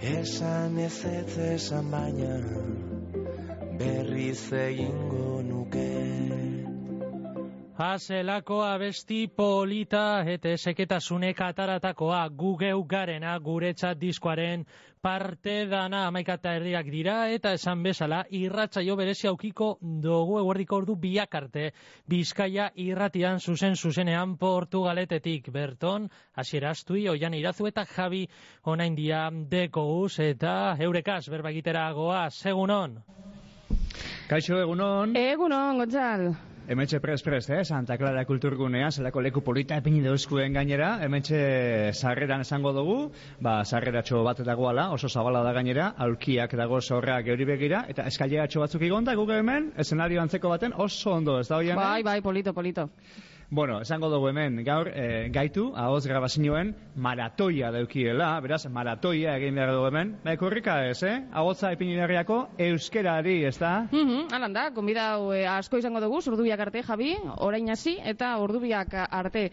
Esan ez ez esan baina berriz egingo Azelako abesti polita eta seketasunek ataratakoa gugeu garena guretzat diskoaren parte dana amaikata erdiak dira eta esan bezala irratza jo berezi aukiko dugu. Eguerdiko ordu biak arte bizkaia irratian zuzen zuzenean portugaletetik. Berton asieraztui oian irazu eta jabi onain dia dekouz eta eurekaz berbagitera goa segunon Kaixo egunon Egunon, Gontzal Hemetxe pres pres, eh? Santa Clara kulturgunea, zelako leku polita epini dauzkuen gainera, hemetxe sarreran esango dugu, ba, sarreratxo bat dagoala, oso zabala da gainera, aulkiak dago zorrak geuri begira, eta eskaileratxo batzuk igonda, guge hemen, eszenario antzeko baten oso ondo, ez da hoian? Bai, bai, polito, polito. Bueno, esango dugu hemen, gaur, e, gaitu, ahoz grabazioen, maratoia daukiela, beraz, maratoia egin behar dugu hemen. Ba, kurrika ez, eh? Ahotza epinilarriako euskerari, ez da? Mm -hmm, alan da, konbidau e, asko izango dugu, ordubiak arte, Javi, orain hasi eta ordubiak arte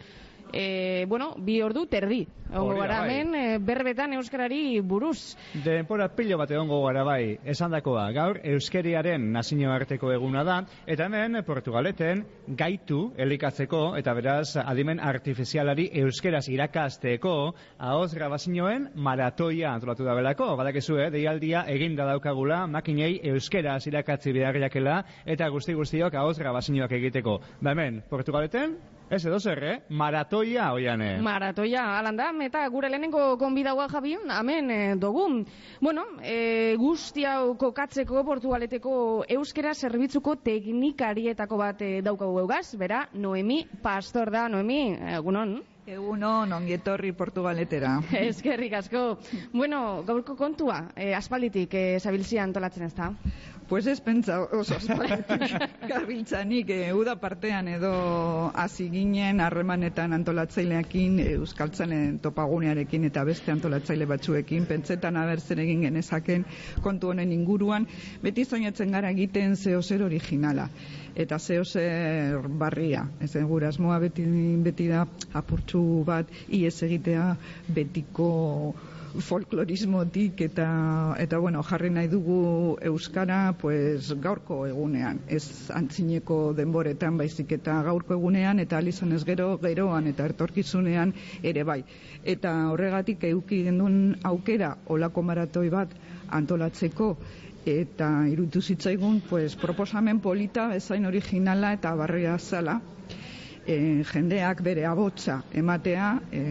e, bueno, bi ordu terdi. Ongo gara, bai. hemen, e, berbetan euskarari buruz. Denpora pilo bat egongo gara bai, esan dakoa, gaur euskeriaren nazio arteko eguna da, eta hemen Portugaleten gaitu elikatzeko, eta beraz adimen artifizialari euskeraz irakasteko, ahoz grabazioen maratoia antolatu da belako, badakizu, eh, deialdia eginda daukagula, makinei euskeraz irakatzi beharriakela, eta guzti guztiok ahoz grabazioak egiteko. Ba hemen, Portugaleten, Ez edo zer, eh? Maratoia, oiane. Maratoia, alan da, eta gure lehenengo konbidaua Javi, amen e, dugu. Bueno, e, guzti hau kokatzeko portugaleteko euskera zerbitzuko teknikarietako bat e, daukagu eugaz, bera, Noemi Pastor da, Noemi, egunon. Egunon, ongietorri Portugaletera. Eskerrik asko. Bueno, gaurko kontua, e, aspalditik e, zabiltzia antolatzen ez da? Pues ez pentsa oso gabiltzanik e, uda partean edo hasi ginen harremanetan antolatzaileekin euskaltzalen topagunearekin eta beste antolatzaile batzuekin pentsetan aber zer egin genezaken kontu honen inguruan beti soinatzen gara egiten zeo zer originala eta zeo zer barria ez gura asmoa beti, beti da apurtxu bat ies egitea betiko folklorismotik eta eta bueno, jarri nahi dugu euskara pues gaurko egunean, ez antzineko denboretan baizik eta gaurko egunean eta alizan ez gero geroan eta ertorkizunean ere bai. Eta horregatik euki gendun aukera olako maratoi bat antolatzeko eta irutu zitzaigun pues proposamen polita bezain originala eta barria zala e, jendeak bere abotsa ematea e,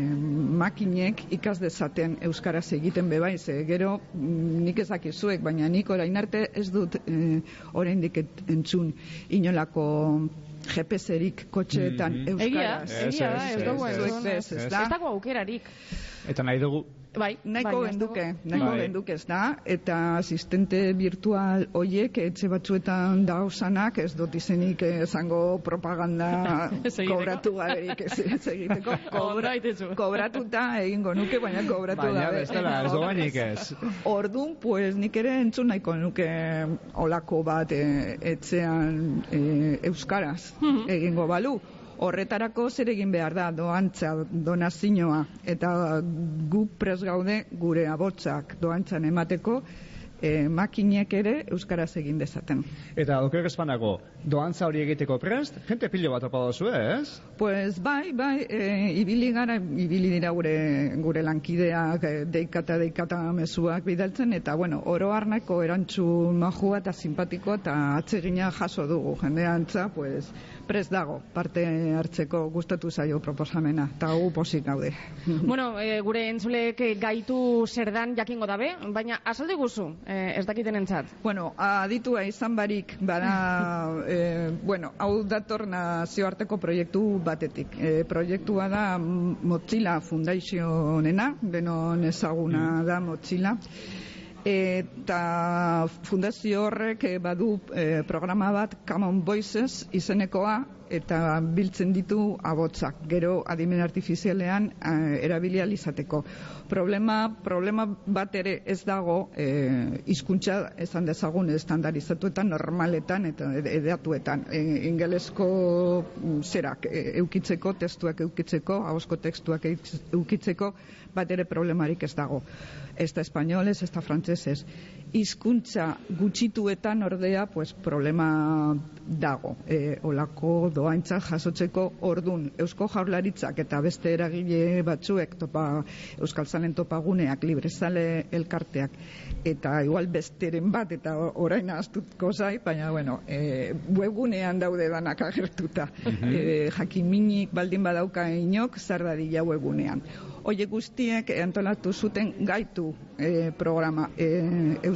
makinek ikas dezaten euskaraz egiten bebai ze gero mm, nik ezakizuek baina nik orain arte ez dut e, oraindik entzun inolako GPS-erik kotxeetan Mhm. euskaraz. Egia, egia da, ez ez, dugu ez, ez, ez, ez, ez ez da. dago aukerarik. Eta nahi dugu, Bai, Nahiko baina ez genduke, dago. nahiko Bai. genduke ez da, eta asistente virtual hoiek etxe batzuetan dausanak, ez dut izenik esango propaganda kobratu gaberik ez, ez egiteko, aitezu. kobratuta egingo nuke, baina kobratu baina gabe. bestela, ez doainik ez. Ordun, pues nik ere entzun nahiko nuke olako bat e, etxean e, euskaraz Mhm. egingo balu. Horretarako zer egin behar da doantza, donazioa, eta gu pres gaude gure abotzak doantzan emateko, e, makinek ere euskaraz egin dezaten. Eta oker espanago, doantza hori egiteko prest, jente pilo bat opa dozu, ez? Pues bai, bai, e, ibili gara, ibili dira gure, gure lankideak, e, deikata, deikata mezuak bidaltzen, eta bueno, oro harnako erantzun majua eta simpatikoa eta atsegina jaso dugu, jendeantza, pues, prest dago, parte hartzeko gustatu zaio proposamena, eta gu posik gaude. Bueno, e, gure entzulek eh, gaitu zer dan jakingo dabe, baina asalde guzu, e, ez dakiten entzat. Bueno, aditua izan barik, bada, e, bueno, hau dator nazioarteko proiektu batetik. E, proiektua da Mozilla Foundationena, denon ezaguna da Mozilla. Eta fundazio horrek eh, badu eh, programa bat Common Voices izenekoa eta biltzen ditu abotzak, gero adimen artifizialean eh, erabilia izateko. Problema, problema bat ere ez dago eh, hizkuntza esan dezagun estandarizatuetan, normaletan eta edatuetan. E, ingelesko mm, zerak e, eukitzeko, testuak eukitzeko, ahosko testuak eukitzeko, bat ere problemarik ez dago. Ez da espainolez, ez da frantzesez. Hizkuntza gutxituetan ordea, pues, problema dago. E, olako doaintza jasotzeko ordun Eusko Jaurlaritzak eta beste eragile batzuek topa Euskal Zalen topaguneak, librezale elkarteak eta igual besteren bat eta orain astutko zai, baina bueno, e, webgunean daude danak agertuta. e, jakiminik baldin badauka inok zer dadila webgunean. Oie guztiek antolatu zuten gaitu e, programa e,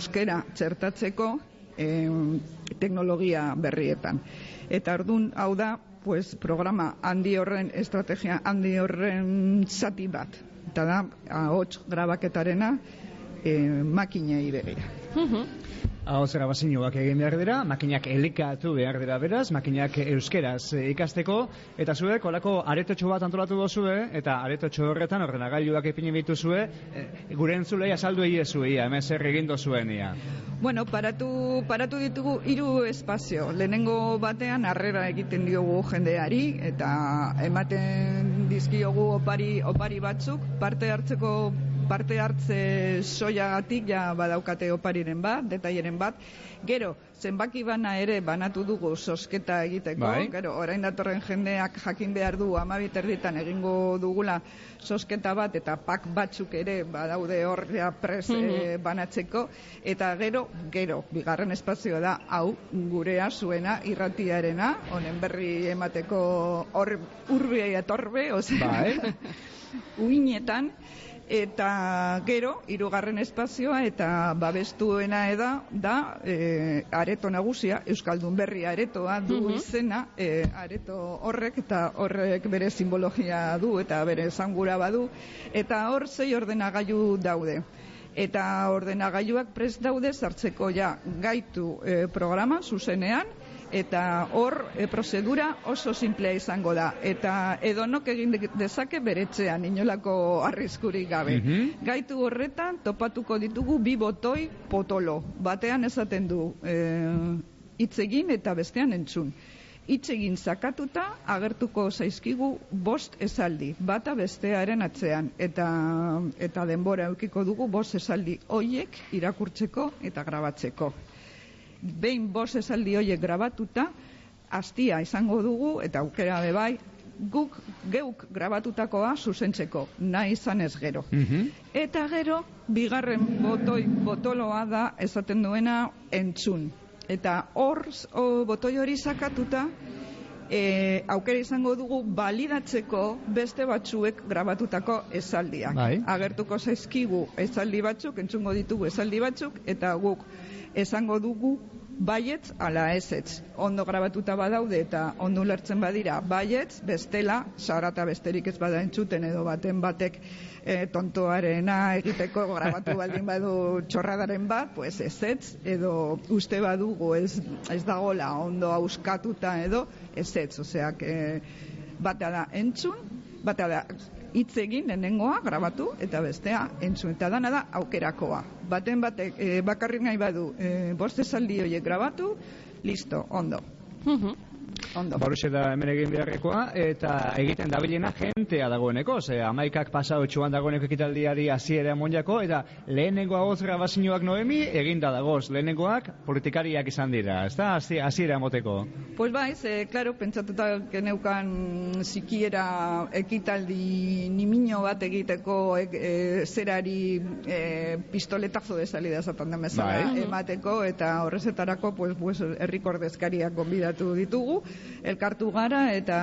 euskera txertatzeko e, teknologia berrietan. Eta ordun hau da, pues, programa handi horren estrategia handi horren zati bat. Eta da, ahots grabaketarena e, makinei begira. Hau zera bazinuak egin behar dira, makinak elikatu behar dira beraz, makinak euskeraz eh, ikasteko, eta zuek olako aretotxo bat antolatu dozue, eta aretotxo horretan ordenagailuak epine bituzue, e, gure entzulei asaldu egiezu ia, zer egin dozuen ia. Bueno, paratu, paratu ditugu hiru espazio. Lehenengo batean harrera egiten diogu jendeari eta ematen dizkiogu opari, opari batzuk parte hartzeko parte hartze soiagatik ja badaukate opariren bat, detaileren bat. Gero, zenbaki bana ere banatu dugu sosketa egiteko. Bai. Gero, orain datorren jendeak jakin behar du amabit erditan egingo dugula sosketa bat eta pak batzuk ere badaude hor ja pres eh, banatzeko. Eta gero, gero, bigarren espazioa da, hau gurea zuena irratiarena, honen berri emateko hor urbe etorbe, osea, Bai. uinetan, eta gero, hirugarren espazioa eta babestuena eda da e, areto nagusia, Euskaldun berri aretoa du izena, e, areto horrek eta horrek bere simbologia du eta bere zangura badu, eta hor zei ordenagailu daude. Eta ordenagailuak prest daude sartzeko ja gaitu e, programa zuzenean, eta hor e, prozedura oso simplea izango da eta edonok egin de- dezake beretzean inolako arriskurik gabe. Mhm. Gaitu horretan topatuko ditugu bi botoi potolo. Batean esaten du eh, hitz egin eta bestean entzun. Hitz egin zakatuta agertuko zaizkigu bost esaldi, bata bestearen atzean eta eta denbora eukiko dugu bost esaldi hoiek irakurtzeko eta grabatzeko behin bost esaldi horiek grabatuta, astia izango dugu, eta aukera be bai, guk geuk grabatutakoa zuzentzeko, nahi izan ez gero. Mhm. Eta gero, bigarren botoi, botoloa da esaten duena entzun. Eta hor, o, botoi hori sakatuta, e, aukera izango dugu balidatzeko beste batzuek grabatutako esaldiak. Bai. Agertuko zaizkigu esaldi batzuk, entzungo ditugu esaldi batzuk, eta guk esango dugu baietz ala ezetz. Ondo grabatuta badaude eta ondo ulertzen badira baietz, bestela, sarata besterik ez bada entzuten edo baten batek e, tontoarena egiteko grabatu baldin badu txorradaren bat, pues ezetz, edo uste badugu ez, ez dagola ondo auskatuta edo ezetz, osea, que batea da entzun, batea da hitz egin lehenengoa grabatu eta bestea entzun eta dana da aukerakoa. Baten batek e, bakarrik nahi badu e, bost esaldi horiek grabatu, listo, ondo. Ondo. Horixe da hemen egin beharrekoa, eta egiten dabilena jentea dagoeneko, ze amaikak pasau txuan dagoeneko ekitaldiari hasiera monjako, eta lehenengo agoz grabazioak noemi, eginda dagoz, lehenengoak politikariak izan dira, ez da, hasiera moteko. Pues bai, ze, claro, pentsatuta geneukan sikiera ekitaldi nimino bat egiteko e, e, zerari e, pistoletazo de salida esaten den bezala Bai. emateko eta horrezetarako pues, pues, herriko ordezkariak gonbidatu ditugu, elkartu gara eta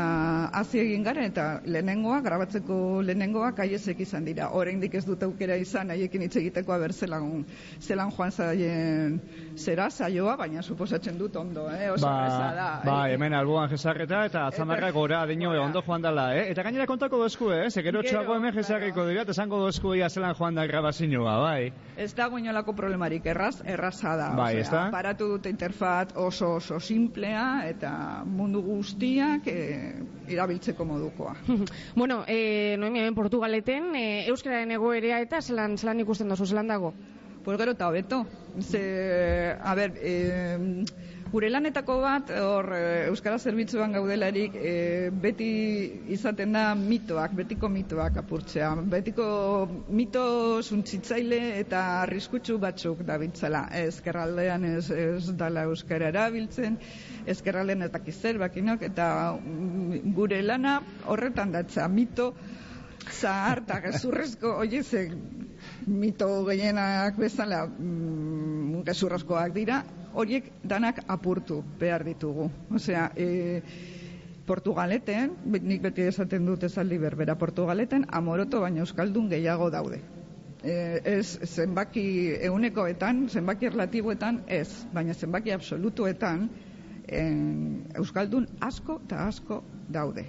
hasi egin gara eta lehenengoa, grabatzeko lehenengoa kaiezek izan dira. Oraindik ez dut aukera izan haiekin hitz egiteko aber zelan, zelan joan zaien zera saioa, baina suposatzen dut ondo, eh? Oso erraza da. ba, eh? hemen alboan jesarreta eta atzamarra gora dino ondo joan dala, eh? Eta gainera kontako dozku, eh? Ze gero txago hemen jesarriko dira, esango dozku ia zelan joan da grabazioa, bai. Ez dago inolako problemarik, erraz, erraza da. Bai, osea, ezta? Aparatu dute interfaz oso oso simplea eta mundu guztiak e, irabiltzeko modukoa. bueno, e, noemi, hemen Portugaleten, e, euskararen egoerea eta zelan, zelan ikusten dozu, zelan dago? Pues gero eta hobeto. Ze, a ber, e, gure lanetako bat, hor, e, Euskara Zerbitzuan gaudelarik, e, beti izaten da mitoak, betiko mitoak apurtzea. Betiko mito suntzitzaile eta arriskutsu batzuk dabiltzela. Ezkerraldean ez, ez dala Euskara erabiltzen, ezkerraldean ez dakiz zer bakinok, eta mm, gure lana horretan datza, mito zahar eta gezurrezko, oie, ze mito gehienak bezala mm, gezurrezkoak dira, horiek danak apurtu behar ditugu. Osea, e, Portugaleten, nik beti esaten dut esaldi berbera, Portugaleten amoroto baina euskaldun gehiago daude. E, ez zenbaki ehunekoetan, zenbaki relatiboetan ez, baina zenbaki absolutuetan en, euskaldun asko eta asko daude.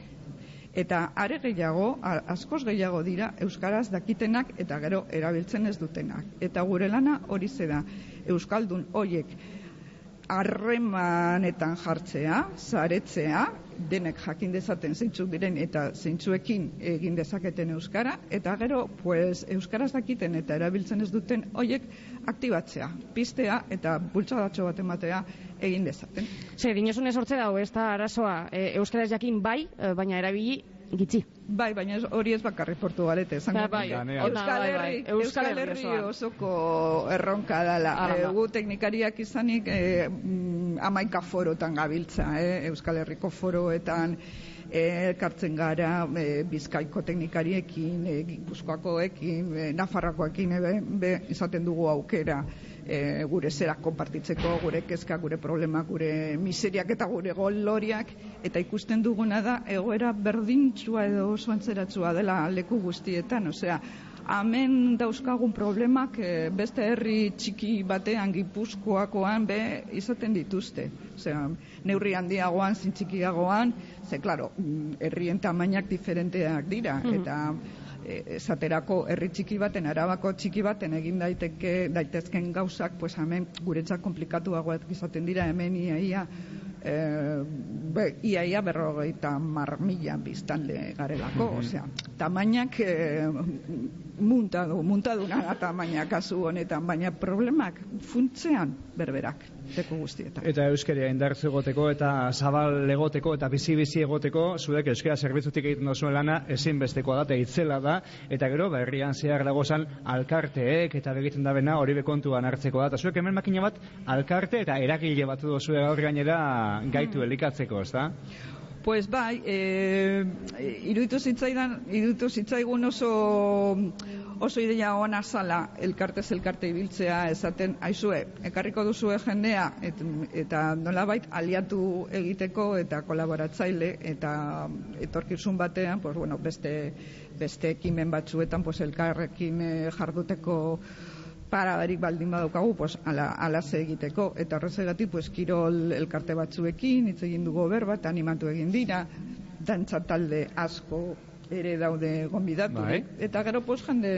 Eta are gehiago, askoz gehiago dira euskaraz dakitenak eta gero erabiltzen ez dutenak. Eta gure lana hori da euskaldun hoiek harremanetan jartzea, zaretzea, denek jakin dezaten zeintzuk diren eta zeintzuekin egin dezaketen euskara eta gero pues euskaraz dakiten eta erabiltzen ez duten hoiek aktibatzea, piztea eta bultzadatxo bat ematea egin dezaten. Ze, dinosunez hortze dago, ez da arazoa, e, euskaraz jakin bai, e, baina erabili gitzi. Bai, baina hori ez bakarri Portugalete, esango Ba, bai, nuke. Ganean. Ona, Euskal bai, bai. Herri, Euskal Herri Herri osoko erronka dela. Hala E, da. gu teknikariak izanik e, mm, amaika forotan gabiltza, eh? Euskal Herriko foroetan e, elkartzen gara e, bizkaiko teknikariekin, e, gipuzkoakoekin, e, nafarrakoekin, e, be, be, izaten dugu aukera e, gure zerak konpartitzeko, gure kezka, gure problema, gure miseriak eta gure goloriak, eta ikusten duguna da egoera berdintsua edo oso antzeratsua dela leku guztietan, osea, hemen dauzkagun problemak eh, beste herri txiki batean gipuzkoakoan be izaten dituzte. Osea, neurri handiagoan, zin txikiagoan, ze, klaro, mm, herrien tamainak diferenteak dira, eta eh, esaterako herri txiki baten, arabako txiki baten egin daiteke daitezken gauzak, pues hemen guretzat komplikatuagoak izaten dira, hemen ia, ia eh, be, ia, ia berrogeita mar mila biztanle garelako, osea, tamainak eh, muntadu, muntaduna da tamaina kasu honetan, baina problemak funtzean berberak, teko guztietan. Eta euskeria indartzu egoteko eta zabal egoteko eta bizi-bizi egoteko zuek euskera zerbitzutik egiten duzuen lana ezinbestekoa da itzela da eta gero ba, herrian zehar dagozan alkarteek eta begiten da bena hori bekontuan hartzeko da eta zuek hemen makina bat alkarte eta eragile batu duzue gaur gainera gaitu elikatzeko, ezta? Pues bai, e, iruditu zitzaidan, iruditu zitzaigun oso oso ideia ona zala elkartez elkarte ibiltzea esaten aizue, ekarriko duzue jendea et, eta nolabait aliatu egiteko eta kolaboratzaile eta etorkizun batean, pues bueno, beste beste ekimen batzuetan pues elkarrekin eh, jarduteko paradarik baldin badaukagu, pues, ala, ala ze egiteko. Eta horrezegatik, pues, kirol elkarte batzuekin, hitz egin dugu berba, eta animatu egin dira, dantza talde asko ere daude gonbidatu. Bai. Eta gero, pues, jende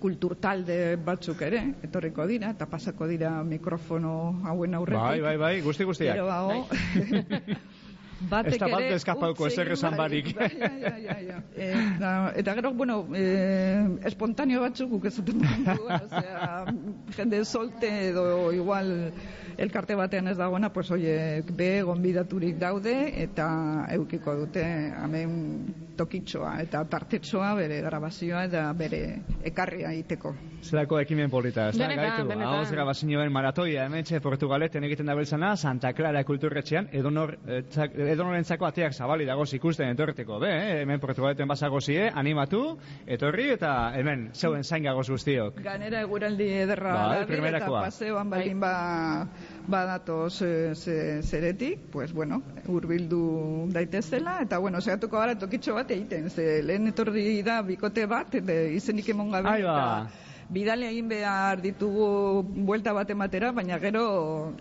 kultur talde batzuk ere, etorriko dira, eta pasako dira mikrofono hauen aurretik. Bai, bai, bai, guzti guztiak. Geroago, batek Ez da bat ere eskapauko utzi ezer esan barik. Bai, ja, ja, ja. Eta, eta gero, bueno, eh, espontaneo batzuk guk ezaten dugu, osea, jende solte edo igual elkarte batean ez dagoena, pues oie, be gonbidaturik daude eta eukiko dute hemen tokitxoa eta tartetxoa bere grabazioa eta bere ekarria egiteko. Zelako ekimen polita, ez da, gaitu. Hauz grabazioen maratoia, hemen txe Portugaleten egiten dabiltzana, Santa Clara kulturretxean, edonor, eh, txak- edonorentzako ateak zabali dagoz ikusten etorteko, be, eh? hemen Portugaleten basagozie, animatu, etorri eta hemen zeuen zain gagoz guztiok. Ganera eguraldi ederra Bai, dabil eta paseoan baldin ba, badatoz ze, ze, zeretik, pues bueno, hurbildu daitezela, eta bueno, segatuko gara tokitxo bat egiten, ze lehen etorri da bikote bat, eta izenik emon gabe, Bidale egin behar ditugu buelta bat ematera, baina gero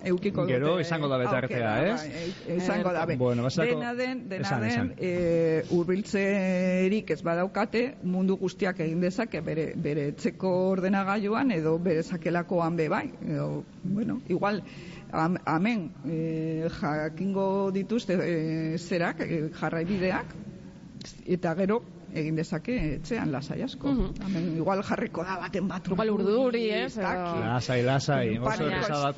eukiko Gero dute izango da bete aukera, artea, eh? e- izango da be. Bueno, basako- dena den, dena Esan, den, esan. e, urbiltzerik ez badaukate, mundu guztiak egin dezake bere, bere etxeko ordenagailuan edo bere sakelakoan be bai. Edo, bueno, igual, am, amen, e, jakingo dituzte e, zerak, e, jarraibideak, eta gero egin dezake etxean lasai asko. Mhm. Hemen igual jarriko da baten bat. Igual urduri, ez. Lasai, lasai, oso erresa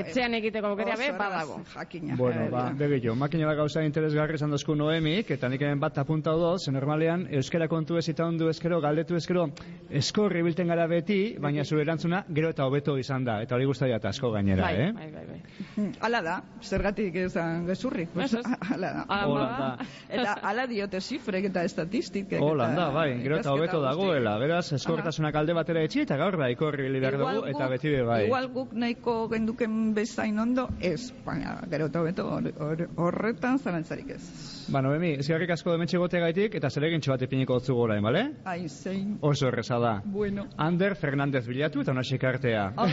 Etxean egiteko aukera be, badago. Jakina. Bueno, ba, begio, makina da gauza interesgarri izan dozku Noemik, eta nik hemen bat apuntau doz, ze normalean, euskera kontu ez eta ondu eskero, galdetu eskero, eskorri bilten gara beti, baina zure erantzuna gero eta hobeto izan da, eta hori guztia eta asko gainera, Bai, eh? bai, bai, bai. Mm, Hala da, zergatik esan gezurri. Ez, ez. Hala da. Bada. da. Eta hala diote zifrek eta estatistikek. Hola, eta bai, gero eta hobeto dagoela, beraz, eskortasunak alde batera etxi, eta gaur da, ikorri bili behar dugu, eta beti be bai. Igual guk nahiko genduken bezain ondo, ez, baina gero eta hobeto hor- hor- horretan zarantzarik ez. Ba, Noemi, ezkerrik asko dementxe gote gaitik, eta zeregintxo bat ipiniko dutzu gora, bale? Ai, zein, Oso erreza da. bueno. Ander Fernandez bilatu eta onasik artea. Ai,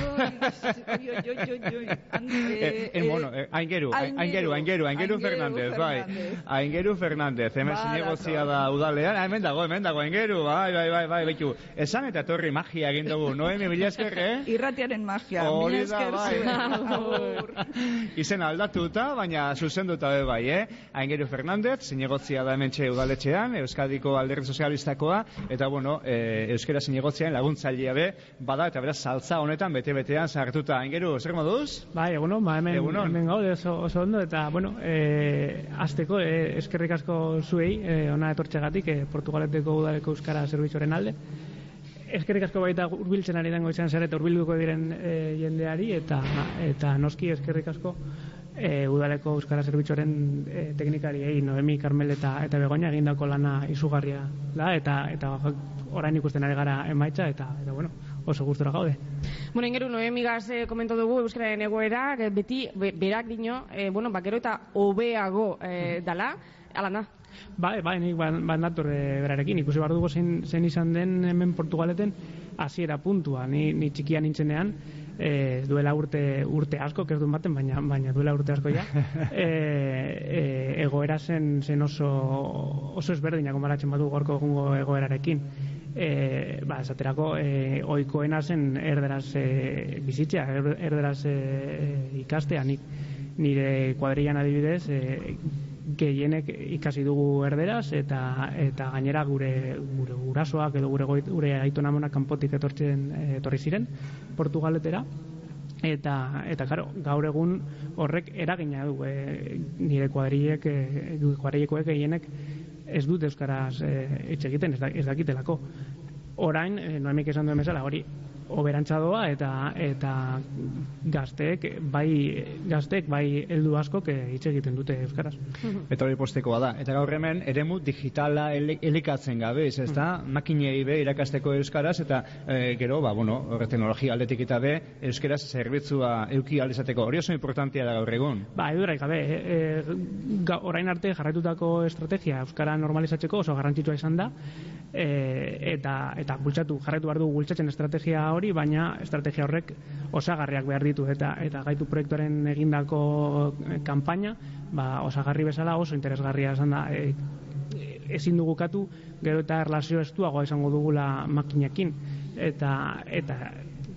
oi, oi, oi, oi, oi. Ande- Eh, eh, aingeru, Aingeru. aingeru, aingeru, Fernandez, bai. Fernandez. Aingeru Fernandez, hemen zinegozia da udalean, ah, hemen dago, hemen dago, aingeru, bai, bai, bai, bai, betu. Esan eta torri magia egin dugu, Noemi mila esker, eh? Irratiaren magia, mila esker bai. zuen. Izen aldatuta, baina zuzenduta be bai, eh? Aingeru Fernandez, zinegozia da hemen udaletxean, Euskadiko alderdi sozialistakoa, eta bueno, e, Euskera zinegotzian laguntzailea be, bada, eta beraz, saltza honetan, bete-betean sartuta. Aingeru, zer moduz? Bai, egunon, ba, hemen, Egunon. hemen gaude oso, oso ondo, eta, bueno, e, azteko, e, eskerrik asko zuei, e, ona etortxegatik, e, Portugaleteko udaleko euskara zerbitzuaren alde. Eskerrik asko baita urbiltzen ari dengo izan zer eta urbilduko diren e, jendeari, eta, eta noski eskerrik asko e, udaleko euskara zerbitzuaren e, teknikariei, Noemi, Carmel eta, eta Begoña egindako lana izugarria da, eta, eta orain ikusten ari gara emaitza, eta, eta bueno, oso gustora gaude. Bueno, ingeru, noemigaz eh, komento dugu Euskararen egoera, eh, beti be, berak dino, eh, bueno, bakero eta hobeago eh, dala, ala da. Bai, bai, nik ban, ban dator e, berarekin, ikusi behar dugu zein, zein izan den hemen Portugaleten hasiera puntua, ni, ni txikia nintzenean, e, duela urte urte asko, ez duen baten, baina, baina duela urte asko ja, e, e, egoera zen, zen oso, oso ezberdina konbaratzen badu gorko egungo egoerarekin. E, ba, esaterako, e, oikoena zen erderaz e, bizitzea, er, erderaz e, ikastea, nik, nire kuadrillan adibidez, e, gehienek ikasi dugu erderaz eta eta gainera gure gure gurasoak edo gure gure aitona amonak kanpotik etortzen etorri ziren Portugaletera. Eta eta claro, gaur egun horrek eragina du e, nire kuadrilek e, kuadrilekoek gehienek ez dut euskaraz e, egiten ez, da, ez dakitelako. Orain e, noemik esan duen bezala hori oberantza doa eta eta gazteek bai gazteek bai heldu askok hitz egiten dute euskaraz. Eta hori postekoa da. Eta gaur hemen, eremu digitala elikatzen gabe, ez da? Makinei be irakasteko euskaraz, eta e, gero, ba, bueno, horre teknologia aldetik eta be, euskaraz zerbitzua euki alizateko. Hori oso importantia da gaur egun. Ba, edurak gabe, e, e, ga- orain arte jarraitutako estrategia euskara normalizatzeko oso garrantzitsua izan da, e, eta eta bultzatu jarraitu behar du bultzatzen estrategia hori, baina estrategia horrek osagarriak behar ditu eta eta gaitu proiektuaren egindako eh, kanpaina, ba, osagarri bezala oso interesgarria izan da. E, ezin dugu katu gero eta erlazio estuagoa izango dugula makinekin eta eta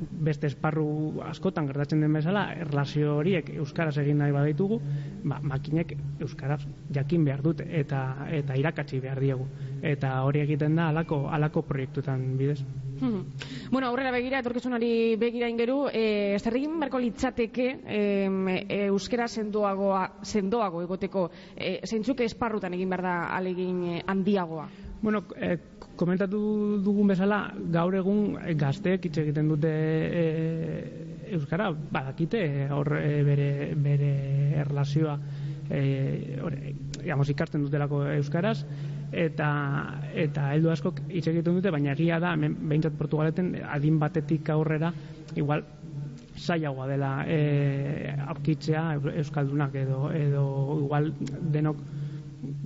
beste esparru askotan gertatzen den bezala, erlazio horiek euskaraz egin nahi baditugu, ba, makinek euskaraz jakin behar dute eta eta irakatsi behar diegu. Eta hori egiten da alako alako proiektutan bidez. Mhm. Bueno, aurrera begira, etorkizunari begira ingeru, e, zer egin beharko litzateke em, e, euskera sendoagoa, sendoago egoteko, e, zeintzuk esparrutan egin behar da alegin e, handiagoa? Bueno, eh, komentatu dugun bezala, gaur egun eh, gazteek hitz egiten dute eh, euskara, badakite eh, hor eh, bere, bere erlazioa eh, hor, eh, digamos, ikasten dutelako euskaraz, eta eta heldu askok hitz egiten dute, baina egia da, hemen behintzat Portugaleten adin batetik aurrera, igual zailagoa dela e, aurkitzea euskaldunak edo edo igual denok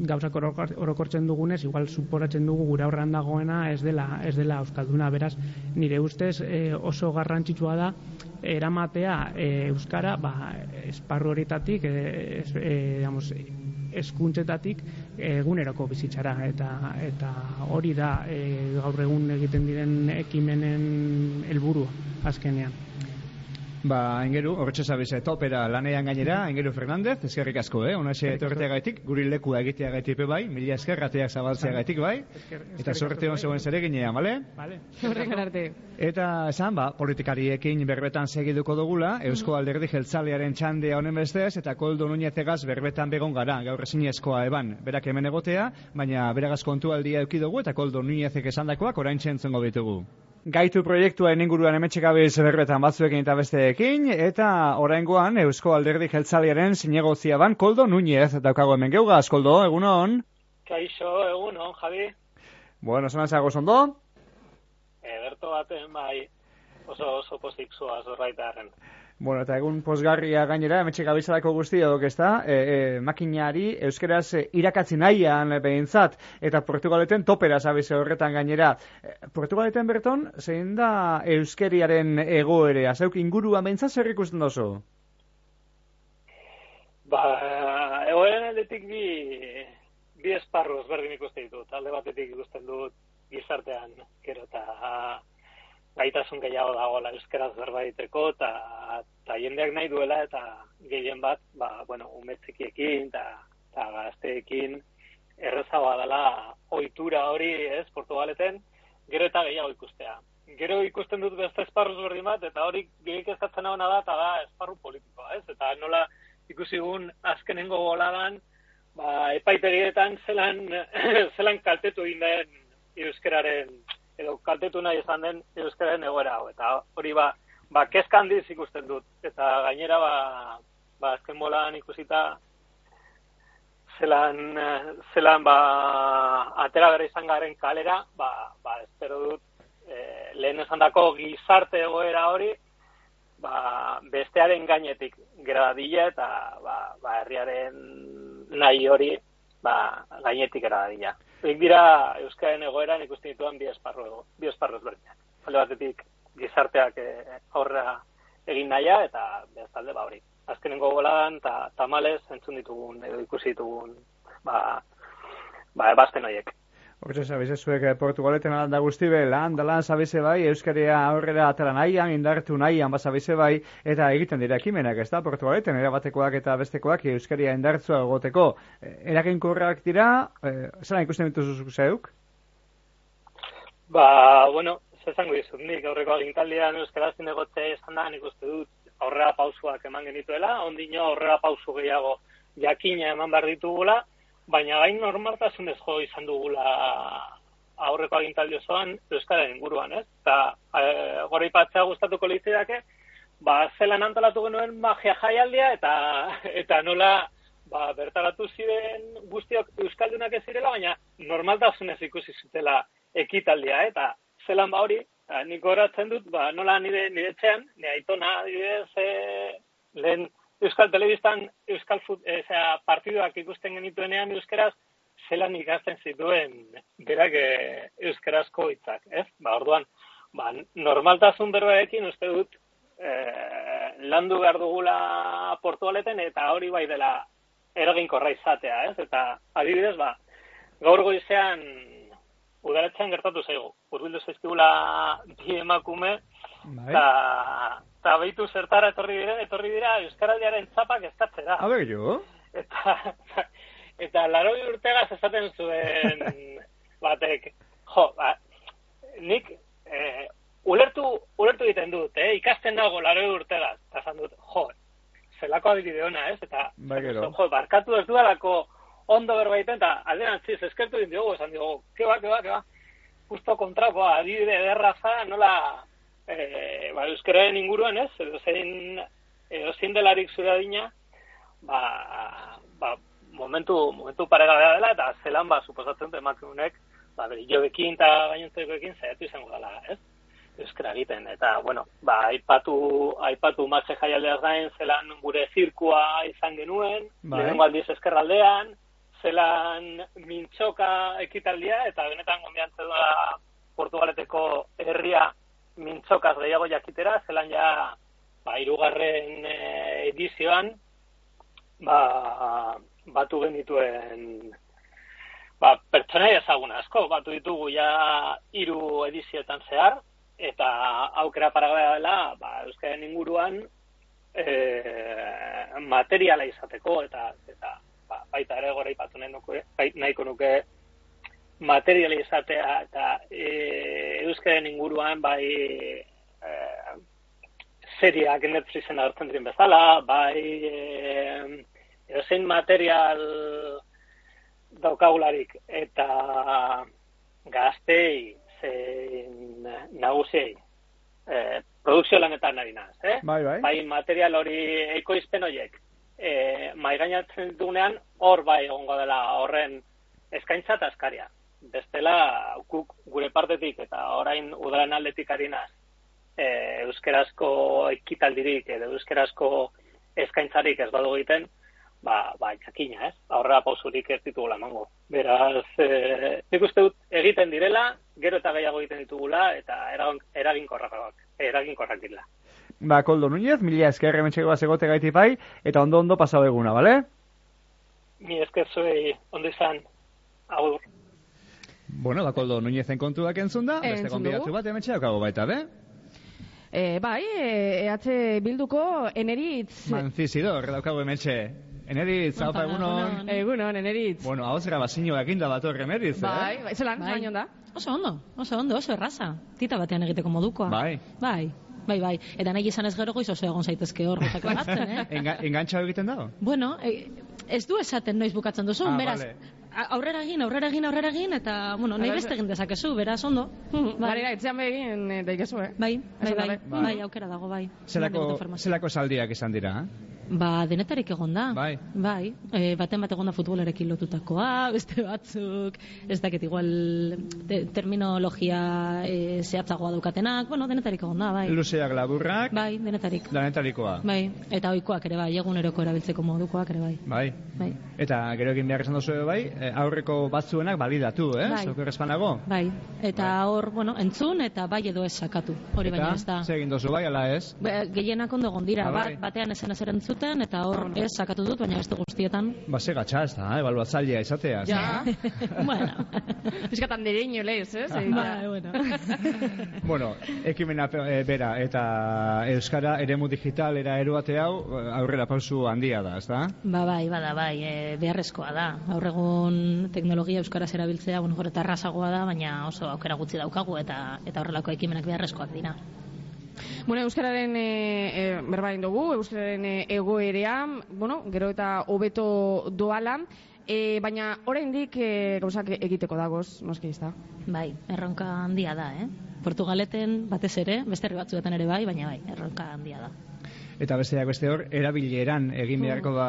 gauzak orokor- orokortzen dugunez, igual suporatzen dugu gure aurrean dagoena ez dela, ez dela euskalduna, beraz, nire ustez eh, oso garrantzitsua da eramatea eh, euskara ba, esparru horietatik, eh, es, eh, digamos, eskuntzetatik eguneroko bizitzara eta eta hori da eh, gaur egun egiten diren ekimenen helburua azkenean. Ba, engeru, horretxe zabize, topera lanean gainera, engeru Fernandez, eskerrik asko, eh? Onaxe etorteagaitik, guri lekua egiteagaitik be bai, mila esker, rateak zabaltzeagaitik bai, eta sorte hon zegoen zere ginean, bale? Arte. Eta esan, ba, politikariekin berbetan segiduko dugula, Eusko Alderdi Jeltzalearen txandea honen bestez, eta koldo nuñezegaz berbetan begon gara, gaur ezinezkoa eban, berak hemen egotea, baina beragaz kontu aldia euki dugu, eta koldo nuñezek esandakoak orain txentzongo ditugu. Gaitu proiektuaren inguruan emetxekabiz berbetan batzuekin eta besteekin, eta oraingoan Eusko Alderdi Jeltzalearen zinegozia ban koldo nuñez, daukago hemen geugaz, koldo, egunon? Kaixo, egun, on, Javi. Bueno, zonan zago zondo? Ederto baten, bai, oso, oso pozik zua zorraitaren. Bueno, eta egun posgarria gainera, emetxe gabizalako guztiok, ez da, e, e, makinari euskeraz e, nahian behintzat, eta Portugaleten topera zabize horretan gainera. E, Portugaleten berton, zein da euskeriaren egoerea, zeuk ingurua behintzat zer ikusten dozu? Ba, egoeren aldetik bi, bi esparru ezberdin ikusten ditut. Alde batetik ikusten dut gizartean, gero eta gaitasun gehiago dagoela euskaraz zerbaiteko, eta eta jendeak nahi duela, eta gehien bat, ba, bueno, umetzikiekin, eta, eta gazteekin, errezagoa dela ohitura hori, ez, Portugaleten, gero eta gehiago ikustea. Gero ikusten dut beste esparru ezberdin bat, eta hori gehik eskatzen hona da, eta da esparru politikoa, ez? Eta nola ikusi gun azkenengo boladan, ba, epaitegietan zelan, zelan kaltetu egin den euskararen, edo kaltetu nahi izan den euskararen egoera hau. Eta hori ba, ba kezka handiz ikusten dut. Eta gainera ba, ba azken bolan ikusita zelan, eh, zelan ba, atera bere izan garen kalera, ba, ba espero dut eh, lehen esan dako gizarte egoera hori, ba, bestearen gainetik gera dadila eta ba, ba, herriaren nahi hori ba, gainetik gera dadila. Horiek dira Euskaren egoeran ikusten dituan bi esparru, bi esparru ezberdinak. Alde batetik gizarteak eh, aurrera egin nahia eta bestalde ba hori. Azkenengo boladan eta tamales entzun ditugun edo ikusi ditugun ba, ba ebazten horiek. Hortxe zabize zuek eh, Portugaleten alanda guzti be, lan da lan zabize bai, euskaria aurrera atera nahian, indartu nahian bazabize bai, eta egiten dira ekimenak, ez da, Portugaleten, erabatekoak eta bestekoak euskaria indartzua egoteko. Eh, Eraginkorrak dira, eh, zelan ikusten dituzu zeuk? Ba, bueno, ez esango dizut, nik aurreko agintaldian euskaraz zinegote esan da, nik uste dut aurrera pausuak eman genituela, ondino aurrera pausu gehiago jakina eman behar ditugula, baina gain normaltasunez jo izan dugula aurreko agintaldi osoan euskaren inguruan, ez? Eta e, gora ipatzea gustatuko litzaidake, ba zelan antolatu genuen magia jaialdia eta eta nola ba, bertaratu ziren guztiok euskaldunak ez zirela, baina normaltasunez ikusi zutela ekitaldia, eh? eta zelan ba hori, eta nik goratzen dut, ba, nola nire, nire etxean, nire aitona, adibidez, e, lehen Euskal Telebistan Euskal fut, e, zera, partiduak ikusten genituenean euskeraz, zelan ikasten zituen berak e, euskarazko hitzak, ez? Ba, orduan, ba, normaltasun berbaekin uste dut e, landu behar dugula portualeten eta hori bai dela eraginkorra izatea, ez? Eta adibidez, ba, gaur goizean udaletxean gertatu zaigu. Urbildu zaizkigula bi emakume, Bai. eta eta behitu zertara etorri dira, etorri dira Euskaraldiaren txapak eskatzera. A ber, jo? Eta, eta laroi urtegaz esaten zuen batek, jo, ba, nik eh, ulertu, ulertu egiten dut, eh, ikasten nago laroi urtegaz, eta esan dut, jo, zelako adibide ona, ez? Eta, gero. jo, barkatu ez dualako ondo berbaiten, eta alderantziz, eskertu din diogu, esan diogu, keba, keba, keba, justo kontrakoa, adibide derraza, nola, e, ba, euskararen inguruan, ez, edo zein, edo zein delarik zure adina, ba, ba, momentu, momentu paregabea dela, eta zelan, ba, suposatzen dut emakumenek, ba, bere jobekin eta gainontzekoekin zaiatu izango dela, ez? Euskara egiten, eta, bueno, ba, aipatu, aipatu matxe jaialdeaz gain, zelan gure zirkua izan genuen, Bai. lehenengo aldiz eskerraldean, zelan mintxoka ekitaldia, eta benetan gombiantzen da Portugaleteko herria mintzokaz gehiago jakitera, zelan ja, ba, irugarren eh, edizioan, ba, batu genituen ba, pertsonai ezagun asko, batu ditugu ja hiru edizioetan zehar, eta aukera paragoa dela, ba, euskaren inguruan, e, materiala izateko, eta, eta ba, baita ere gora ipatu bai, nahiko nuke materiala izatea, eta e, euskaren inguruan, bai, e, seriak Netflixen hartzen diren bezala, bai, e, edozein material daukagularik eta gaztei zein nagusiei e, produkzio lanetan nari naz, eh? Bai, bai. Bai, material hori ekoizpen horiek e, maigainatzen dugunean hor bai egongo dela horren eskaintza eta eskaria. Bestela, guk gure partetik eta orain udaren aldetik ari naz, e, euskerazko ekitaldirik edo euskerazko eskaintzarik ez badu egiten, ba, ba, jakina, ez? Aurrera pausurik ez ditugula emango. Beraz, e, nik uste dut egiten direla, gero eta gehiago egiten ditugula, eta eragin, eraginkorrak, eraginkorrak direla. Ba, Koldo Núñez, mila esker hementxeko bat egote gaiti bai, eta ondo-ondo pasau eguna, bale? Mi esker zuei, ondo izan, agur. Bueno, ba, Koldo Núñezen kontuak entzun da, beste konbidatu bat hementxe daukago baita, be? E, bai, e, EH Bilduko eneritz... Manzizidor, daukago hementxe. Eneritz, hau egunon. egunon. Eneritz. Bueno, hau zera bazinio eginda dator eneritz, Bai, eh? bai, zelan, Bai. zelan da? Oso ondo, oso ondo, oso erraza. Tita batean egiteko modukoa. Bai. Bai, bai, bai. Eta nahi izan ez gero goiz oso egon zaitezke hor gotak lagatzen, eh? Enga, engantxa egiten dago? Bueno, e, ez du esaten noiz bukatzen duzu, Ah, beraz, vale. Aurrera egin, aurrera egin, aurrera egin, eta, bueno, nahi beste egin dezakezu, beraz, ondo. Bai. Garera, etxean begin daikezu, eh? Bai, bai, bai, bai, aukera dago, bai. Zelako, zelako saldiak izan dira, eh? Ba, denetarik egon da. Bai. Bai. E, baten bat egon da futbolarekin lotutakoa, beste batzuk, ez dakit igual te, terminologia e, zehatzagoa daukatenak, bueno, denetarik egon da, bai. Luzeak laburrak, Bai, denetarik. danetarikoa. Bai, eta ohikoak ere bai, eguneroko erabiltzeko modukoak ere bai. Bai. Bai. Eta gero egin behar esan duzu bai, eh, aurreko batzuenak balidatu, eh? Bai. Zuk errespanago? Bai, eta hor, bueno, entzun eta bai edo ez sakatu. Hori baina ez da. Eta, egin duzu bai, ala ez? Ba, Gehienak ondo egon dira, Ah, bai. bat, batean ezen ezer entzuten, eta hor ez sakatu dut, baina beste guztietan. Ba, ze gatxa ez da, ebaluatzailea izatea. Ja. bueno. Piskatan dereño lez, eh? Zei, Bai, bueno. Bueno, ekimena eh, bera eta Euskara eremu digital era eruate hau eh, aurrera pausu handia da, ez da? Ba, bai, bada, bai, e, beharrezkoa da. Gaur egun teknologia euskaraz erabiltzea, bueno, gero eta errazagoa da, baina oso aukera gutxi daukagu eta eta horrelako ekimenak beharrezkoak dira. Bueno, Euskararen e, e, berbain dugu, Euskararen e, egoerea, bueno, gero eta hobeto doala, e, baina oraindik e, gauzak egiteko dagoz, noski da. Bai, erronka handia da, eh? Portugaleten batez ere, beste herri batzuetan ere bai, baina bai, erronka handia da. Eta besteak beste hor, erabileran egin beharko da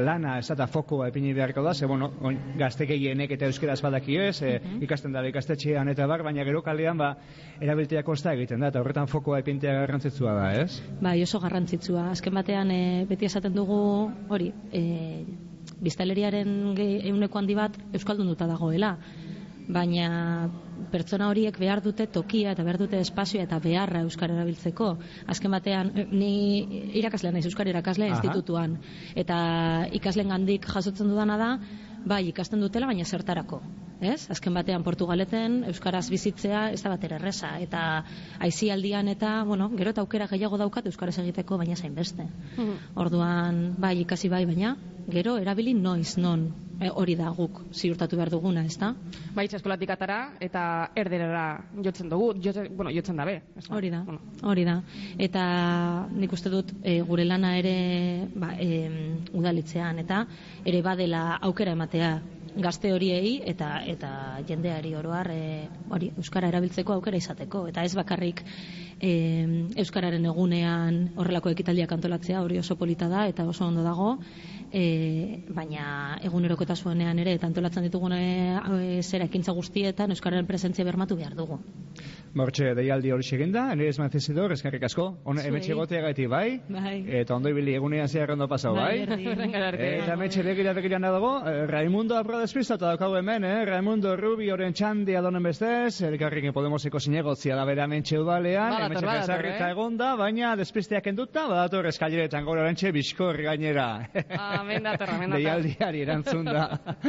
lana, ez eta fokoa epini beharko da, ze, bueno, oin, gazte gehienek eta euskaraz badakio ez, e, ikasten dara ikastetxean eta bar, baina gero kalean, ba, erabiltea kosta egiten da, eta horretan fokoa epintea garrantzitsua da, ez? Bai, oso garrantzitsua. Azken batean e, beti esaten dugu hori, e, biztaleriaren ehuneko handi bat euskaldunduta dagoela. Baina pertsona horiek behar dute tokia eta behar dute espazioa eta beharra euskara erabiltzeko. Azken batean, eh, ni irakaslean naiz euskara irakasle institutuan eta ikasleen gandik jasotzen dudana da, bai ikasten dutela baina zertarako. Ez? Azken batean Portugaleten euskaraz bizitzea ez da batera erresa eta aisialdian eta, bueno, gero eta aukera gehiago daukat euskaraz egiteko baina zain beste. Orduan, bai ikasi bai baina, gero erabili noiz non e, hori da guk ziurtatu behar duguna, ez da? Bai, eskolatik atara eta erderera jotzen dugu, jotzen, bueno, jotzen dabe. ez? Hori da, Bueno. hori da. Eta nik uste dut e, gure lana ere ba, e, udalitzean eta ere badela aukera ematea gazte horiei eta eta jendeari oroar e, hori euskara erabiltzeko aukera izateko. Eta ez bakarrik e, euskararen egunean horrelako ekitaldiak antolatzea hori oso polita da eta oso ondo dago e, baina egunerokotasunean ere eta antolatzen ditugun e, zera ekintza guztietan euskararen presentzia bermatu behar dugu. Mortxe, deialdi hori seginda, nire esmazizidor, eskarrik asko, Ona, hemen txegotea gaiti, bai? Bai. Eta ondo ibili egunean zehar ondo pasau, bai? erdi. Eta metxe begira begira dago, eh, Raimundo apro despistatu daukagu hemen, eh? Raimundo Rubioren txandi adonen bestez, elkarrekin Podemoseko zinegotzia da bera mentxe udalean, Badator, hementxe badator, bezarrita eh? egonda, baina despisteak enduta, badator eskaileretan gaur orantxe bizkorri gainera. Amen dator, amen dator. Deialdiari erantzun da.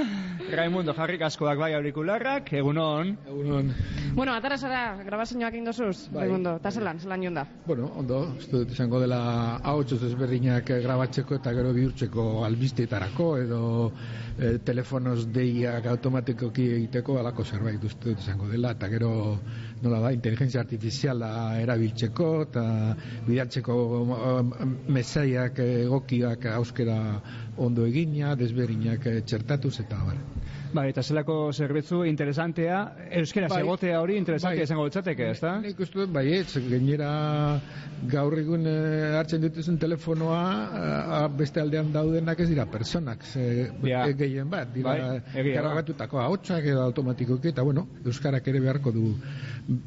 Raimundo, jarrik askoak bai aurikularrak, egunon. Egunon, Bueno, atara zara, grabazioak indosuz, Bai. Raimundo, eta zelan, zelan jonda. bueno, ondo, ez dut izango dela ahots ezberdinak eh, grabatzeko eta gero bihurtzeko albizteetarako edo eh, telefonos deiak automatikoki egiteko alako zerbait uste dut izango dela eta gero nola da, inteligentzia artifiziala erabiltzeko eta bidaltzeko eh, mesaiak eh, egokiak auskera ondo egina, desberdinak eh, txertatuz eta bar. Bai, eta zelako zerbitzu interesantea, euskera Bai. egotea hori interesantea Bai. izango litzateke, ezta? Nik uste dut, bai, ez, gainera gaur egun eh, hartzen dituzen telefonoa eh, beste aldean daudenak ez dira personak, ze, Ja. e, gehien bat, dira Bai, kargatutako ahotsak edo automatikoki, eta bueno, Euskarak ere beharko du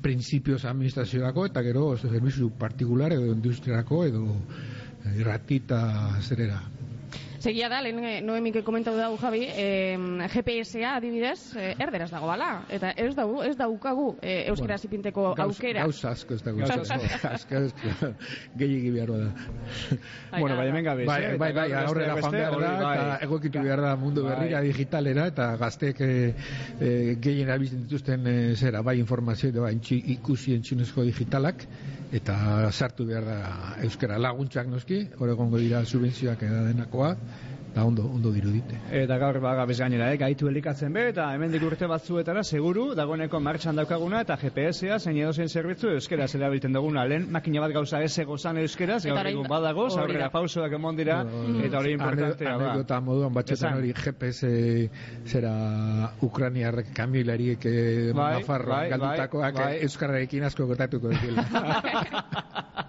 printzipioz administraziorako, eta gero servizu partikular edo industriarako edo irratita zerera. Segia da, lehen eh, Noemik komentatu dago Javi, eh, GPS-a adibidez, eh, erderaz dago bala. Eta ez dago, ez daukagu eh, euskera Bueno, zipinteko Gauz- aukera. Gauza asko ez dago. Gauza asko. asko. Gehiegi behar da. Bueno, bai, hemen gabiz, Bai, eh? bai, bai, aurrera joan behar da, bai. eta egokitu behar da mundu Bai. berrira digitalera, eta gazteek e, e, gehien abizen dituzten e, zera, bai informazio bai, ikusi entzunezko digitalak, eta sartu behar da euskara laguntzak noski, hor egongo dira subentzioak edadenakoa, eta ondo, ondo dirudite. Eta gaur baga bezgainera, eh? gaitu elikatzen be, eta hemendik urte batzuetara, seguru, dagoeneko martxan daukaguna, eta GPS-a, zein edozein zerbitzu, euskera zera bilten duguna, lehen makina bat gauza ez egozan euskeraz, gaur egun badagoz, hori aurrera da. pausoak emon dira, eta hori importantea da. Anekdota moduan batxetan hori GPS zera Ukraniarrek kamioilariek eh, Bai, Nafarroan bai, galdutakoak bai, bai. euskararekin asko gertatuko dira.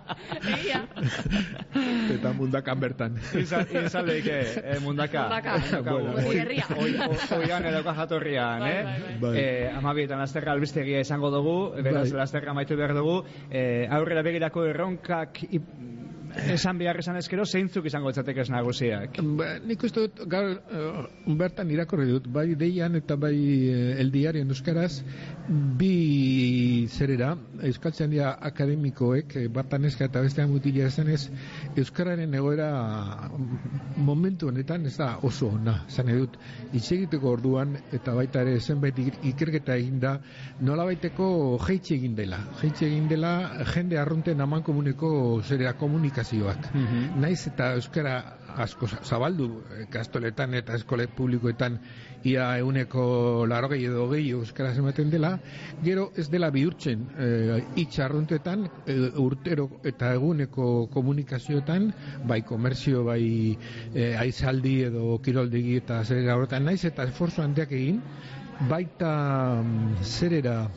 Eta mundakan bertan. Izan, izan leike, eh, mundaka. Mundaka. Bueno, herria. Oi- oi- Oian edauka jatorrian, Bai, eh? bai, bai. Bai. Eh, amabietan lasterra albistegia izango dugu, beraz Bai. lasterra maitu behar dugu, eh, aurrera begirako erronkak ip- esan behar esan ezkero, zeintzuk izango litzateke ez nagusiak. Ba, nik uste dut, gaur, eh, bertan irakorri dut, bai deian eta bai eh, el diario euskaraz, bi zerera, euskaltzen dira akademikoek, eh, bat aneska eta bestean mutila esanez, euskararen egoera mm, momentu honetan ez da oso ona, zan edut, hitz egiteko orduan, eta baita ere zenbait ik- ikerketa egin da, nola baiteko jeitxe egin dela, jeitxe egin dela jende arrunten aman komuneko zerera komunikazioak. Naiz eta euskara asko za- zabaldu eh, kastoletan eta eskole publikoetan ia euneko larogei edo gehi euskaraz ematen dela, gero ez dela bihurtzen eh, hitz arruntetan eh, urtero eta eguneko komunikazioetan, bai komerzio, bai eh, aizaldi edo kiroldegi eta zerera horretan. Naiz eta esforzo handiak egin, baita mm, zerera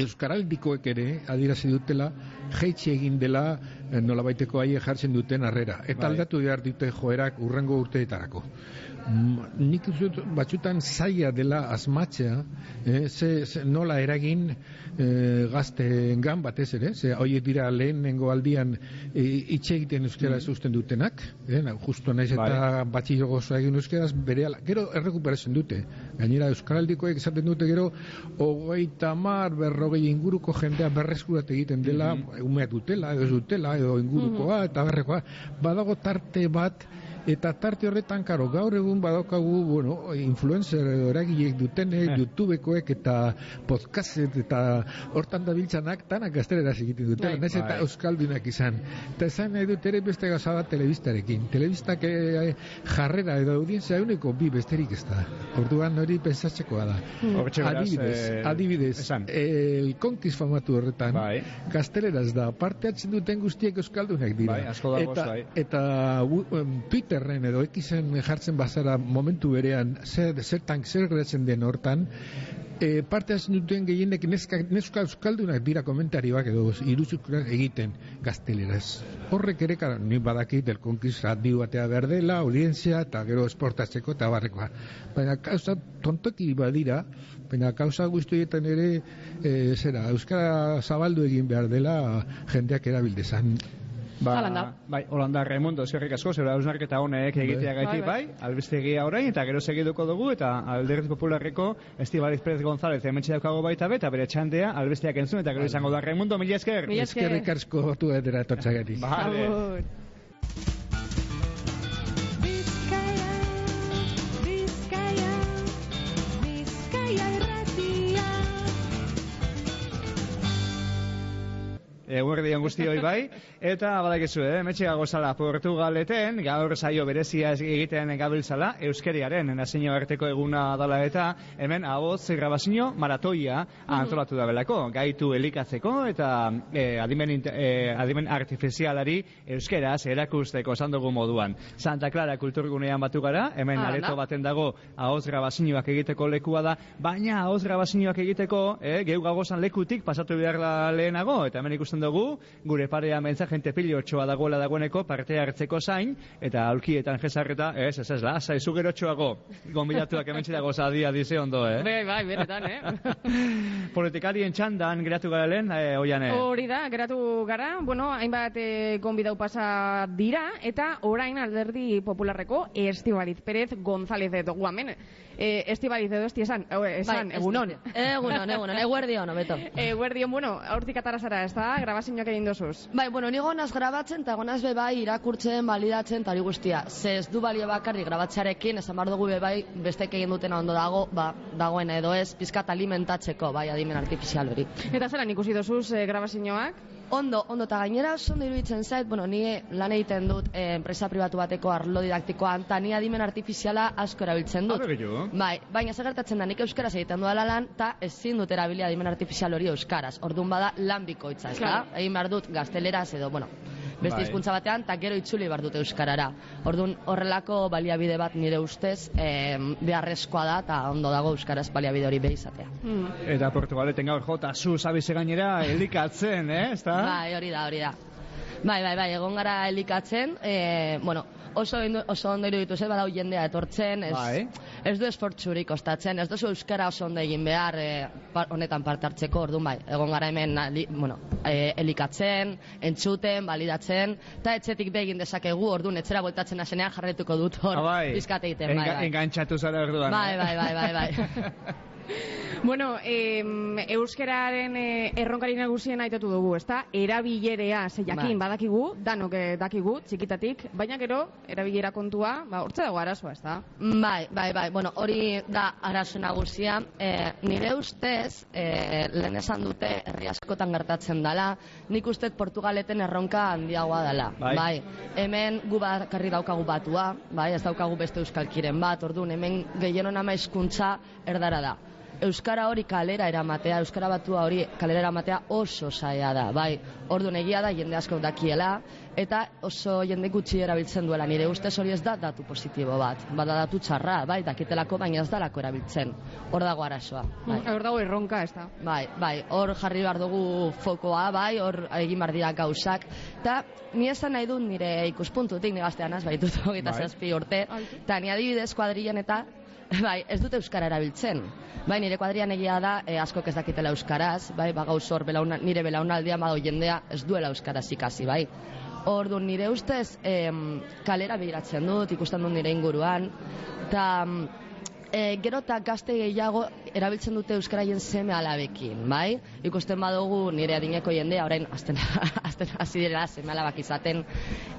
euskaraldikoek ere adierazi dutela jeitsi egin dela eh, nolabaiteko aie jartzen duten harrera eta Bai. aldatu behar dute joerak urrengo urteetarako nik uste dut batzutan zaila dela asmatzea eh, ze, ze nola eragin eh, gazteengan batez ere ze horiek dira lehenengo aldian eh, hitz egiten euskara susten dutenak eh, justo naiz eta batxillo gozoa egin euskaraz berehala gero errekuperatzen dute. Gainera euskaraldikoek esaten dute gero hogeita mar berrogei inguruko jendea berreskurat egiten dela umea dutela edo ez dutela edo ingurukoa eta berrekoa. Badago tarte bat eta tarte horretan karo gaur egun badaukagu bueno, influencer edo eragileek dutenek, youtubekoek eta podcastet eta hortan dabiltzanak tanak gazteleraz egiten dutela, Bai. naiz eta Bai. euskaldunak izan eta esan nahi dut ere beste gauza bat telebistarekin telebistak eh, jarrera edo audientzia euneko bi besterik ez da orduan hori pensatzekoa da Hortxe beraz, adibidez, eh, adibidez esan. el konkiz famatu horretan Bai. gazteleraz da parte hartzen duten guztiek euskaldunak dira Bai, asko dagoz, eta, bai. eta u- em, Twitterren edo Xen jartzen bazara momentu berean zer, zertan zer geratzen den hortan e, parte hartzen duten gehienek neska, neska euskaldunak dira komentarioak edo iruzukrak egiten gazteleraz. Horrek ere, kara, ni badakit, el conquist radio batea behar dela, audientzia, eta gero esportatzeko, eta barrekoa. Baina, kauza, tontoki badira, baina kauza guztietan ere, e, zera, euskara zabaldu egin behar dela jendeak erabildezan. Ba, Hala da. bai, Holanda Raimundo, eskerrik asko, zera hausnarketa honek egitea gaitik, bai, Bai, albistegia orain, eta gero segiduko dugu, eta alderdi popularreko Estibaliz Perez González hementxe daukago baita be, eta bere txandea albisteak entzun, eta gero izango da Raimundo, mila esker. Mila esker. Eskerrik asko tu edera etortzagari. Vale. Agur. Bizkaia, Bizkaia, Bizkaia irratia. Eguerdi on guztioi bai, eta badakizu, eh, metxe gozala Portugaleten, gaur saio berezia ez egiten gabiltzala, euskeriaren nazio arteko eguna dala eta hemen aboz grabazio maratoia antolatu da belako, gaitu elikatzeko eta eh, adimen, eh, adimen artifizialari euskeraz erakusteko esan dugu moduan. Santa Clara kulturgunean batu gara, hemen da. areto baten dago ahoz grabazioak egiteko lekua da, baina ahoz grabazioak egiteko, eh, geu gagozan lekutik pasatu behar lehenago, eta hemen ikusten dugu, gure parea mentza jente pilotxoa dagoela dagoeneko parte hartzeko zain, eta aulkietan jesarreta, ez, ez, ez, lasai, zu gerotxoago, gonbidatuak hemen dago zadia dize ondo, eh? Bai, bai, beretan, eh? Politikarien txandan geratu gara lehen, eh, oiane. Hori da, geratu gara, bueno, hainbat e, gonbidau pasa dira, eta orain alderdi popularreko Estibaliz Perez González dugu hemen. E, Estibaliz edo esti esan, eh, esan, Bai, egunon. Egunon, egunon, eguerdi hono, beto. E, guardion, bueno, hortik atara zara, ez da, grabazioak egin dozuz. Bai, bueno, ni gonaz grabatzen, eta gonaz be bai irakurtzen, balidatzen, eta hori guztia. Ze ez du balio bakarrik grabatzearekin, esan behar dugu be bai, bestek egin dutena ondo dago, ba, dagoen edo ez, pizkat alimentatzeko, bai, adimen artifizial hori. Eta zelan ikusi dozuz e, grabazioak? Ondo, ondo, eta gainera oso ondo iruditzen zait, bueno, ni lan egiten dut eh, enpresa pribatu bateko arlo didaktikoan, eta ni adimen artifiziala asko erabiltzen dut. Habe gehiago. Bai, baina zer gertatzen da, nik euskaraz egiten duela lan, eta ezin dut erabili adimen artifizial hori euskaraz. Orduan bada lan bikoitza, ez da? Claro. Egin behar dut gazteleraz edo, bueno, beste Bai. hizkuntza batean, eta gero itzuli behar dut euskarara. Orduan horrelako baliabide bat nire ustez eh, beharrezkoa da, eta ondo dago euskaraz baliabide hori behi izatea. Mm. Eta Portugaleten gaur jota zu zabize gainera elikatzen, eh, ezta? Bai, hori da, hori da. Bai, bai, bai, egon gara elikatzen, e, bueno, oso, ondo- oso ondo iruditu ze badau jendea etortzen, ez, Bai. ez du esfortzurik ostatzen, ez duzu euskara oso ondo egin behar e, par, honetan parte hartzeko, orduan bai, egon gara hemen ali, bueno, e, elikatzen, entzuten, balidatzen, eta etxetik begin dezakegu, orduan etxera bueltatzen hasenean jarretuko dut hor, Ah, bai. pizkat egiten, bai, Enga- bai. Engantzatu zara orduan. Bai, eh? bai, bai, bai, bai. Bueno, em, euskararen eh, erronkari nagusien aitatu dugu, ezta? Erabilerea, ze jakin Bai. badakigu, danok eh, dakigu, txikitatik, baina gero, erabilera kontua, ba, hortze dago arazoa, ezta? Bai, bai, bai, bueno, hori da arazo nagusia. E, nire ustez, e, lehen esan dute, herri askotan gertatzen dala, nik ustez Portugaleten erronka handiagoa dela. Bai. hemen gu bakarri daukagu batua, bai, ez daukagu beste euskalkiren bat, orduan, hemen gehienon ama hizkuntza erdara da. Euskara hori kalera eramatea, Euskara batua hori kalera eramatea oso zaila da, bai. Orduan egia da jende asko dakiela, eta oso jende gutxi erabiltzen duela. Nire ustez hori ez da datu positibo bat. Bada datu txarra, bai, dakitelako, baina ez dalako erabiltzen. Hor dago arazoa. Bai. Hor dago erronka, ezta? Bai, bai, hor jarri behar dugu fokoa, bai, hor egin behar dira gauzak. Eta ni esan nahi dut nire ikuspuntutik, ni gaztean az, baitut hogeita Bai. zazpi urte. Eta ni adibidez kuadrilen eta Bai, ez dute euskara erabiltzen. Bai, nire kuadrian egia da, e, askok ez dakitela euskaraz, bai, ba gauz hor belauna, nire belaunaldia bado jendea ez duela euskaraz ikasi, bai. Orduan nire ustez em, kalera begiratzen dut, ikusten dut nire inguruan, eta e, gero eta gazte gehiago erabiltzen dute euskaraien seme alabekin, bai? Ikusten badugu nire adineko jendea, orain azten, azten hasi direla seme alabak izaten,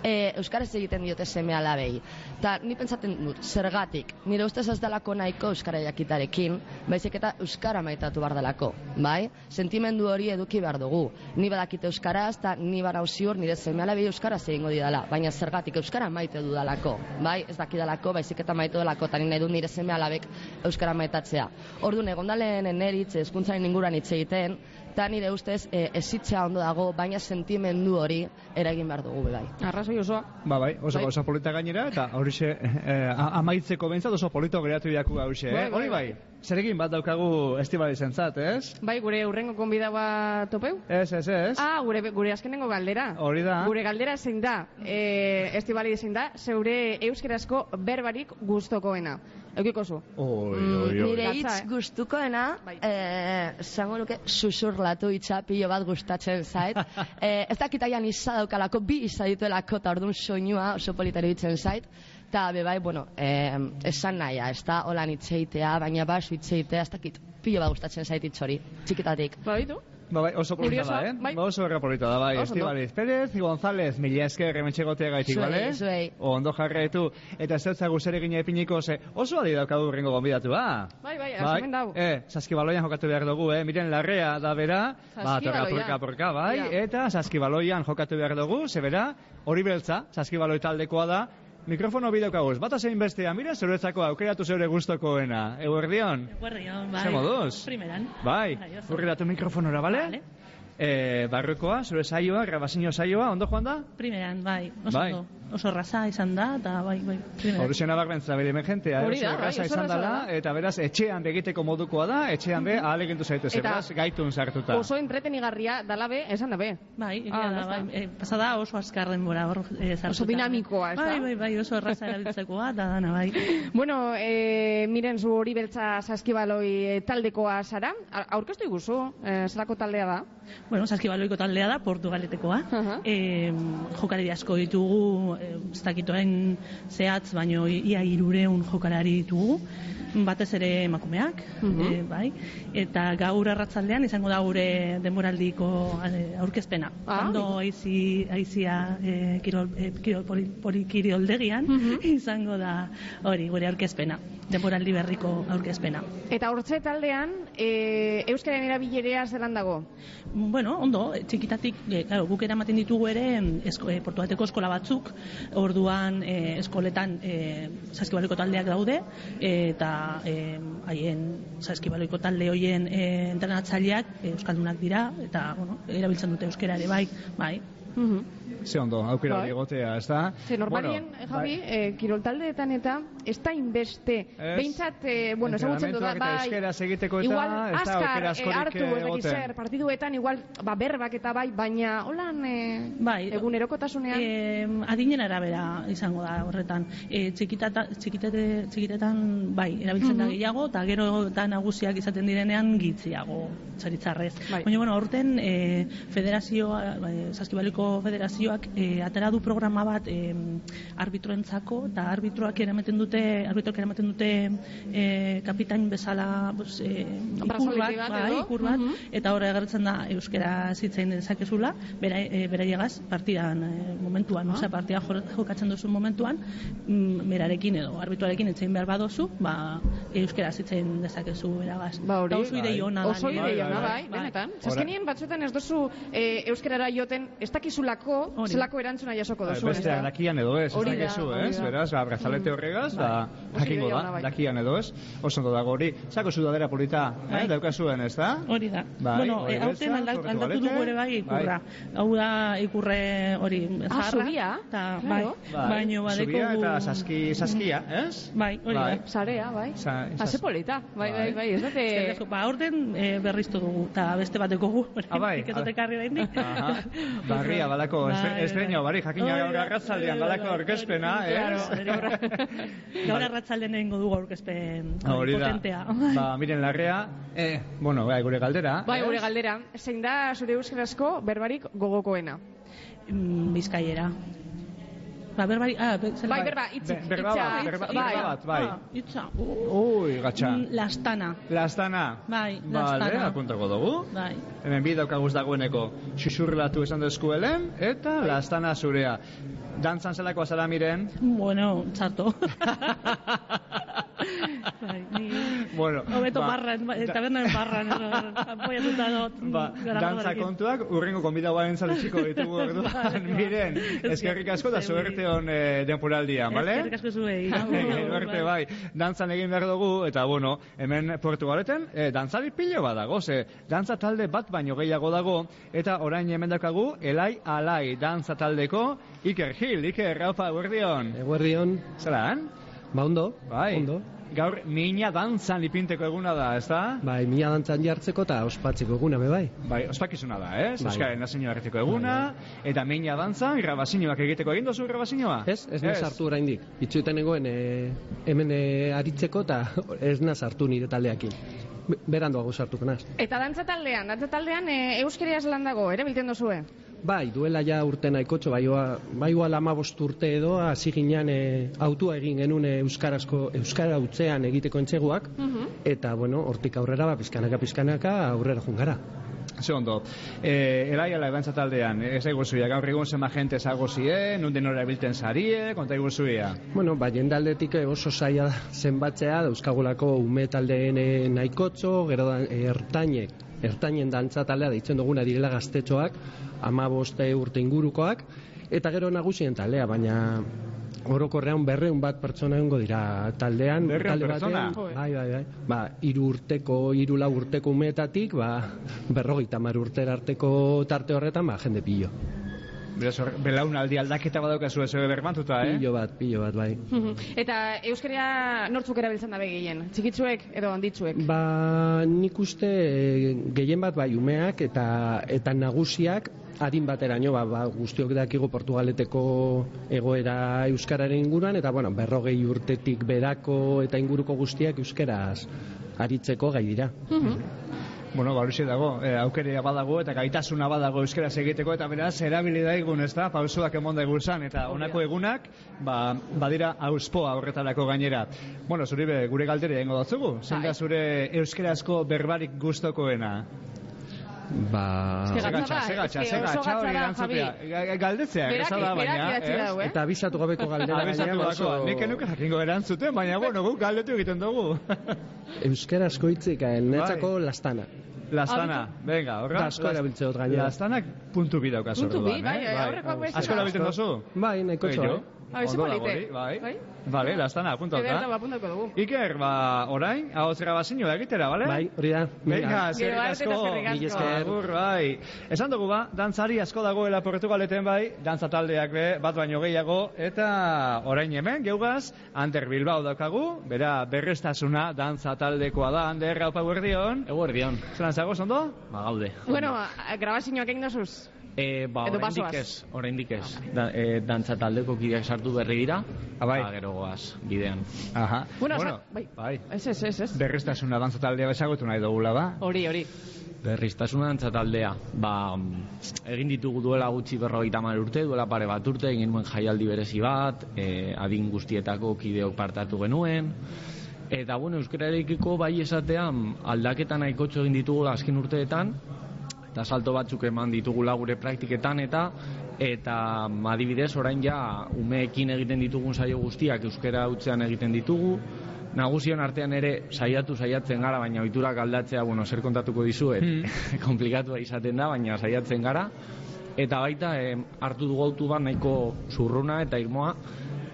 e, euskaraz egiten diote seme alabei. Ta ni pentsaten dut, zergatik, nire ustez ez dalako nahiko euskara jakitarekin, baizik eta euskara maitatu behar dalako, bai? Sentimendu hori eduki behar dugu. Ni badakite euskaraz, eta ni barau ziur nire seme alabei euskaraz egingo didala, baina zergatik euskara maite dudalako, bai? Ez dakidalako, baizik eta maite dudalako, eta nahi du nire seme alabek euskara maitatzea. Orduan Orduan, egondalen neritz eskuntzaren inguruan hitz egiten, eta nire ustez e, ezitzea ondo dago, baina sentimendu hori eragin behar dugu be bai. Arrazoi osoa. Ba, bai, oso Bai. oso polita gainera, eta horixe eh, a- amaitzeko bentsat oso polito geratu jaku gauxe, eh? Bai, bai, Hori bai, zerekin bat daukagu estibali zentzat, ez? Bai, gure urrengo konbidaua topeu? Ez, ez, ez. Ah, gure, gure azkenengo galdera. Hori da. Gure galdera zein da, e, estibali zein da, zeure euskerazko berbarik gustokoena. Eukiko zu. Oi, Mm, oi, oi. nire hitz eh? gustukoena, eh, zango nuke susurlatu hitza pilo bat gustatzen zait. eh, ez dakit aian izan daukalako, bi izan dituelako, eta orduan soinua oso politari bitzen zait. Eta bebai, bueno, eh, esan nahia, ez da, holan hitzeitea, baina basu hitzeitea, ez dakit, pilo bat gustatzen zait hitz hori, txikitatik. Ba, ditu? Ba, bai, oso polita da, eh? bai. Ba, oso erra polita da, bai. Estibaliz Pérez, González, mila esker rementxegotea gaitik, bale? zuei. Ondo jarraitu. Eta dut guzere gine epiniko, ze oso adi daukagu rengo gonbidatua. Bai, bai, Bai, hemen dau. eh, saskibaloian jokatu behar dugu, eh? Miren larrea da bera, ba, Saskibaloia. porka porka, bai, Ja. eta saskibaloian jokatu behar dugu, ze bera, hori beltza, saskibaloi taldekoa da, mikrofono bideokaguz, bata zein bestea, mira zuretzako aukeratu zeure gustokoena, eguerdion? Guardion, bai. Ze moduz? Primeran. Bai, oso. urriratu mikrofonora, bale? Vale. Eh, barrukoa, zure saioa, grabazio saioa, ondo joan da? Primeran, bai. Oso, Bai. ondo. Oso raza izan da, eta bai, bai. Primeran. Hori zena barbentza bere emergentea, oso da, bai, erraza izan erraza dela, da. eta beraz, etxean begiteko modukoa da, etxean be, ahalegintu zaitez, Eta beraz, gaitun sartuta. Oso entretenigarria dala be, esan da be. Bai, egia Ah, da, bai. E, pasada oso azkar denbora hor e, sartuta. Oso dinamikoa, ez da? Bai, bai, bai, oso erraza erabiltzekoa, eta dana, bai. Bueno, e, miren zu hori beltza saskibaloi eh, taldekoa zara. Aurkeztu iguzu, e, zelako taldea da. Bueno, saskibaloiko taldea da, Portugaletekoa. Aha. E, jokalari asko ditugu, e, ez dakitoen zehatz, baino ia irureun jokalari ditugu, batez ere emakumeak, Mhm. e, bai, eta gaur arratzaldean izango da gure denboraldiko e, aurkezpena. Ah. Ondo aizi, aizia e, kirol, e, kirol, poli, poli, kiroldegian Mhm. izango da hori gure aurkezpena, denboraldi berriko aurkezpena. Eta hortze taldean, e, euskaren erabilerea zelan dago? Bueno, ondo, eh, txikitatik, e, claro, guk eramaten ditugu ere esko, e, portugateko eskola batzuk, orduan e, eskoletan e, saskibaloiko taldeak daude, eta e, haien saskibaloiko talde hoien e, entrenatzaileak e, euskaldunak dira, eta bueno, erabiltzen dute euskera ere bai, bai. Ze ondo, aukera Bai. hori egotea, ez da? Ze normalien, Bueno, Javi, bai. e, kirol taldeetan eta ez da inbeste. Ez. Behintzat, e, bueno, ezagutzen dut da, bai. euskeraz egiteko eta igual, ez da aukera e, askorik, hartu, eh, ez egoten. zer, partiduetan, igual, ba, berbak eta bai, baina, holan, e, Bai, egunerokotasunean. E, adinen arabera izango da horretan. E, txikitata, txikitete, txikitetan bai, erabiltzen da Mhm. gehiago, eta gero eta nagusiak izaten direnean gitziago, zaritzarrez. Bai. Baina, bueno, aurten e, federazioa, e, Saskibaliko federazioak e, atera du programa bat e, arbitroentzako, eta arbitroak eramaten dute, arbitroak eramaten dute e, kapitain bezala pues, e, ikur bat, bat bai, ikur bat, Mhm. eta hor agertzen da euskera zitzain dezakezula, bera, e, beraiegaz partidan e, momentuan, Ah. osea partida jo- jokatzen duzu momentuan, mm, berarekin edo arbituarekin etzein behar badozu, ba euskera zitzain dezakezu beragaz. Ba, hori. Eta oso idei ona. Oso nire. idei Bai, ona, bai, bai, benetan. Zaskenien batzuetan ez duzu e, euskarara joten, ez dakizulako, Hori. zelako erantzuna jasoko duzu. ez Besteak da? dakian edo ez, ez Hori da, dakizu, ez? da. Beraz, ba, brazalete Mm. horregaz, ba, Oso jakingo da, bai. dakian edo ez, oso ondo dago hori. Zako sudadera polita, eh, Bai. daukazuen, ez da? Hori da. Bai, bueno, e, aldatu dugu ere bai ikurra. Hau da ikurre hori Ah, zaharra. zubia? Ta, bai, baino badeko Zubia eta saski, saskia, ez? Bai, hori Bai. da. Sarea, bai. Ase sas- polita, bai, bai, Bai. bai, ez dute... Ba, aurten e, berriztu dugu, eta beste bateko gu. Ah, bai. Dut ekarri oraindik. Aha, barria balako, Bai, estre- estreño, bai. bari, jakina gaur arratzaldean bai, aurkezpena, hori, claro, ez? Gaur arratzaldean egingo dugu aurkezpen da. potentea. Ba, miren larrea, eh, bueno, bai, gure galdera. Bai, ez? gure galdera, zein da zure euskarazko berbarik gogokoena? Mm, Bizkaiera. Ba, berbari, ah, be, zer- Bai, berba, hitzik, Be- berba bat, berba- bai. berba bat, bai. Ah, hitza. Uh, Ui, gatxa. mm, Lastana. Lastana. Bai, Bale, lastana. apuntako dugu. Bai. Hemen bi daukaguz dagoeneko xuxurrelatu esan dezkuelen, eta lastana zurea. Dantzan zelako azara miren? Bueno, txarto. bai, ni bueno, Hobeto ba, barran, ba, tabernaren barran, apoiatuta dut. Ba, dantza kontuak, urrengo konbidauaren zalutsiko ditugu orduan, miren, eskerrik asko da suerte hon eh, denporaldian, bale? Eskerrik asko zuei. Gero arte bai, dantzan egin behar dugu, eta bueno, hemen Portugaleten, eh, dantzari pilo bat dago, ze, dantza talde bat baino gehiago dago, eta orain hemen dakagu, Elai Alai dantza taldeko, Iker Gil, Iker, Raupa, Eguerdion. Eguerdion. Zeran? Ba, ondo. Bai. Ondo. Gaur, mina dantzan ipinteko eguna da, ez da? Bai, mina dantzan jartzeko eta ospatzeko eguna, be bai. Bai, ospakizuna da, eh? Bai. Euskaren nazio egiteko eguna, eta mina dantzan, grabazioak egiteko egin dozu grabazioa? Ez, ez naz sartu oraindik. Itxuetan egoen e, hemen e, aritzeko eta ez naz sartu nire taldeakin. Be- Beranduago sartuko naz. Eta dantza taldean, dantza taldean e, euskeriaz lan dago, ere bilten dozue? Bai, duela ja urte nahikotxo, bai, oa, bai oa lamabost urte edo, hasi ginean e, autua egin genuen e, euskarazko, euskara utzean egiteko entxeguak, eta, bueno, hortik aurrera, ba, pizkanaka, pizkanaka, aurrera jungara. Ze ondo. Eh, elai ala dantza taldean, ez aigu zuia, gaur egun zema jente zago zien, nunden nora bilten zarie, konta zuia. Bueno, ba, jendaldetik eh, oso zaila zenbatzea, dauzkagulako ume taldeen eh, nahikotxo, gero da, eh, ertainek, ertainen dantza taldea deitzen duguna direla gaztetxoak, ama boste urte ingurukoak, eta gero nagusien taldea, baina orokorrean berreun bat pertsona egongo dira taldean, Berrehun talde pertsona? batean, bai, bai, bai, ba, iru urteko, iru lau urteko umeetatik, ba, berrogeita mar urtera arteko tarte horretan, ba, jende pillo. Beraz, belaunaldi aldaketa badaukazu ez berbantuta, eh? Pillo bat, pillo bat, bai. Eta euskeria nortzuk erabiltzen dabe gehien? Txikitzuek edo handitzuek? Ba, nik uste eh, gehien bat bai umeak eta eta nagusiak adin bateraino ba, ba guztiok dakigu Portugaleteko egoera euskararen inguruan eta bueno, berrogei urtetik berako eta inguruko guztiak euskaraz aritzeko gai dira. Bueno, ba, dago, e, aukerea badago eta gaitasuna badago euskaraz egiteko eta beraz, erabili daigun, ez da, pausoak emon daigulzan eta honako egunak, ba, badira auspoa horretarako gainera. Bueno, zuri be, gure galdere egingo datzugu, zein da zure euskarazko berbarik gustokoena? Ba... Segatxa, segatxa, segatxa hori. Ga- Galdetzea, geza da, baina, eh? Eta abisatu gabeko galdera bako, oso- nik enuke jakingo erantzuten, baina, bueno, guk galdetu egiten dugu. Euskarazko hitzik eh, netzako Bai. lastana. Lastana, venga, horra. Asko erabiltze dut gainera. Lastanak puntu bi daukazu. Puntu bi, bai, eh? aurrekoak bezala. Asko erabiltzen duzu? Bai, nahiko Gehiago? Dago polite. Bai. Bai? Vale, lastana, Ederta, apuntauta. ba, apuntako dugu. Iker, ba, orain, hau zera bazinua egitera, bale? Bai, hori da. Venga, arte asko. Mila esker. Agur, bai. Esan dugu ba, dantzari asko dagoela Portugaleten bai, dantza taldeak be, bat baino gehiago, eta orain hemen, geugaz, Ander Bilbao daukagu, bera berrestasuna dantza taldekoa da, Ander, hau eguerdion. Eguerdion. Zelan zagoz, ondo? Ba, gaude. Bueno, a- grabazioak egin dozuz? E, ba, Edo oraindik ez, oraindik ez. Da, e, dantza taldeko kideak sartu berri dira. Ah, bai. Ba, gero goaz, bidean. Aha. Bueno, bueno sa- bai. bai. Ez, ez, ez, ez. Berrestasuna dantza taldea ezagutu nahi dugula, ba? Hori, hori. Berriztasuna dantza taldea. Ba, egin ditugu duela gutxi berrogeita hamar urte, duela pare bat urte, egin nuen jaialdi berezi bat, e, adin guztietako kideok partatu genuen. Eta, bueno, euskararekiko bai esatean aldaketa nahikotxo egin ditugu azken urteetan, eta salto batzuk eman ditugula gure praktiketan eta eta mm, adibidez orain ja umeekin egiten ditugun saio guztiak euskara hutzean egiten ditugu. Nagusion artean ere saiatu saiatzen gara baina ohiturak aldatzea bueno zer kontatuko dizuet komplikatua izaten da baina saiatzen gara. Eta baita em, hartu dugu autu bat nahiko zurruna eta irmoa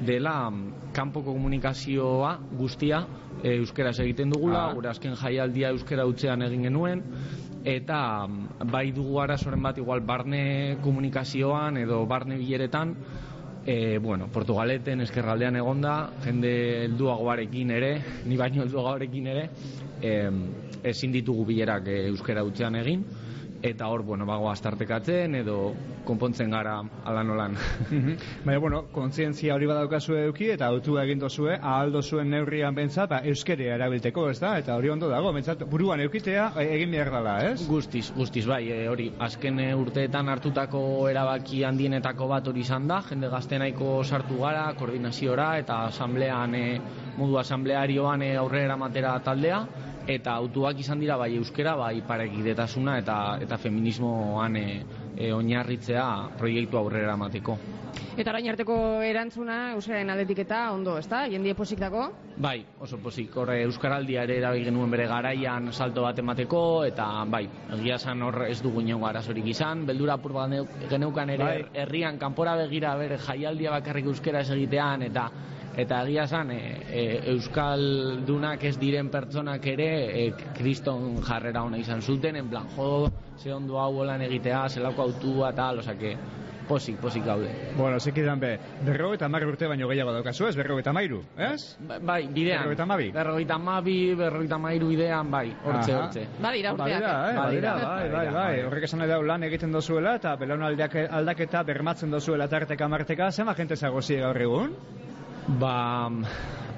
dela mm, kanpoko komunikazioa guztia e, euskaraz egiten dugula, Ah. gure azken jaialdia euskara hutzean egin genuen eta mm, bai dugu arazoren bat igual barne komunikazioan edo barne bileretan e, bueno, Portugaleten eskerraldean egonda jende helduagoarekin ere ni baino helduagoarekin ere e, ezin ditugu bilerak e, euskara hutzean egin eta hor, bueno, bago astartekatzen edo konpontzen gara ala nolan. Baina, bueno, kontzientzia hori badaukazu eduki eta autua egin dozue, ahaldo zuen neurrian bentsat, ba, euskerea erabilteko, ez da? Eta hori ondo dago, bentsat, buruan eukitea e, egin behar dela, ez? Guztiz, guztiz bai, e, hori, azken e, urteetan hartutako erabaki handienetako bat hori izan da, jende gazte nahiko sartu gara, koordinaziora eta asamblean, e, modu asamblearioan e, aurrera eramatera taldea, eta autuak izan dira bai euskera, bai parekidetasuna eta eta feminismoan e, e, oinarritzea proiektu aurrera emateko. Eta orain arteko erantzuna Euskararen aldetik eta ondo, ezta? Jendie posik dago? Bai, oso pozik, horre Euskaraldia ere erabil genuen bere garaian salto bat emateko, eta bai, egia esan hor ez dugu inongo arazorik izan, beldura apur geneukan ere Bai. herrian kanpora begira bere jaialdia bakarrik euskera egitean, eta eta egia esan e, e, Euskaldunak ez diren pertsonak ere e, kriston jarrera ona izan zuten, en plan, jo, ze ondo hau holan egitea, zelako autua, tal, osake, posik, posik gaude. Bueno, zekidan be, berro eta mar urte baino gehiago daukazu, ez? Berro eta mairu, ez? Bai, bidean. Berrogeita hamabi? Berrogeita hamabi, berrogeita hamairu bidean, bai, hortze, Aha. hortze. Badira urteak. Badira, eh? Badira, bai, bai, badira, bai. Horrek esan dau lan egiten dozuela eta belaunaldiak aldaketa bermatzen dozuela tarteka marteka, zema jente zagozi gaur egun? Ba,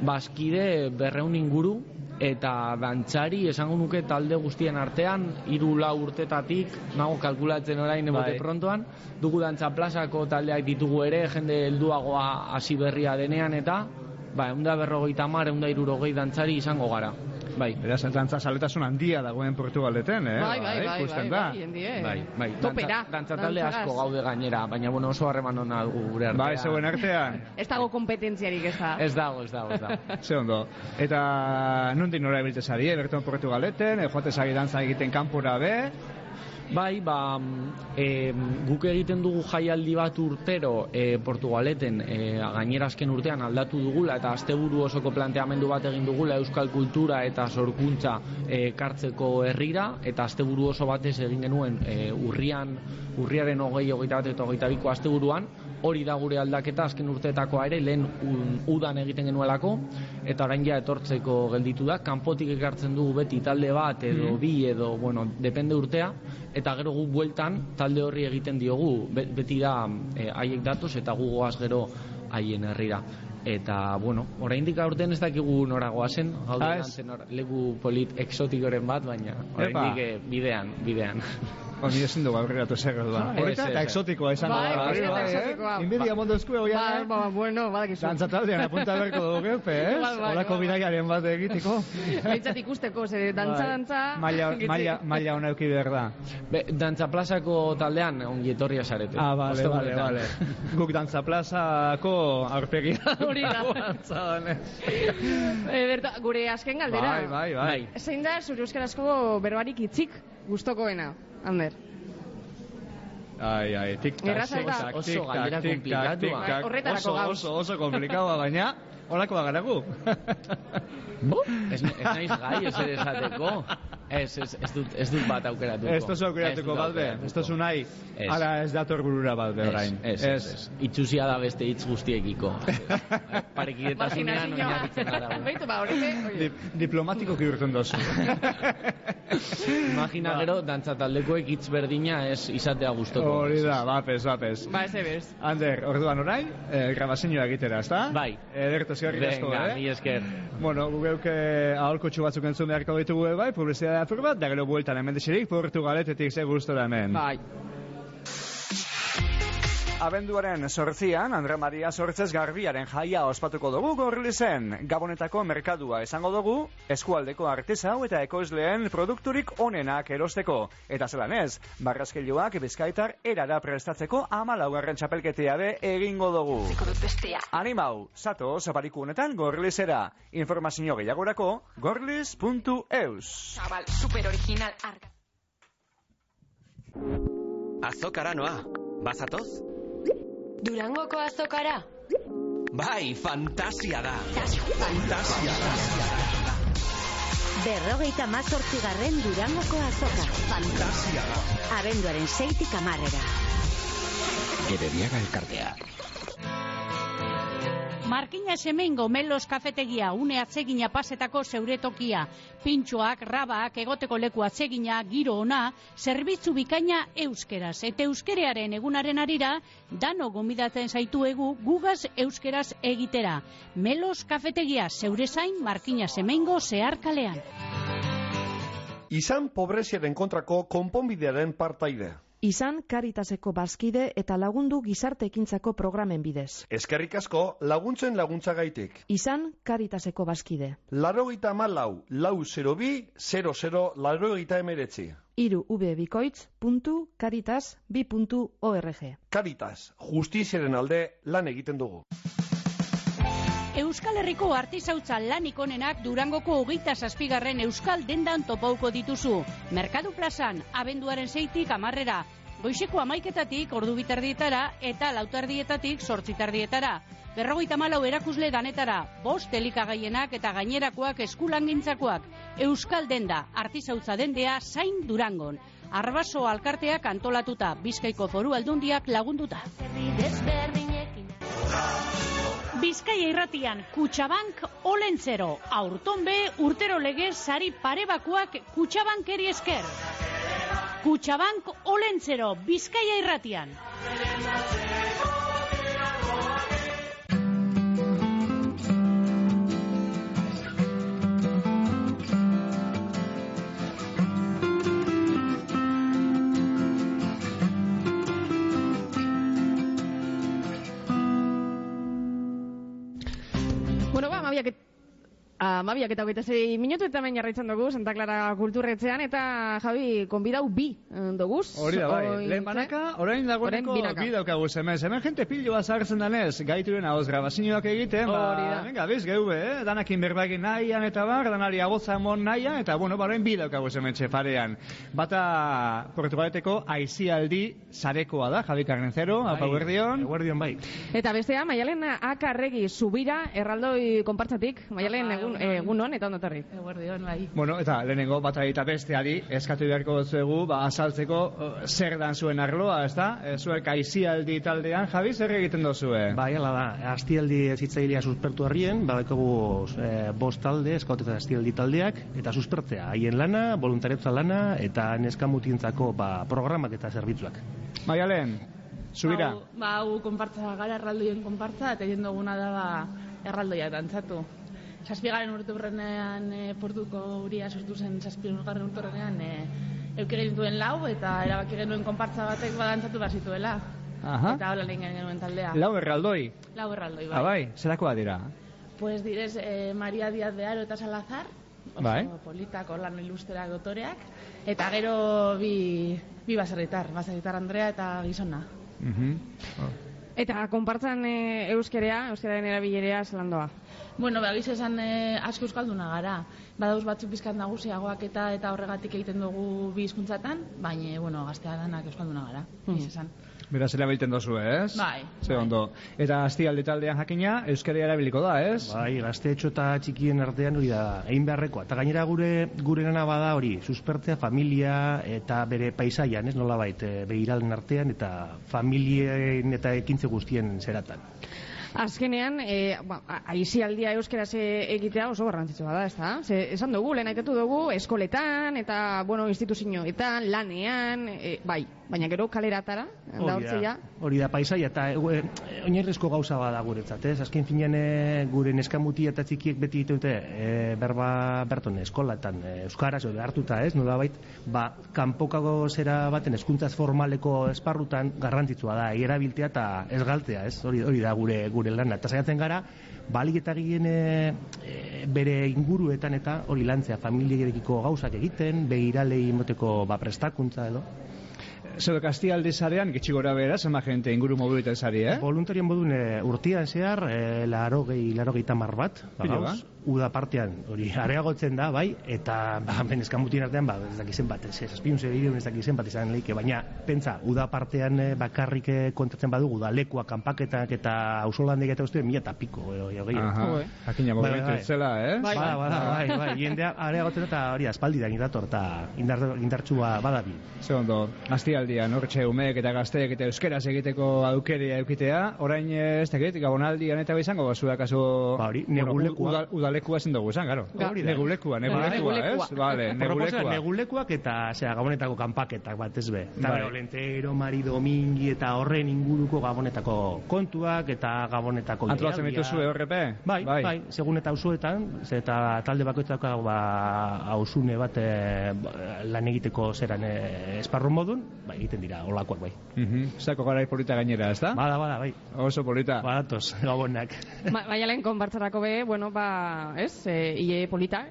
baskide berreun inguru eta dantzari esango nuke talde guztien artean hiru lau urtetatik nago kalkulatzen orain Bai. prontoan dugu dantza plazako taldeak ditugu ere jende helduagoa hasi berria denean eta ba eunda berrogeita hamar eunda hirurogei dantzari izango gara bai Beraz, dantza saletasun handia dagoen Portugaleten, eh? Bai, bai, bai, ikusten bai, da. bai, jendie. bai, bai. Topera, Dantza, talde asko gaude gainera, baina bueno, oso harreman ona dugu gure artean. Bai, zeuen artean. Ez dago kompetentziarik ez da. Ez dago, ez dago, ez dago. Ze ondo. Eta nondik nora ibiltze zari, eh? Berton Portugaleten, eh, joate dantza egiten kanpora be, Bai, ba, e, guk egiten dugu jaialdi bat urtero e, Portugaleten, e, gainera azken urtean aldatu dugula eta asteburu osoko planteamendu bat egin dugula euskal kultura eta sorkuntza e, kartzeko herrira eta asteburu oso batez egin genuen e, urrian, urriaren hogei, hogeita bat eta hogeita biko asteburuan, hori da gure aldaketa azken urteetakoa ere lehen udan egiten genuelako eta orain ja etortzeko gelditu da. Kanpotik ekartzen dugu beti talde bat edo Mhm. bi edo bueno depende urtea eta gero gu bueltan talde horri egiten diogu Be- beti da eh, haiek datoz eta gu goaz gero haien herrira. Eta bueno oraindik aurten ez dakigu nora goazen gaude Ah, leku polit exotikoren bat baina oraindik eh, bidean bidean Honi ezin dugu aurreratu zer da. Horita ez, eta exotikoa izango Bai, da. bai, eh? exotikoa. Inbidia mondo eskue Bai, hoian. ba, bueno, badakizu. Dantza taldean apunta berko dugu gepe, ez? Bai, bai, Olako bai. bidaiaren bat egiteko. Behintzat ikusteko, ze dantza, dantza... Maila, gitzi. maila, maila ona euki behar da. Be, dantza plazako taldean ongi etorria zarete Ah, vale, vale, vale. Guk dantza plazako aurpegia. Hori da. Dantza honez. E, berta, gure azken galdera. Bai, bai, bai. Zein da zure euskarazko berbarik itzik gustokoena, Ander? Ai, ai, tic-tac, Erraza da. tic-tac, Oso tic-tac, galdera tic-tac, konplikatua. tic-tac. Horretarako Oso, oso, oso komplikaua, baina holakoa gara gu. Ez, ez naiz gai, ez ere esateko. Ez, ez, ez dut, ez dut bat aukeratuko. Ez tozu aukeratuko Ez dut bat be, ez tozu nahi, Ez. ara ez dator burura bat be orain. Ez, ez, ez. Itxusia da beste hitz guztiekiko. Parekidetasunean oinarritzen gara. Beitu, ba, hori. Dip, diplomatiko kirurten dozu. Imagina gero, dantza taldekoek hitz berdina ez izatea gustoko. Hori da, bapes, bapes. Ba, ez ebez. Ander, orduan orain, eh, grabazioa egitera, ezta? Bai. Ederto ziarrik asko, Venga, eh? mi esker. Bueno, gugeuke aholkotxu batzuk entzun beharko ditugu bai, publizitatea apur bat, da gero bueltan hemen desirik, Portugaletetik ze gustora hemen. Bai. Abenduaren sortzian, Andre Maria Sortzez Garbiaren jaia ospatuko dugu gorlizen. Gabonetako merkadua esango dugu, eskualdeko artesau eta ekoizleen produkturik onenak erosteko. Eta zelan ez, barrazkiluak bizkaitar erara prestatzeko amalaugarren txapelketea be egingo dugu. Animau, zato, zapariku honetan gorlizera. Informazio gehiagorako, gorliz.eus. Zabal, super original, arga. Azokara noa, bazatoz? Durangoko azokara? Bai, fantasia da. Fantasia da. Berrogeita mazortzigarren Durangoko azoka. Fantasia da. Abenduaren seitik amarrera. Gerediaga elkartea. Markina semengo melos kafetegia une atsegina pasetako zeure tokia. Pintxoak, rabak, egoteko leku atsegina, giro ona, zerbitzu bikaina euskeraz. Eta euskerearen egunaren arira, dano gomidatzen zaituegu gugaz euskeraz egitera. Melos kafetegia zeure zain Markina semengo zeharkalean. Izan pobreziaren kontrako konponbidearen partaide. Izan Caritaseko bazkide eta lagundu gizarte ekintzako programen bidez. Eskerrik asko laguntzen laguntzagaitik. Izan Caritaseko bazkide. Larogeita malau, lau 0 bi, 00, larogeita emeretzi. irubikoitz.caritas2.org. Caritas, justiziaren alde lan egiten dugu. Euskal Herriko artizautza lanik onenak Durangoko hogeita zazpigarren Euskal Dendan topauko dituzu. Merkadu plazan, abenduaren zeitik amarrera. Goizeko amaiketatik ordu bitardietara eta lautardietatik sortzitardietara. Berrogeita malau erakusle danetara, bost delikagaienak eta gainerakoak eskulangintzakoak. Euskal Denda, artizautza dendea zain Durangon. Arbaso alkarteak antolatuta, Bizkaiko foru aldundiak lagunduta. Bizkaia irratian, Kutxabank Olentzero, aurtonbe urtero legez sari parebakoak Kutxabankeri esker. Kutxabank Olentzero, Bizkaia irratian. Bueno, ba, mabiak, et... Amabiak eta hogeita zei minutu eta hemen jarraitzen dugu Santa Clara kulturretzean eta Javi, konbidau bi eh, doguz. Hori da, bai. Oin- Lehen banaka, orain dagoeneko Orain bi daukagu hemen. Hemen jente piloa zartzen danez, gaituren ahoz grabazioak egiten, ba, Hori da. venga, biz, geube, eh? Danakin berbagin nahian eta bar, danari agotza emon nahian, eta bueno, ba, orain bi daukagu hemen txefarean. Bata, Portugaleteko aizialdi zarekoa da, Javi Carnezero, Bai, apa. Eguerdion bai. Eta bestea, Maialen Akarregi Zubira, erraldoi konpartzatik. Maialen, egun, egun hon, eta ondotarri. Eguerdion, bai. Bueno, eta lehenengo bata eta besteari eskatu beharko zuegu, ba, azaltzeko eh, zer dan zuen arloa, ez da? E, zuek aizialdi taldean, Javi, zer egiten dozue? Bai, ala da, astialdi zitzailea suspertu harrien, badakagu e, bost talde, eskaut eta astialdi taldeak, eta suspertzea, haien lana, voluntaretza lana, eta neskamutintzako ba, programak eta zerbitzuak. Maialen, zubira. Hau, ba, hau konpartza gara erraldoien konpartza, eta egin duguna da ba, erraldoiak dantzatu. Zazpigaren urte hurrenean e, portuko uria sortu zen zazpigaren urte hurrenean e, eukegin duen lau, eta erabaki genuen konpartza batek badantzatu behar zituela. Aha. Eta hola lehen genuen taldea. Lau erraldoi. Lau erraldoi, bai. Ah, bai, zerakoa dira. Pues direz, eh, Maria Díaz de Aro eta Salazar, oso Bai. politak, orlan ilusterak dotoreak, eta gero bi, bi baserritar, baserritar Andrea eta gizona. Eta konpartzan e, euskerea, euskeraren erabilerea zelandoa. Bueno, ba, gizu esan eh, asko euskalduna gara. Badauz batzuk bizkat nagusiagoak eta eta horregatik egiten dugu bi hizkuntzatan, baina, bueno, gaztea danak euskalduna gara, gizu esan. Beraz erabiltzen dozu, ez? Bai, Ze ondo. Eta astialdi taldean jakina, euskara erabiliko da, ez? Bai, gaztetxo eta txikien artean hori da, egin beharrekoa. Eta gainera gure gure lana bada hori, suspertzea familia eta bere paisaian, ez nola bait, begiralen artean eta familien eta ekintze guztien zeratan. Azkenean, e, ba, aizialdia euskeraz e- egitea oso garrantzitsua da, ezta? Ze, esan dugu, lehen aitatu dugu, eskoletan, eta, bueno, instituzioetan, lanean, e, bai, baina gero kaleratara, da da, hori da paisaia eta e, oinarrizko gauza bada guretzat, ez? Azken finean e, gure neskamuti eta txikiek beti ditu dute e, berba berton eskolatan e, euskaraz edo hartuta, ez? Nolabait, ba kanpokako zera baten hezkuntzaz formaleko esparrutan garrantzitsua da erabiltzea eta ez galtzea, ez? Hori hori da gure gure lana. Eta saiatzen gara balik eta gehien e, e, bere inguruetan eta hori lantzea familiarekiko gauzak egiten, begiralei moteko ba prestakuntza edo. Zeuek astialdi zarean, gitxi gora bera, zenba jente inguru mobilitate zari, eh? Voluntarien modun e, urtean zehar, e, laro gehi, laro gehi tamar bat, bagauz, uda partean, hori areagotzen da, bai, eta ba, benezkamutien artean, ba, ez dakizen bat, ez, ez azpiun ez dakizen bat izan leike, baina, pentsa, uda partean e, bakarrik kontatzen badugu, da lekua, kanpaketak eta ausolandik eta uste, mila eta piko, e, e, gehiago. Aha, jakina Bai, mobilitate bai. zela, ez? Bai, bai, bai, bai, bai, jendea areagotzen da, eta hori aspaldi da indator, eta indar, indartsua badabil. Ze ondo, astialdian, hortxe umeek eta gazteek eta euskeraz egiteko aukeria eukitea, orain eh, ez dakit, gabonaldian eta izango bazu da kaso... Ba hori, bueno, negulekua. uda- udalekua esan dugu izan, garo. Hori da. Negulekua, negulekua, ez? Vale, Negulekua. negulekua. negulekuak eta zera, gabonetako kanpaketak bat ez be. Eta Bai. gero, lentero, mari domingi eta horren inguruko gabonetako kontuak eta gabonetako Antolatzen dituzue horrepe? Bai, bai, bai, segun eta auzoetan, ze eta talde bakoitzak ba, ausune bat e, lan egiteko zeran e, esparru modun, bai, egiten dira, olakoak bai. Mhm. Zako garai polita gainera, ez da? Bada, bada, bai. Oso polita. Badatoz, gabonak. Ba, baina lehen konpartzarako be, bueno, ba, ez, e, ie polita,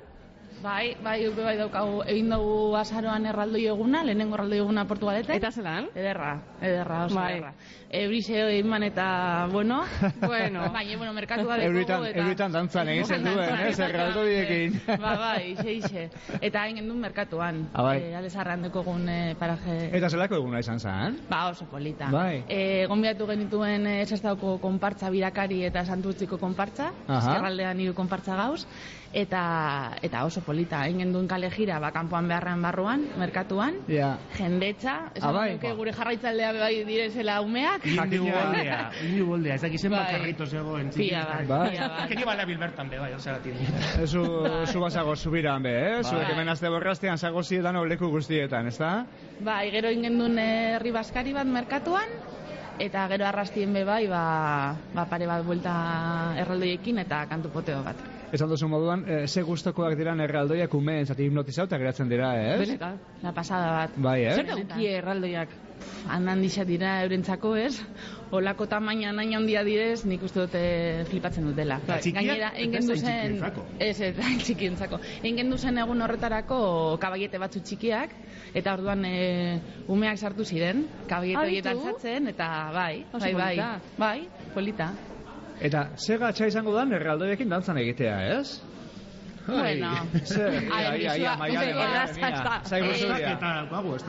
Bai, bai, upe bai daukagu, egin dugu azaroan erraldoi eguna, lehenengo erraldoi eguna Portugaleten. Eta zelan? Ederra, ederra, oso Bai. ederra. Eurize eman eta, bueno, Bueno. baina, bueno, merkatua dekogu Euritan, eta... euritan dantzan egiten duen, eh, zerraldodiekin. Ba, bai, ixe, ixe. Eta hain gendun merkatuan. Ah, bai. Eh, alezarran dekogun eh, paraje... Eta zelako eguna izan zen? Ba, oso polita. Bai. E, gonbiatu genituen e, esastauko konpartza birakari eta santurtziko konpartza, eskerraldean hiru konpartza gauz, eta eta oso polita. Egin genduen kale jira, ba, kanpoan beharrean barruan, merkatuan, Ja. jendetza, esan Ah, bai. nuke gure jarraitzaldea bai direzela umeak. Indu boldea, indu boldea, ez dakizen Bai. karrito zegoen. Pila bat, bat. Geni bala bilbertan be, bai, horregatik. Zu, zu basago zubiran be, eh? Zuek Bai. hemen azte borrastean zago zietan leku guztietan, ez da? Bai, gero egin genduen eh, herri baskari bat merkatuan, eta gero arrastien be bai, ba, ba pare bat buelta erraldoiekin eta kantu poteo bat. Esan duzu moduan, eh, ze gustokoak diran erraldoiak umeen zati hipnotizauta geratzen dira, ez? Benetan, la pasada bat. Bai, eh? Zer dauki erraldoiak? Handan disa dira eurentzako, ez? Olako tamaina nahi handia direz, nik uste dute flipatzen dutela. Gainera, engen duzen... Ez, ez, txikientzako. Engen duzen egun horretarako kabaiete batzu txikiak, eta orduan e, umeak sartu ziren, kabaiete Ah, horietan sartzen, eta bai, Oso bai, bai, polita. bai, polita. Eta ze gatxa izango da erraldoiekin dantzan egitea, ez? Bueno. Zer, Ai, Eh, ez da?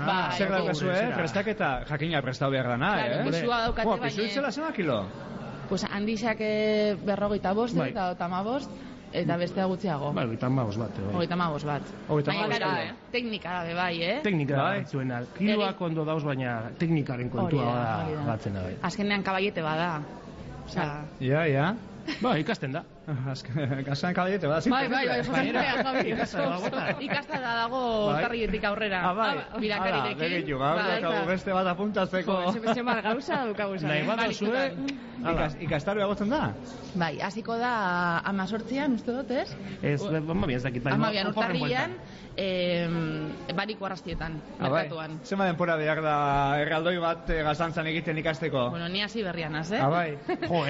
Bai. Zer daukazu, eh? Prestaketa jakina prestau behar dana, eh? pisua daukate, baina- pisu itzela zema kilo? Pues handixak eh, berrogeita bost, Bai. eta otama bost, eta bestea gutxiago. Bai, gitan maus bat, bai. Hogeita hamabost bat. Hogeita hamabost gara, kilo. teknika dabe bai, eh? Teknika Bai. da zuena. Kiloak ondo dauz, baina teknikaren kontua da, da da. batzena bai. Azkenean kabaiete bada. Osea, Ja, ja. Ba, ikasten da. Azken, gasan kabaiete, bada, bai, bai, bai, Gainera. josea, Javi. Ikasta dago eta. Ikasta da dago Bai. tarrietik aurrera. Ah, bai. Birakarirekin. Begitu, gaur Bai. daukagu beste bat apuntatzeko. Ze mar gauza daukagu zan. Nahi bat zue, Ikas, ikastaroa egotzen da? Bai, hasiko da amazortzian, uste dut, ez? ez, mami ez dakit, bai. Amabian urtarrian, bueltan. eh, bariko arrastietan, Ah, bai. merkatuan. Zema denpora behar da erraldoi bat eh, gazantzan egiten ikasteko? Bueno, ni hasi berrian az, eh? Ah, bai. Jo,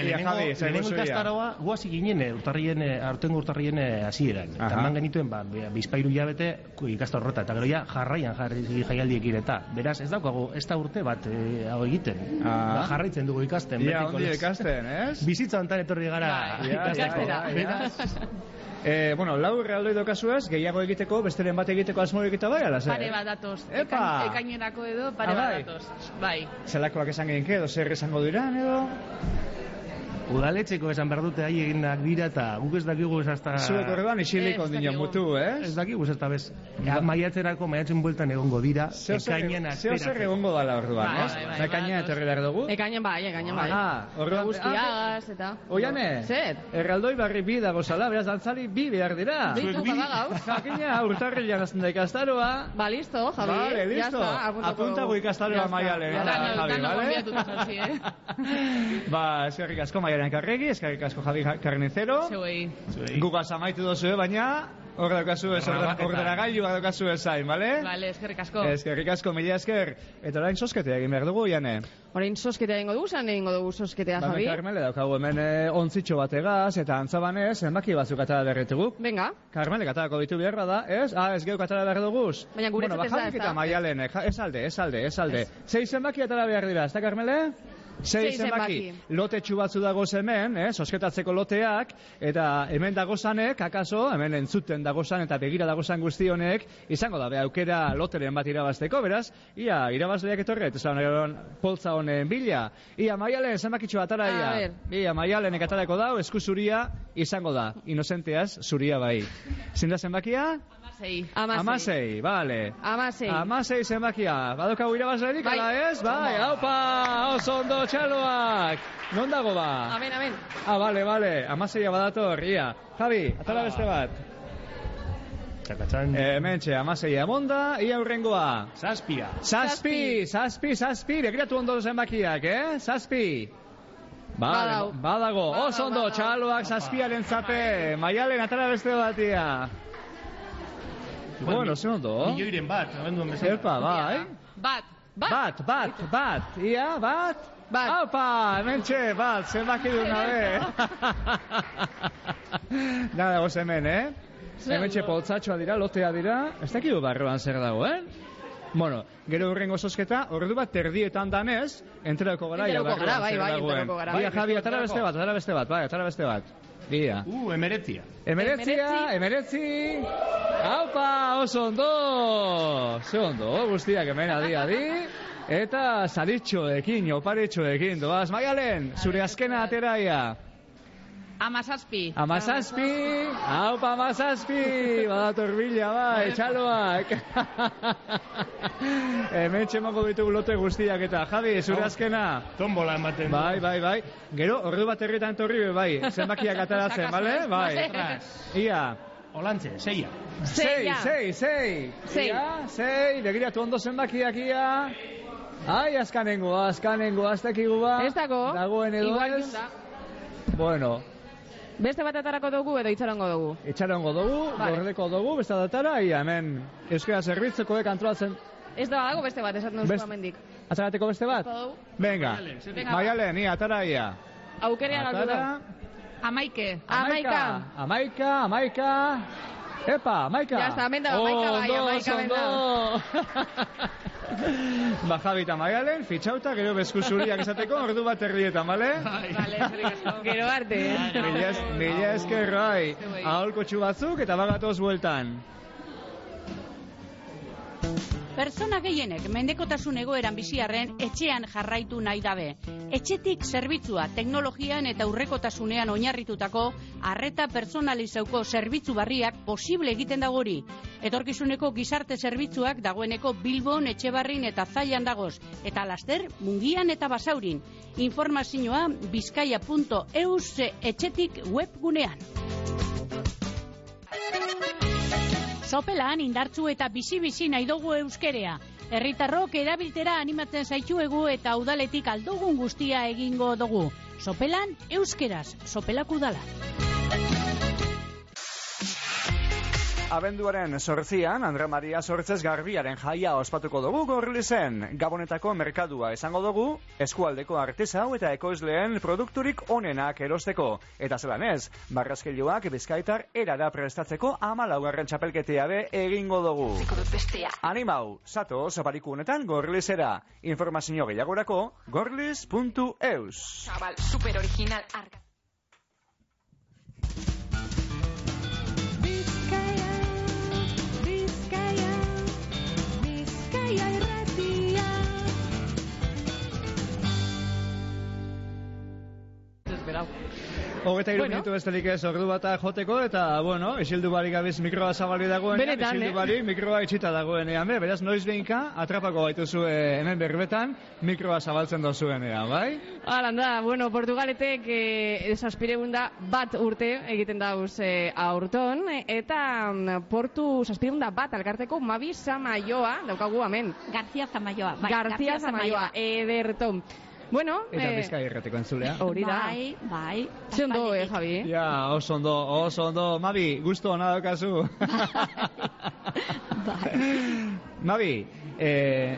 zuria. ikastaroa guazi ginen, eh, urtarrien, eh, aurtengo urtarrien eh, hasieran. Eta eman genituen, ba, bizpairu hilabete ku- ikastar horreta, eta gero ja jarraian jarri jaialdiekin eta. Beraz, ez daukagu, ez da urte bat eh, hau egiten. Ah. Ba, jarraitzen dugu ikasten. Ia, betiko ondi ikasten, ez? Bizitza hontan etorri gara Bai, Ja, ikasteko. ja, ja, ja. Beraz, Eh, bueno, lau erraldoi dokazu ez, gehiago egiteko, besteren bat egiteko asmo egite bai, ala zer? Pare bat datoz. Epa! Ekainerako edo pare Ah, bat bai. datoz. Bai. Zelakoak esan genke, edo zer esango diran, edo? Udaletxeko esan behar dute hai eginak dira eta guk ez dakigu ez hasta... Zuek orduan isilik dakigu. mutu, ez? Ez dakigu ez hasta bez. Ja, maiatzerako, maiatzen bueltan egongo dira, ekainen zeo zer egongo dala orduan, Bai, ez? bai, bai, badatoz. etorri behar dugu? Ekainen bai, ekainen bai. Ah, orduan... Guztiagaz, eta... Oiane, Zer? erraldoi barri bi dago zala, beraz dantzari bi behar dira. Deitu badagauz. Jakina, urtarrilean azten da ikastaroa. Ba, listo, Javi. Vale, Ya listo. Apuntago ikastaroa. Dano, Javi, vale? eh? Ba, eskerrik asko maialen karregi, eskerrik asko Javi Carnicero. Zeuei. Gugaz amaitu dozu, baina hor daukazu ez Grabaketa. ordena gailuak daukazu ezain, bale? Vale, eskerrik asko. Eskerrik asko, mila esker. Eta orain sosketea egin behar dugu, Iane. Orain sosketea egingo dugu, zan egingo dugu sosketea, Ba, Javi. Carmele daukagu hemen eh, ontzitxo bategaz, eta antzabanez, zenbaki batzuk atara berritugu. Venga. Carmele katarako ditu beharra da, ez? Ah, ez geuk atara behar duguz? Baina guretzat bueno, ez da, ba, ez da? eta maialen, eh, ja- ez alde, ez alde, ez alde. Zei zenbaki atara behar dira, ez da, Carmele? Sei Sei zenbaki. zenbaki. Lotetxu batzu dago hemen, eh, sosketatzeko loteak, eta hemen dagozanek, akaso, hemen entzuten dagozan eta begira dagozan guzti honek, izango da, be, aukera loteren bat irabazteko, beraz, ia, irabazleak etorre, eta zan, poltza honen bila. Ia, maialen, zenbakitxo atara, A ia. Ia, maialen ekatarako dau, esku zuria izango da. Inozenteaz, zuria bai. Zein da zenbakia? Amasei. Amasei. Amasei, bale. Amasei. Amasei zenbakia. Badokagu irabazlerik, Bai. ala ez? Bai, haupa, oso ondo txaloak. Non dago ba? Amen, amen. Ah, bale, bale. Amaseia badator, ia. Javi, atala beste bat. Txakatxan. Eh, Hementxe, amaseia emonda, ia hurrengoa. Zazpia. Zazpi, zazpi, zazpi, begiratu ondo zenbakiak, eh? Zazpi. Bale, Badau. badago, oso ondo, txaloak zazpiaren zate, maialen atara beste batia. Bueno, ze ondo. Milioiren bat, abenduen bezala. Epa, bai. Bat. Bat, bat, bat, ia, bat. Bat. Aupa, hementxe, bat, zenbaki du nabe. Nada, goz hemen, eh? Hemetxe poltsatxoa dira, lotea dira, ez dakigu barroan zer dagoen. Bueno, gero hurrengo sosketa, ordu bat terdietan danez, enterako gara, ja, Enterako gara, bai, bai, enterako gara. Bai, Javi, atara beste bat, atara beste bat, bai, atara beste bat. Ia. Uh, emeretzia. Emeretzia, emeretzi. Haupa, oso ondo. Ze ondo, guztiak hemen adi, adi. Eta zaritxoekin, oparitxoekin, doaz, maialen, zure azkena ateraia. Amazazpi. Amazazpi, haupa amazazpi, badator bila, bai, txaloak. Hemen txemako ditugu lote guztiak eta, Javi, zure azkena. Tombola ematen. Bai, bai, bai. Gero, ordu bat herritan torri, bai, zenbakiak ataratzen, bale? Bai. Ia. Olantze, seia. Sei, sei, sei. Sei. Ia, sei, begiratu ondo zenbakiak ia. Ai, azkanengo, azkanengo, aztekigu ba. Ez dago. Dagoen edo Igual ez. Bueno, Beste bat atarako dugu edo itxarongo dugu. itxarongo dugu, Vale. gordeko dugu, beste datara, ia, hemen Euskara Zerbitzukoek antolatzen. Ez da dago beste bat, esaten duzu Best- amendik. Azarateko beste bat? Venga, Venga, Maialen, ia, atara ia. Aukerean. Atara. Amaike. Amaika. Amaika, amaika. Epa, amaika. Ya está, hemen dago, amaika bai, amaika ondo. ba, Javi eta Maialen, fitxauta, gero bezku zuriak esateko, ordu bat erdietan, bale? Gero arte. eh? Mila es- mila esker, bai. Aholko txu batzuk eta bagatoz bueltan. Pertsona gehienek mendekotasun egoeran biziarren etxean jarraitu nahi dabe. Etxetik zerbitzua teknologian eta urrekotasunean oinarritutako arreta personalizauko zerbitzu barriak posible egiten dago hori. Etorkizuneko gizarte zerbitzuak dagoeneko Bilbon, Etxebarrin eta Zailan dagoz, eta laster Mungian eta Basaurin. Informazioa bizkaia.eus etxetik webgunean. Sopelan indartzu eta bizi-bizi nahi dugu euskerea. Herritarrok erabiltera animatzen zaituegu eta udaletik aldugun guztia egingo dugu. Sopelan euskeraz, sopelak udala. Abenduaren sortzian, Andre Maria Sortzez Garbiaren jaia ospatuko dugu gorlizen. Gabonetako merkadua esango dugu, eskualdeko artesau eta ekoizleen produkturik onenak erosteko. Eta zelan ez, barrazkiluak bizkaitar erara prestatzeko ama laugarren txapelketea be egingo dugu. Animau, zato, zapariku honetan gorlizera. Informazio gehiagorako, gorliz.eus. Chaval, super original. Arga. Hogeta iru Bueno. minutu besterik ez ordu bata joteko, eta, bueno, isildu barik gabiz mikroa zabali dagoenean, Benetan, isildu eh? barik mikroa itxita dagoenean, be, beraz, noiz behinka, atrapako gaituzu eh, hemen berbetan, mikroa zabaltzen dozuenean, bai? Hala da, bueno, Portugaletek eh, zazpireunda bat urte egiten dauz eh, aurton, eh, eta mm, portu zazpireunda bat alkarteko Mabi Zamaioa, daukagu hemen. García Zamaioa. bai, García García Zamaioa, ederto. Bueno, Eta eh, bizkai erreteko entzulea. hori da. Bai, bai. Ze ondo, eh, Javi? Ja, oso ondo, oso ondo, Mabi, gusto ona daukazu. Mabi, eh,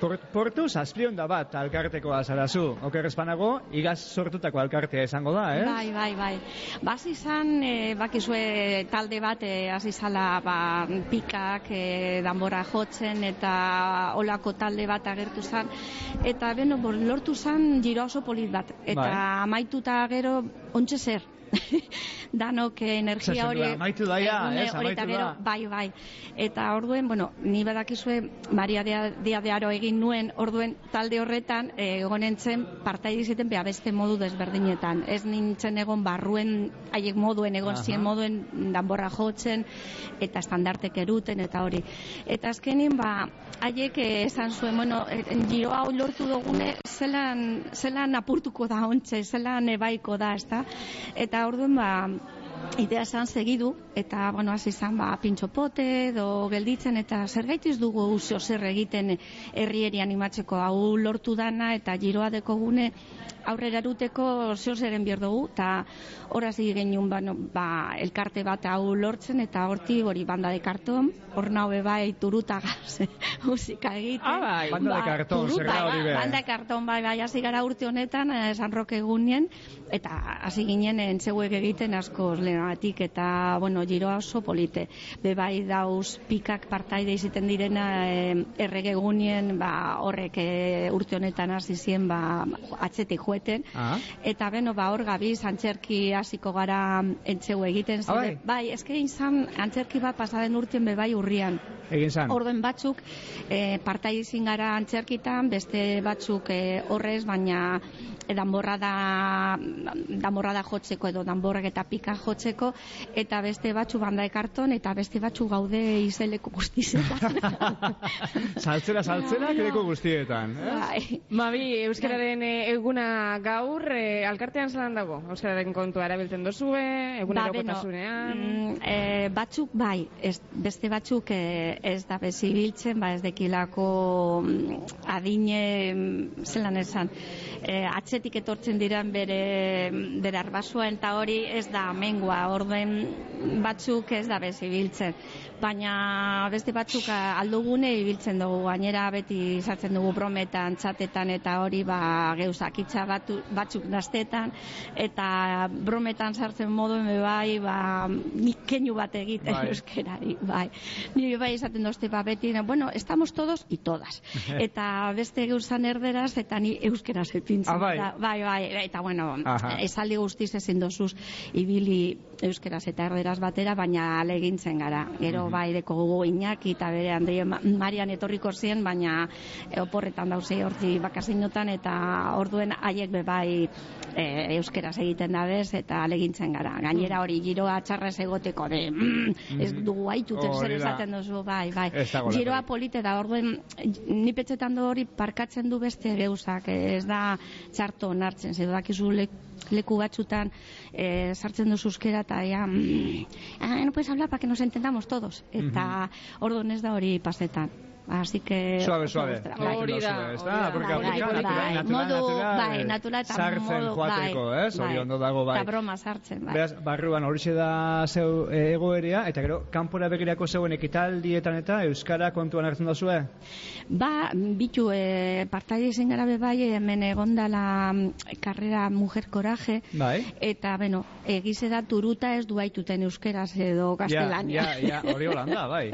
port, portu zazpionda bat alkartekoa zarazu, oker espanago, igaz sortutako alkartea izango da, eh? Bai, bai, bai. Baz izan, e, bakizue talde bat, e, hasi zala ba, pikak, e, danbora jotzen, eta olako talde bat agertu zan. Eta, beno, lortu zan giro oso polit bat. Eta Bai. amaituta gero, ontxe zer. Danok energia hori... amaitu da ja, egune ez, amaitu da. Bai, bai. Eta orduen, bueno, ni badakizue Maria dia, de Aro egin nuen, orduen talde horretan egon nintzen partaide izaten beha beste modu desberdinetan. Ez nintzen egon barruen haiek moduen, egon Aha. zien moduen danborra jotzen eta estandartek eruten eta hori. Eta azkenin, ba, haiek eh, esan zuen, bueno, eh, giro hau lortu dugune, zelan, zelan apurtuko da ontxe, zelan ebaiko da, ezta? Eta orduen, ba, idea esan segidu, eta, bueno, hasi izan, ba, pintxopote, edo gelditzen, eta zer gaitiz dugu uzio zer egiten herrieri animatzeko? Hau lortu dana, eta giroa dekogune, aurrera eruteko zeo zeren behar dugu, eta horaz genuen bueno, ba, elkarte bat hau lortzen, eta horti hori banda de karton, hor naue bai turuta gaz, musika egiten. Ah, bai. Banda de karton, turuta, zer hori be? Banda de karton, bai, bai, hasi gara urte honetan, eh, San Roque egunien, eta hasi ginen entzeuek egiten asko lehenatik, eta, bueno, giroa oso polite. Be bai dauz pikak partaide iziten direna eh, errege egunien, ba, horrek eh, urte honetan hasi zien, ba, atzetik joeten, Ah. Eta beno, ba, hor gabiz, antzerki hasiko gara entzeu egiten. Ah, bai? zede- bai, eske izan antzerki bat pasaden urtien bebai urrian. Egin zan. Orden batzuk e, partai izin gara antzerkitan, beste batzuk e, horrez, baina e, danborra da, danborra da jotzeko edo danborrak eta pika jotzeko, eta beste batzu banda ekarton, eta beste batzu gaude izeleko guztizetan. Saltzera, saltzera, kireko guztietan. Eh? bai. Mabi, Euskararen eh, gaur, eh, alkartean zelan dago? Euskararen kontua erabiltzen dozue, eguna Ba, mm, e, batzuk bai, ez, beste batzuk e, ez da bezibiltzen, ba ez dekilako mm, adine, mm, zelan esan, e, atzetik etortzen diren bere, bere arbasuen eta hori ez da mengua, orden batzuk ez da bezibiltzen. Baina beste batzuk a- aldugune ibiltzen dugu, gainera beti sartzen dugu brometan, txatetan eta hori ba geuzakitza batu, batzuk gaztetan eta brometan sartzen moduen bai, ba nik keinu bat egiten Bai. euskerari, bai. Ni bai esaten dozte ba beti, bueno, estamos todos y todas. eta beste geuzan erderaz eta ni euskeraz epintzen. Ah, bai. Eta, bai, bai, eta bueno, Aha. esaldi guztiz ezin dozuz ibili euskeraz eta erderaz batera, baina alegintzen gara. Gero. Bai deko gogo Iñaki eta bere Andre Ma- Marian etorriko zien, baina e, oporretan dauze hortzi bakasinotan eta orduen haiek be bai e, euskeraz egiten dabez eta alegintzen gara. Gainera hori giroa txarrez egoteko de mm, ez Mhm. dugu aituten zer da. esaten duzu, bai, bai. Giroa polite da, orduen ni petxetan du hori parkatzen du beste geuzak, ez da txarto onartzen, zer dakizu lek, leku batzutan eh, sartzen duzu euskera eta ja, mm, ah, no puedes hablar para que nos entendamos todos. Eta orduan ez da hori pasetan. Así que... Suave, suave. Ostra, Bai. hori da, Hori hori da. Porque Bai, aplica bai, natural, bai, natural, modu, bai, eh, natural eta sartzen modu, joateko, bai, ez? Hori bai. ondo dago, bai. Eta broma sartzen, bai. Beraz, barruan horixe da zeu e, egoerea, eta gero, kanpora begirako zeuen ekitaldietan eta Euskara kontuan hartzen dazue? Ba, bitu, e, partaide izan gara bai, hemen egondala mm, karrera Mujer Coraje, Bai. eta, bueno, egize da turuta ez duaituten euskeraz edo Ja, gaztelania. ja, ja, hori holanda, bai.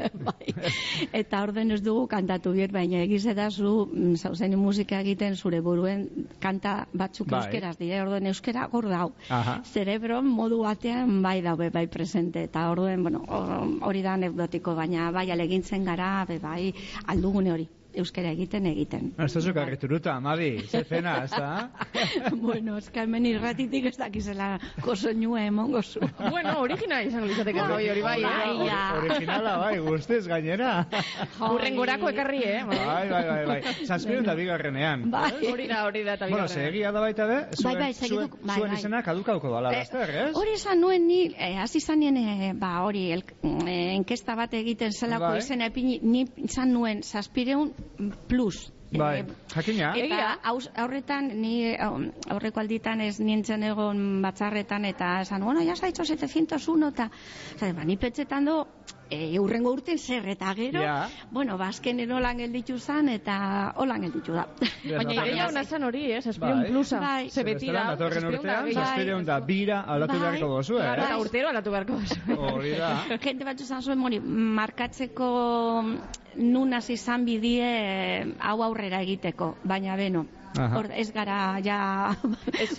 Eta orden ez dugu kantatu biet, baina egize da zu mm, zauzen musika egiten zure buruen kanta batzuk Bai. euskeraz dire, orden euskera gor dau. Aha. Zerebro modu batean bai daube bai presente eta orduen, bueno, hor- hori da anekdotiko, baina bai alegintzen gara, be bai aldugune hori euskera egiten egiten. Ez da zuka turuta, Amabi, ze zena, ez da? bueno, eska hemen irratitik ez dakizela kosoinua emongo zu. bueno, original izango litzateke hori hori bai, Bai, eh? Originala, bai, guztiz gainera. Urrengorako ekarri, eh? Bai, bai, bai, bai. Zazpiren da bigarrenean. Bai. Hori da, hori da, eta Bueno, bigarrena. ze egia da baita be, zuen, bai, zuen, bai, zuen bai. izena kadukauko dala, Eh, laster, ez? Hori esan nuen ni, eh, hasi zanien, eh, ba, hori, enkesta bat egiten zelako Bai. izena ni izan nuen zazpireun plus. Bai, Eh, jakina. Eta haus- aurretan, ni eh, aurreko alditan ez nintzen egon batzarretan eta esan, bueno, ya saitzo 701 eta, ba, ni petxetan do, e, urrengo urten zer eta gero, Ja. bueno, bazken holan gelditu zan eta holan gelditu da. Baina ideia hona zan hori, eh? Zazpireun Bai. plusa. Bai. Ze beti da. Datorren urtean, zazpireun da bira aldatu Bai. beharko dozu, eh? Eta urtero aldatu beharko duzu. Hori da. Gente batzu zan zuen, mori, markatzeko nun hasi izan bidie eh, hau aurrera egiteko, baina beno. Hor ez gara ja... Ez,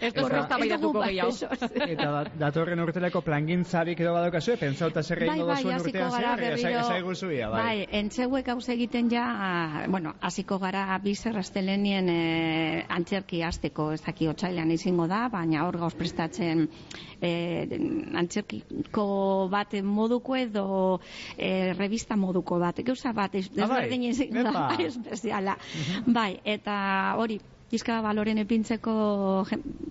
ez dugu eztabaidatuko bai, gehiago. Eta da- datorren urteleko plangintzarik edo badaukazu, pentsauta zer Bai, egingo bai, duzuen hasiko urtean gara zer, berriro... esaigu zuia, bai. Bai, entzeuek gauz egiten ja, ah, bueno, hasiko gara bizer astelenien eh, antzerki hasteko, ez daki otsailean izango da, baina hor gauz prestatzen eh, antzerkiko bat moduko edo eh, revista moduko bat, gauza bat, ez, Ah, bai, desberdin izango da, bai, espeziala. Bai, eta hori, pizka baloren epintzeko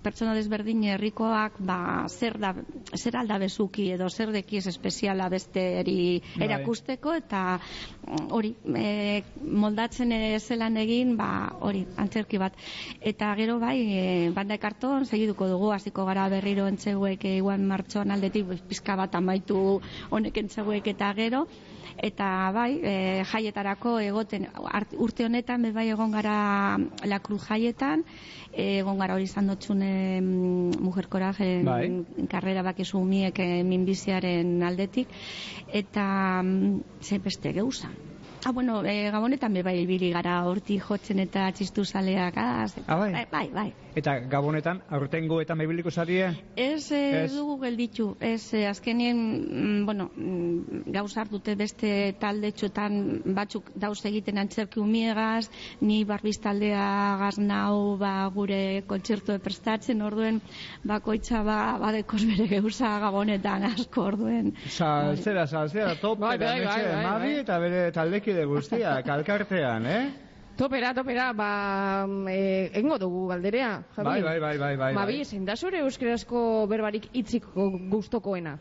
pertsona desberdin herrikoak ba, zer da zer alda bezuki edo zer dekiez espeziala besteri Bai. erakusteko eta mm, hori e, moldatzen zelan egin ba hori antzerki bat eta gero bai e, banda ekarton segiduko dugu hasiko gara berriro entzeuek e, igual martxoan aldetik pizka bat amaitu honek entzeuek eta gero eta bai e, jaietarako egoten urte honetan bai egon gara la cruz jaietan e, egon gara hori izan dotxune mm, mujer coraje Bai. karrera bakizu umiek eh, minbiziaren aldetik eta mm, ze beste geuza Ah, bueno, e, gabonetan be bai ibili gara horti jotzen eta txistu zaleak ah, Ah, bai? bai, bai. Eta gabonetan, aurtengo eta mebiliko zarie? Ez, eh, Ez. dugu gelditu, ez, eh, azkenien, mm, bueno, mm, gauzar dute beste talde txotan batzuk dauz egiten antzerki umiegaz, ni barbiz taldea gaz nau, ba, gure kontzertu prestatzen, orduen, bakoitza ba, badekos bere geuza gabonetan asko orduen. Salzera, salzera, topera, Bai, bai, bai, metxe, bai, Mabi bai. eta bere taldekide guztiak, alkartean, eh? Topera, topera, ba, e, egingo dugu galderea, Javi. Bai, bai, bai, bai, bai. Mabi, zein da zure euskerazko berbarik itziko gustokoena?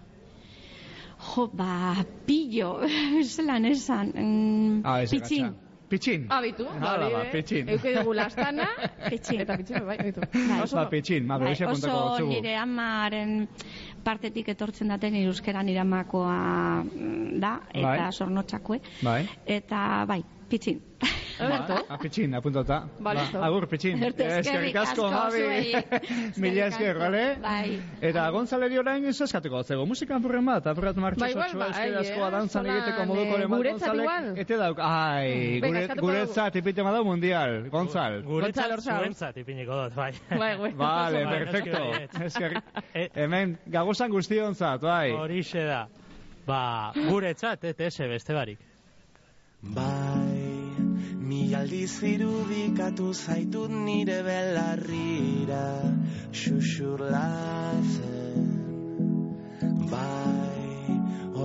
Jo, ba, pillo, zelan esan, mm, Ah, ez pitxin. Pitxin. Abitu, Hala, ba, pitxin. Euke dugu lastana, pitxin. Eta pitxin, bai, abitu. Oso Ba, pitxin, ma, Bai, kontako oso nire amaren partetik etortzen daten iruzkeran iramakoa mm, da, eta Bai. sornotxakue. Bai. Eta, bai, pitxin. Ba, a pitxin, apuntota. Ba, listo. agur, pitxin. Eskerrik Eskerrik asko, Javi. zuei. Mila esker, bale? Bai. Eta Gonzaleri orain ez eskatuko zego. Musika apurren bat, apurrat martxo Ba, igual, sotxua bai, euskerazkoa eh, dantzan zolan, egiteko eh, moduko bat guretzat igual. Ete dauk, ai, gure, guretzat ipite madau mundial, Gonzal. Guretzat zuentzat ipiniko dut, bai. Bai, bai. Vale, Bai, perfecto. Esker, hemen, gagozan guztionzat, bai. Horixe da. Ba, guretzat, ETS beste barik. Bai, mi aldiz irudikatu zaitut nire belarrira xuxurlatzen. Bai,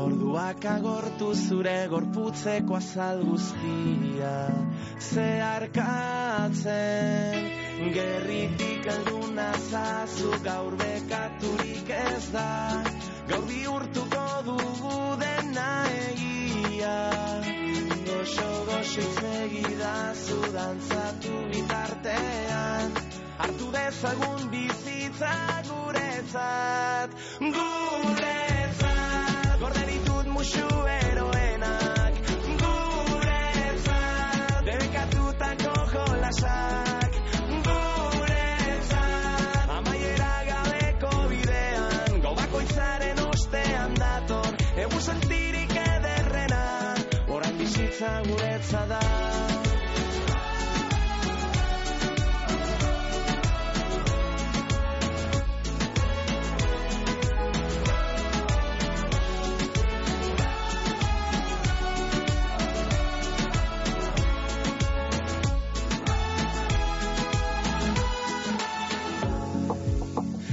orduak agortu zure gorputzeko azal guztia zeharkatzen. Gerritik elduna zazu gaur bekaturik ez da, gaur bihurtuko dugu dena egia. Goxo goxo segidazu dantzatu bitartean. Hartu dezagun bizitza guretzat Guretzat. Gorde ditut musu bizitza guretza da.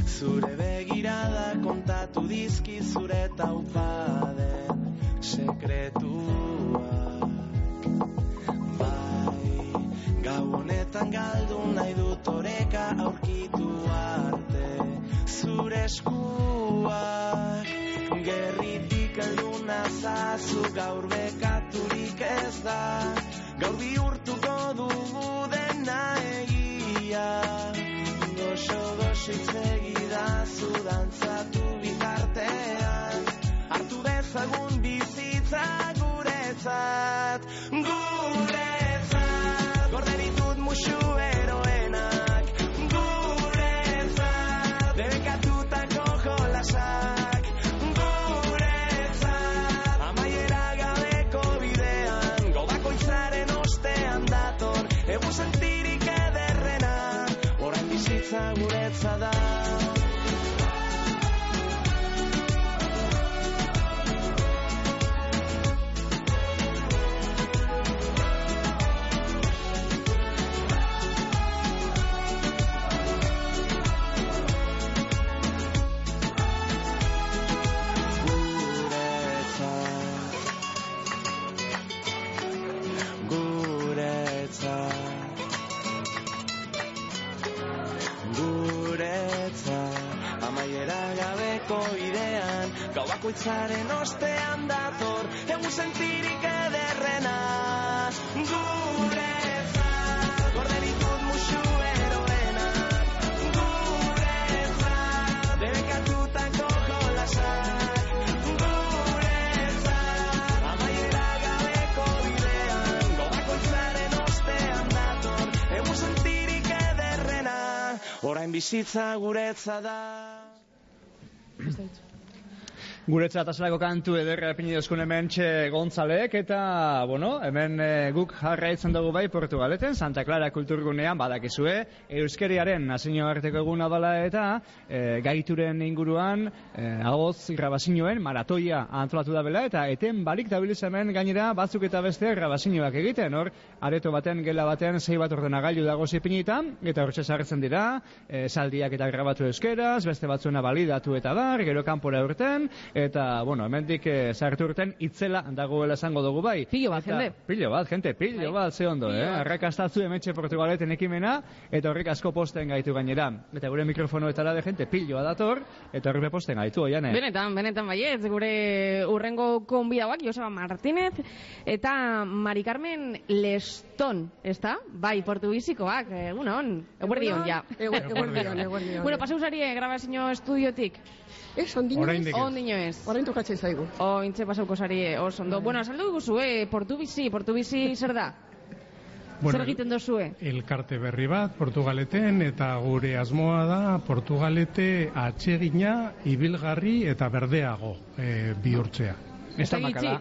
Zure begirada kontatu dizki zure taupaden sekretuak honetan galdu nahi dut oreka aurkitu arte. Zure eskuak gerritik elduna zazu gaur bekaturik ez da. Gaur bihurtuko dugu dena egia. Goxo goxik segidazu dantzatu bitartean. Hartu dezagun bizitza guretzat. Guretzat bakoitzaren ostean dator Egu sentirik ederrena. Musu Amaiera gabeko bidean Gau bakoitzaren ostean dator Egu sentirik ederrena. Orain bizitza guretza da Guretzat azalako kantu ederra epini dozkun hemen txe Gontzalek eta, bueno, hemen e, guk jarraitzen dugu bai Portugaleten, Santa Clara kulturgunean badakizue, euskeriaren nazio arteko eguna dela eta e, gaituren inguruan e, agoz grabazioen maratoia antolatu da bela eta eten barik dabiliz hemen gainera batzuk eta beste grabazioak egiten, hor, areto baten, gela baten, zei bat ordenagailu dago zipinita, eta hortxe sartzen dira, e, saldiak eta grabatu euskeraz, beste batzuena balidatu eta bar, gero kanpora urten, eta, bueno, hemendik e, sartu urten itzela dagoela esango dugu bai. Pillo bat, Eta- jende. Pillo bat, gente, pillo bat, ze ondo, eh? Arrakastatzu emetxe Portugaleten ekimena, eta horrek asko posten gaitu gainera. Eta gure mikrofonoetara de gente pilloa dator, eta horrek posten gaitu, oiane. Benetan, benetan baietz, gure urrengo konbidauak, Joseba Martínez, eta Mari Carmen Leston, ezta? Bai, portubizikoak, egunon, eguerdion, ja. Eguerdion, eguerdion. Bueno, pasau zari grabazio estudiotik. Ez, ondino ez. Ondino ez. Orain tokatzen zaigu. Ointze pasauko sari, oso ondo. Bueno, saldu guzu, eh, portubizi, portubizi zer da? Bueno, zer egiten dozue? elkarte berri bat Portugaleten eta gure asmoa da Portugalete atsegina, ibilgarri eta berdeago e, bihurtzea. Ez da makala.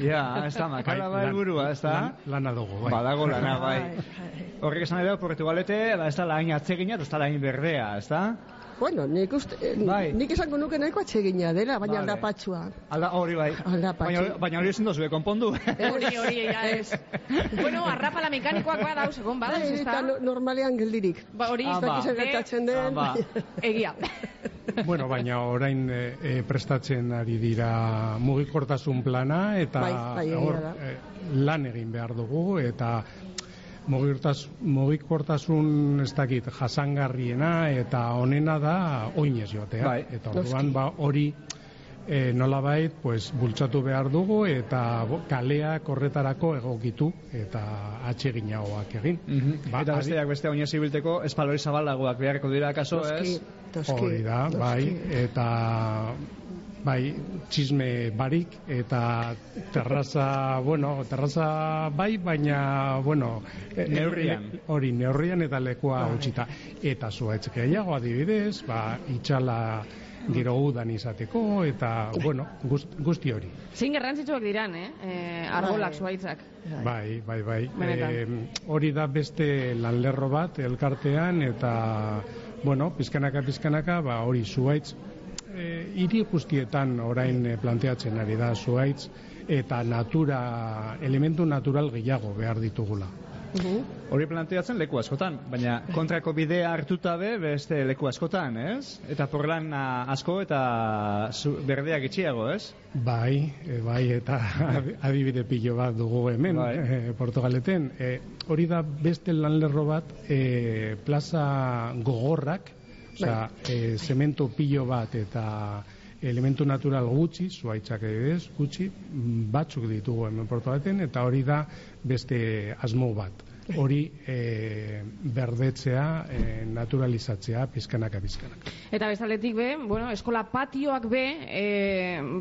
Ja, ez da makala bai helburua, ez da? Lan, lana dugu, bai. Badago lana, bai. Horrek esan edo, Portugalete, ez da lain atsegina, ez da lain berdea, ez da? Bueno, nik, uste, eh, nik esango nuke nahiko atsegina dela, baina Vale. aldapatxua. Alda, hori bai. Aldapatxu. Baina, baina hori ezin dozue, konpondu. Hori, hori, ja ez. bueno, arrapala mekanikoak badauz, egon badauz, Bai, ez da? no- normalean geldirik. Ba, hori, Ez dakit zer gertatzen den. Egia. Bueno, baina orain e, prestatzen ari dira mugikortasun plana eta Bai, bai, hor e, lan egin behar dugu eta mugikortasun ez dakit jasangarriena eta onena da oinez joatea. Bai, eta orduan ba hori e, nolabait pues, bultzatu behar dugu eta kaleak horretarako egokitu eta atseginagoak egin. Ba, eta besteak beste oinez ibilteko espalori zabalagoak beharko dira kaso, ez? Hori da, bai, eta bai, txisme barik eta terraza, bueno, terraza bai, baina, bueno, e- e- Neurrian. e- hori, neurrian eta lekua utzita. Eta zuaitz gehiago adibidez, ba, itxala gero udan izateko, eta, bueno, guzti, guzti hori. Zein garrantzitsuak diran, eh? eh arbolak, zuaitzak. Bai, bai, bai. Em, hori da beste lanlerro bat elkartean eta bueno, pizkanaka pizkanaka, ba hori zuaitz e, hiri guztietan orain eh, planteatzen ari da zuaitz eta natura, elementu natural gehiago behar ditugula. Hori planteatzen leku askotan, baina kontrako bidea hartuta be beste leku askotan, ez? Eta porlan asko eta berdeak itxiago, ez? Bai, e, bai, eta adibide pilo bat dugu hemen, Bai. e, Portugaleten. E, hori da beste lanlerro bat, e, plaza gogorrak, osea, e, zemento pilo bat eta elementu natural gutxi, zuaitzak edez, gutxi, batzuk ditugu hemen Portugaleten, eta hori da beste asmo bat. Hori e, berdetzea, e, naturalizatzea, pizkanaka pizkanaka. Eta bezaletik be, bueno, eskola patioak be, e,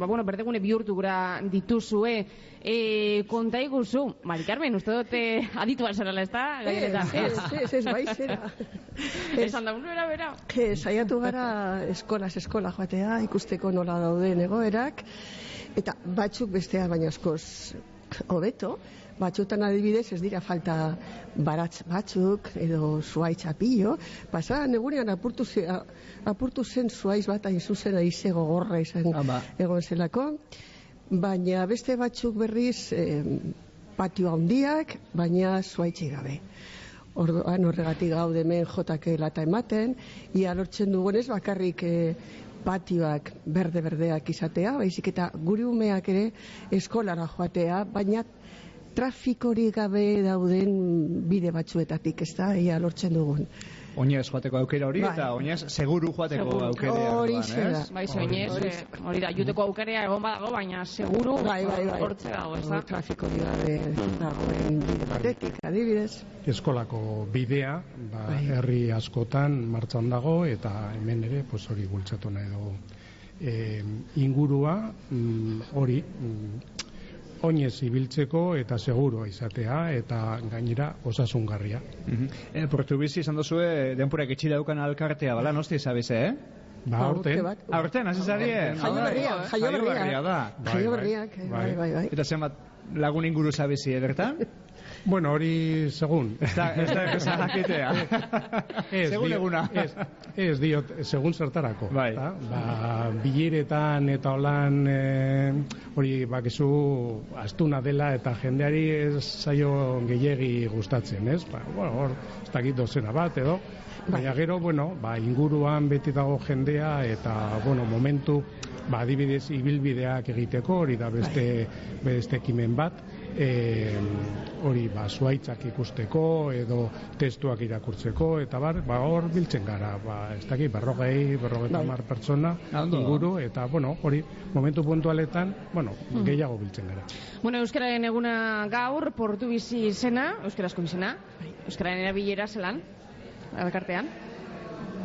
ba, bueno, berdegune bihurtu gura dituzue, e, konta iguzu, Mari Carmen, uste dute aditu alzarela, ez da? Gaienetan. Ez, ez, ez, bai, zera. Esan da, bera, bera. Eh, saiatu gara eskolaz eskola joatea, ikusteko nola dauden egoerak, eta batzuk bestea baina askoz hobeto, batzutan adibidez ez dira falta baratz batzuk edo zuaitz apillo, pasadan egunean apurtu, ze, apurtu zen zuaiz bat hain zuzen aize gogorra izan egon zelako, baina beste batzuk berriz eh, patio handiak, baina zuaitzik gabe. Orduan horregatik gaude hemen jotake lata ematen, ia lortzen dugunez bakarrik eh, patioak berde-berdeak izatea, baizik eta guri umeak ere eskolara joatea, baina trafikorik gabe dauden bide batzuetatik, ez da, ia lortzen dugun. Oinez joateko aukera hori, Bai. eta oinez seguru joateko Seguru. aukera. Horixe orduan, da. ez? Bai, soinez, eh, hori da, juteko aukarea egon badago, baina seguru Bai, bai, bai. hortze dago, ez da? Trafiko gabe dagoen bide batetik, adibidez. eskolako bidea ba, Bai. herri askotan martxan dago eta hemen ere pues hori bultzatu nahi dugu e, ingurua mm, hori mm, oinez ibiltzeko eta segurua izatea eta gainera osasungarria. Mhm. Eh, Portubizi izan duzue denpurak itxi daukan alkartea, bala, nosti zabize, eh? Ba, aurten. Aurten, hasi zarie? Jaio berria, jaio berria. berria da. Jaio berriak, eh, bai, bai, bai. Eta zenbat lagun inguru zabizi, bertan? Bueno, hori segun. Ez da, ez da, ez da jakitea. Ez, Segun dio- eguna. Ez, ez diot, segun zertarako. Bai. ezta? Ba, bileretan eta holan e, hori bakizu astuna dela eta jendeari ez zaio gehiegi gustatzen, ez? Ba, bueno, hor, ez dakit dozena bat edo, baina gero, bueno, ba, inguruan beti dago jendea eta, bueno, momentu, ba, adibidez, ibilbideak egiteko, hori da beste, beste ekimen bat, e, hori ba, zuaitzak ikusteko edo testuak irakurtzeko eta bar, ba, hor biltzen gara ba, ez dakit, berrogei, berrogeita Bai. pertsona inguru eta, bueno, hori momentu puntualetan, bueno, Mhm. gehiago biltzen gara Bueno, Euskararen eguna gaur, portu bizi izena, Euskarazko izena, Euskararen erabilera zelan, alkartean.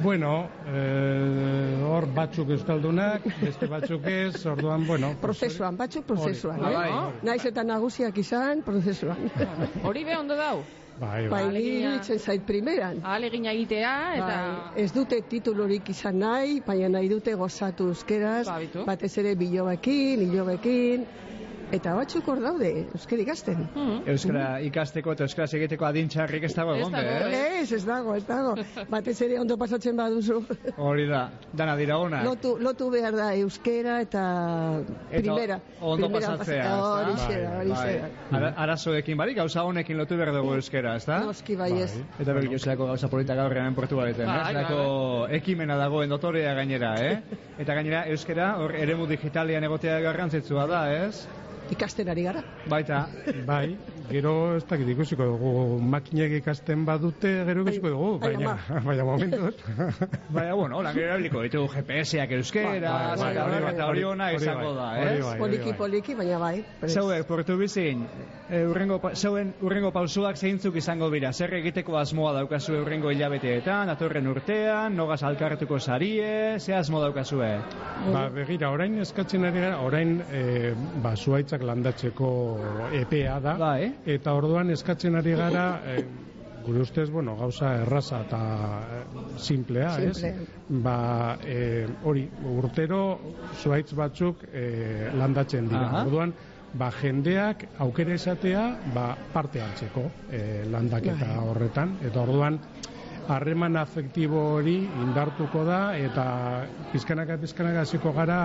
Bueno, eh, hor batzuk euskaldunak, beste batzuk ez, orduan, bueno, Prozesuan, batzuk prozesuan, eh? Bai, bai. Naiz eta nagusiak izan, prozesuan. Hori be ondo dau. Bai, Bai, bai. zait primeran. Ahalegina egitea, eta... Bai, ez dute titulurik izan nahi, baina nahi dute gozatu euskeraz, Ba, batez ere bilobekin, hilobekin, eta batzuk hor daude, euskera ikasten. Euskara ikasteko eta euskaraz egiteko adintxarrik ez dago Ez egon, dago, eh? ez, ez dago, ez dago. Batez ere ondo pasatzen baduzu. Hori da, dana dira onak. Lotu, lotu behar da euskera eta primera. ondo primera pasatzea, pas- ezta? Horixe da, horixe da. Ara, arazoekin barik, gauza honekin lotu behar dugu euskera, ezta? Noski bai ez. Eta berri jozelako gauza polita gaur hemen Portugaleten, Bai, eh? bai, Zelako ekimena dagoen dotorea gainera, eh? Eta gainera euskera, hor eremu digitalian egotea garrantzitsua da, ez? Ikasten ari gara. Baita. Bai, gero ez dakit ikusiko dugu, makinek ikasten badute, gero ikusiko dugu, Ai, baina, baina momentuz. Baina, bueno, hola, gero erabiliko ditugu GPS-ak euskera, Bai, bai, eta bai, hori bai, eta hori hori- ona hori izango bai, da, ez? bai, hori Poliki, bai. poliki, baina bai. Zeuek, portu bizin, e, urrengo, zeuen urrengo pausuak zeintzuk izango bira? Zer egiteko asmoa daukazu urrengo hilabeteetan, datorren urtean, nogaz alkartuko sarie, ze asmo daukazue? Ba, begira, orain eskatzen ari gara, orain e, ba, zuaitzak landatzeko EPA da, bai. Eta orduan eskatzen ari gara, e, gure ustez, bueno, gauza erraza eta e, simplea, Simple. ez? Ba, e, hori, urtero zuaitz batzuk e, landatzen dira. Aha. Orduan, ba, jendeak aukera izatea ba, parte hartzeko e, landaketa Bai. horretan, eta orduan, harreman afektibo hori indartuko da eta pizkanaka pizkanaka hasiko gara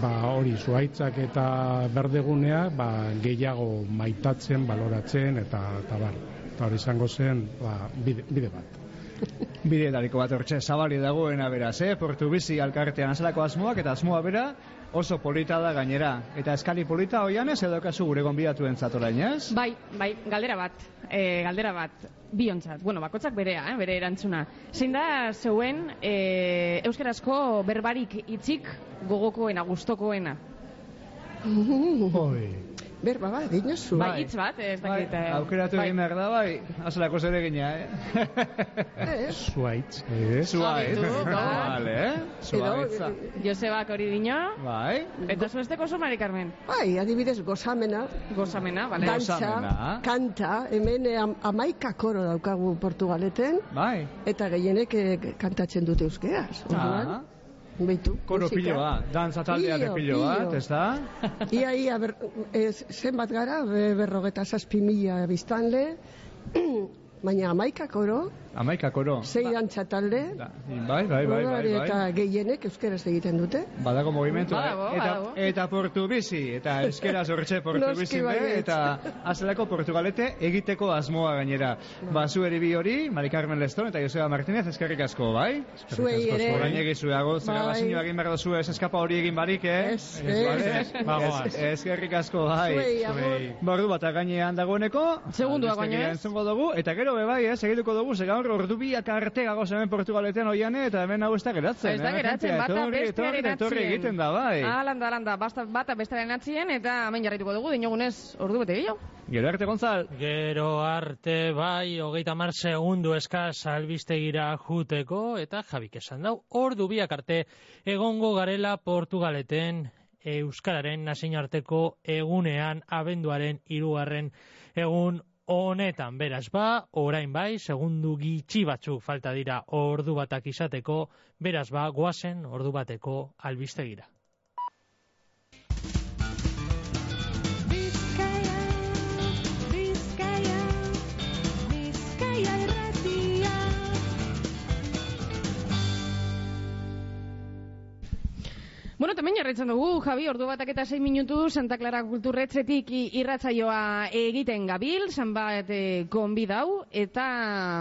ba hori zuaitzak eta berdegunea ba, gehiago maitatzen, baloratzen eta eta bar. Eta hori izango zen ba, bide, bide bat. Bideetariko bat hortxe zabali dagoena beraz, eh? Portu bizi alkartean azalako asmoak eta asmoa bera oso polita da gainera. Eta eskali polita hoian ez edo kasu gure gonbidatu entzatorain, ez? Bai, bai, galdera bat, e, galdera bat, biontzat, bueno, bakotzak berea, eh, bere erantzuna. Zein da zeuen e, euskarazko berbarik hitzik gogokoena, gustokoena? Oi. Berba bat, dinozu. Bai, hitz bat, ez dakit. eh, Aukeratu bai. egin behar da, bai, azalako zer egina, eh? Zuaitz, eh? Zuaitz, bai. vale, eh? Zuaitza. Josebak hori dino, Bai. eta zuesteko oso, Mari Carmen? Bai, adibidez gozamena, Gozamena, bale. dantza, Gozamena. kanta, hemen eh, am, amaika koro daukagu Portugaleten, Bai. eta gehienek eh, kantatzen dute euskeraz. Orduan, Ah. Beitu, Koro musika. piloa, dantza taldeak Pilo, pilo bat, ez da? Ia, ia, ber, ez, zenbat gara, be- berrogeta zazpi mila biztanle, baina amaika koro, Amaika koro. sei dantza talde, Bai, bai, bai, bai, bai. eta gehienek euskeraz egiten dute. Badago movimentua, Badago, eta, badago. eta portu bizi, eta euskera zortxe portu bizi be, baietz. eta azelako portugalete egiteko asmoa gainera. Ba, zu eri hori, Mari Carmen Leston eta Joseba Martínez, eskerrik asko, bai? Zuei ere. Orain egizuago, zera Bai. egin behar dozu ez eskapa hori egin barik, eh? Ez, ez. Bagoaz. Ez- Eskerrik asko, bai. Zuei, agur. Ba, ordu bat gainean dagoeneko. Entzungo dugu, eta gero bebai, eh, segituko dugu, ze gaur ordu biak arte gagoz hemen Portugaleten oiane, eta hemen hau ez da geratzen. Ez da eh, geratzen, jentea, bata etorri, etorri, bestearen etorri atzien. egiten da, bai. Alanda, alanda, basta, bata bestearen atzien, eta hemen jarraituko dugu, dinogunez, ordu bete gehiago. Gero arte, Gonzal. Gero arte, bai, hogeita mar segundu eskaz albistegira juteko, eta jabik esan dau, ordu biak arte egongo garela Portugaleten Euskararen nazioarteko egunean abenduaren hirugarren egun honetan. Beraz ba, orain bai, segundu gitxi batzuk falta dira ordu batak izateko, beraz ba, goazen ordu bateko albistegira. Bueno, hemen jarraitzen dugu, Javi, ordu batak eta 6 minutu Santa Clara kulturretzetik i- irratsaioa egiten gabil, zan bat e, gonbidau, eta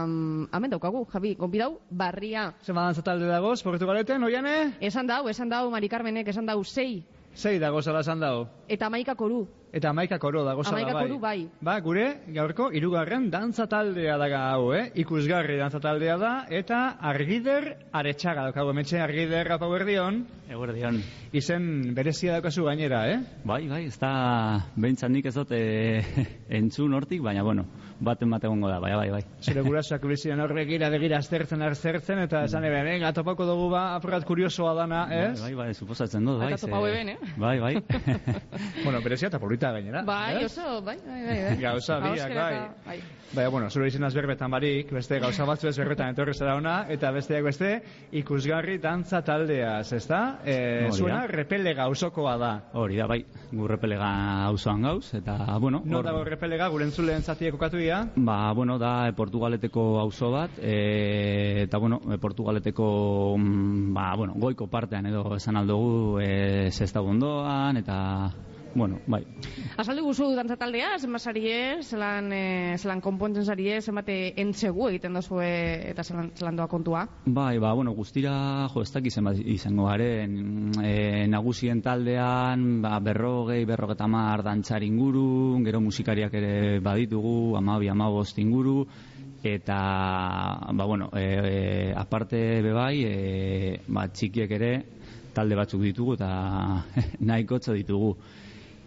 mm, hemen daukagu, Javi, gonbidau, barria. Zema dantza talde dagoz, Portugaleten, oiane? Esan dau, esan dau, Mari Carmenek, esan dau, sei, Sei dagoz alazan dago. eta maika koru. Eta amaika koro dago Hamaika bai. koru, bai. Ba, gure gaurko hirugarren dantza taldea daga hau, eh? Ikusgarri dantza taldea da, eta argider aretsaga daukagu hementxe argider apau erdion. Eguerdion. Izen berezia daukazu gainera, eh? Bai, bai, ez da behintzat nik ez dut e, entzun hortik, baina bueno, baten bat egongo da, bai, bai, bai. Zure gurasoak bizian horrek gira begira aztertzen aztertzen, eta esan ebe, venga, topako dugu ba, apurat kuriosoa dana, ez? Bai, bai, bai, suposatzen dut, bai. Eta eben, eh? Bai, bai. bueno, berezia eta polita gainera. Bai, ez? oso, bai, bai, bai. bai. Gauza biak, bai. bai. Baina, bueno, zure izenaz berbetan barik, beste gauza batzu ez berbetan etorri zara ona, eta besteak beste, ikusgarri dantza taldeaz, ezta? E, Hori da. zuena repele gauzokoa da. Hori da, bai, gurrepelega auzoan gauz, eta, bueno... Non hor- dago repelega, gure entzuleen zatia kokatu dira? Ba, bueno, da e, Portugaleteko auzo bat, e, eta, bueno, e, Portugaleteko, mm, ba, bueno, goiko partean edo esan aldugu, e, zesta bondoan, eta, bueno, bai. Azaldu guzu dantza taldea, zenbat sarie, zelan, e, zelan konpontzen sarie, zenbat entzegu egiten dozu eta zelan, zelan doa kontua. Bai, ba, bueno, guztira, jo, ez dakiz zenbat izango garen, e, nagusien taldean, ba, berrogei, berrogeta mar dantzar inguru, gero musikariak ere baditugu, amabi, amabost inguru, eta, ba, bueno, e, e, aparte bebai, e, ba, txikiek ere, talde batzuk ditugu, eta nahikotxo ditugu.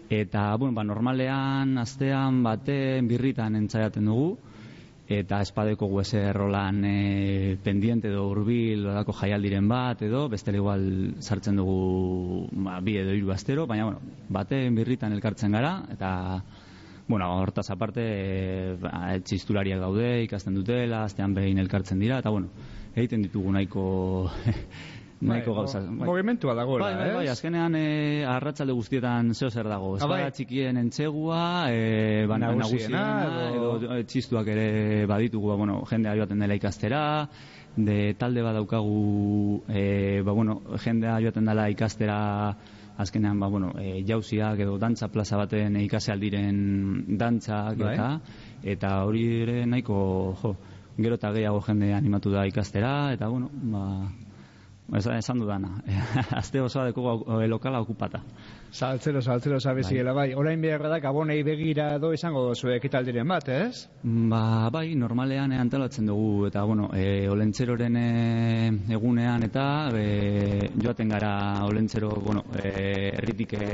Eta, bueno, ba, normalean, astean, baten, birritan entzaiaten dugu, eta espadeko guese rolan e, pendiente edo hurbil odako jaialdiren bat edo bestela igual sartzen dugu ba, bi edo hiru astero baina bueno baten birritan elkartzen gara. Eta bueno hortaz aparte e, ba, txistulariak daude ikasten dutela astean behin elkartzen dira. Eta bueno egiten ditugu nahiko nahiko Bai, gauza mo- mogimentua dagoela, bai, bai, bai, ez? azkenean e, arratsalde guztietan zeo zer dago Ah, bai. espada txikien entzegua e, ba, Nagusiena, nagusiena edo- edo e, txistuak ere baditugu, ba, bueno, jendea joaten dela ikastera, de talde bat daukagu, e, ba, bueno, jendea joaten dela ikastera, azkenean, ba, bueno, e, jauziak edo dantza plaza baten ikase aldiren dantzak, Bai. eta, eta hori ere nahiko, jo, gero eta gehiago jende animatu da ikastera, eta, bueno, ba, esan, esan dudana, azte osoa deko lokala okupata. Saltzero, saltzero, sabeziela, bai. Orain beharra da, gabonei begira edo izango dozu ekitaldiren bat, ez? Ba, bai, normalean eh, antolatzen dugu, eta, bueno, e, olentzeroren e, egunean eta e, joaten gara olentzero, bueno, e, erritik e,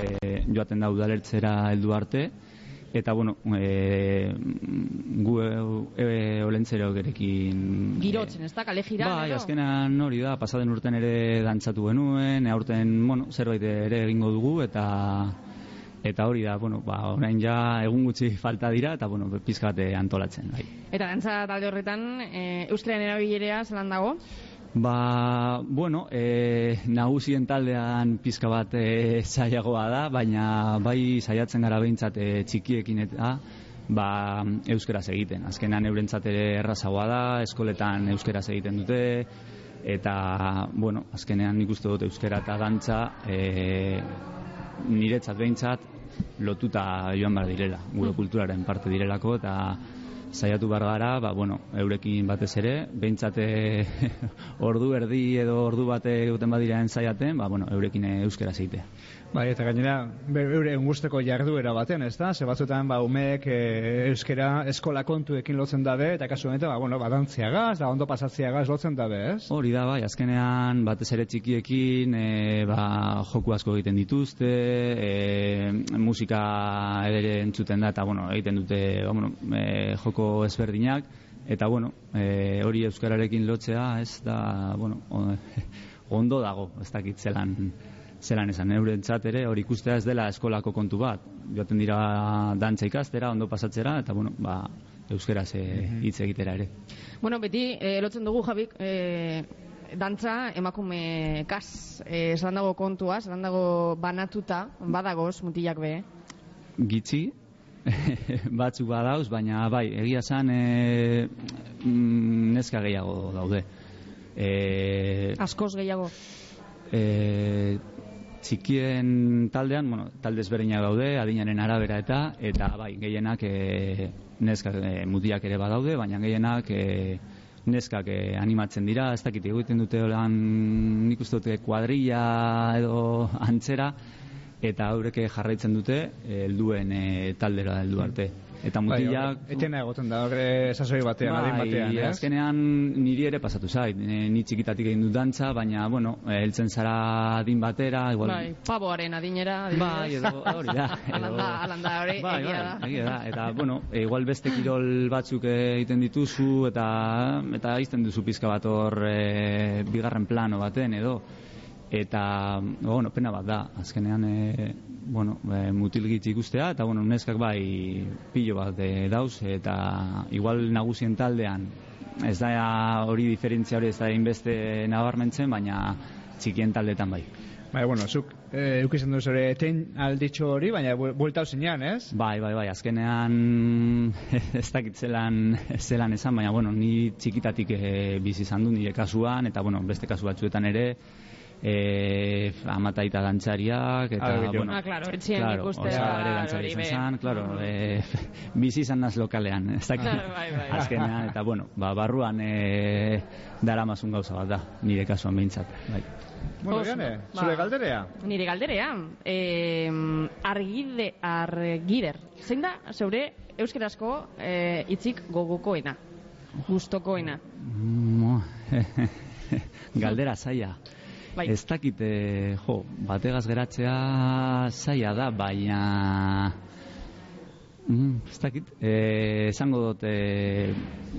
joaten da udalertzera heldu arte, eta, bueno, e, gu e, olentzero gerekin... Girotzen, ez da, kale jiran, Bai, edo? azkenan hori da, pasaden urten ere dantzatu genuen, aurten, bueno, zerbait ere egingo dugu, eta eta hori da, bueno, ba, orain ja egun gutxi falta dira, eta, bueno, pizka bat eh, antolatzen, bai. Eta dantza talde horretan, e, euskaren erabilerea zelan dago? Ba, bueno, e, nagusien taldean pizka bat e, zailagoa da, baina bai saiatzen gara behintzat e, txikiekin eta ba, euskeraz egiten. Azkenan eurentzat ere errazagoa da, eskoletan euskeraz egiten dute, eta, bueno, azkenean nik uste dut euskera eta dantza e, niretzat behintzat lotuta joan behar direla, gure kulturaren parte direlako, eta saiatu bar gara, ba, bueno, eurekin batez ere, behintzate ordu erdi edo ordu bate egiten badiraen saiaten, ba, bueno, eurekin eh, euskera zeite. Bai, eta gainera, be- beure guzteko jarduera baten, ez da? Ze batzutan, ba, umeek e, euskera eskola kontuekin lotzen dabe, eta kasu honetan, ba, bueno, badantziagaz, da ondo pasatziagaz lotzen dabe, ez? Hori da, bai, azkenean batez ere txikiekin e, ba, joku asko egiten dituzte, e, musika ere entzuten da, eta bueno, egiten dute ba, bueno, e, joko ezberdinak, eta bueno, e, hori euskararekin lotzea, ez da, bueno, ondo dago, ez dakit zelan, zelan esan, eurentzat ere hori ikustea ez dela eskolako kontu bat, joaten dira dantza ikastera, ondo pasatzera, eta bueno, ba, euskeraz e, hitz egitera ere. Bueno, beti, eh, lotzen dugu, Jabik, eh, dantza emakume kas, eh, zelan dago kontua, zelan dago banatuta, badagoz, mutilak be. gitxi batzuk badauz, baina bai, egia esan e, mm, neska gehiago daude. E, Askoz gehiago. e, txikien taldean, bueno, talde ezberdinak daude, adinaren arabera eta, eta bai, gehienak e, neska e, mutiak ere badaude, baina gehienak e, neskak e, animatzen dira, ez dakit egiten dute holan nik uste dute kuadrilla edo antzera, eta haureke jarraitzen dute eh, helduen e, taldera heldu arte. Eta Bai, mutilak... hor- etena egoten da, horre sasoi batean, adin batean, Bai, ez? azkenean niri ere pasatu zait. E, ni txikitatik egin dut dantza, baina, bueno, eh, heltzen zara adin batera, igual... Bai, pavoaren adinera. Bai, edo hori da. Alanda, alanda, hori, Bai, egia bai, da. egia da. Eta, bueno, e, igual beste kirol batzuk eh, egiten dituzu, eta eta izten duzu pizka bat hor e, bigarren plano baten, edo. Eta, bueno, pena bat da, azkenean, e, bueno, e, mutilgitz ikustea, eta, bueno, neskak bai pilo bat e, dauz, eta igual nagusien taldean, ez da hori diferentzia hori ez da inbeste nabarmentzen, baina txikien taldetan bai. Bai, bueno, zuk eh, eukizan duzu ere eten alditxo hori, baina bu- buelta zinean, ez? Bai, bai, bai, azkenean ez dakit zelan, zelan esan, baina, bueno, ni txikitatik e, bizi izan du nire kasuan, eta, bueno, beste kasu batzuetan ere, e, amataita dantzariak, eta, Ah, bitu. bueno, Ah, claro, etxean claro, ikustea, osaba ere dantzari izan zen, claro, e, bizi izan naz lokalean, ez dakit, Claro, bai, bai. azkenean, eta, bueno, ba, barruan e, daramazun gauza bat da, nire kasuan behintzat, bai. Bueno, Oso, Jane, ba. zure galderea? Nire galderea, eh, argide, argider, zein da, zeure euskarazko eh, hitzik gogokoena, gustokoena. Mo, Galdera zaila. Bai. Ez dakite, jo, bategaz geratzea zaila da, baina... Mm, ez dakit, eh, esango dut, eh,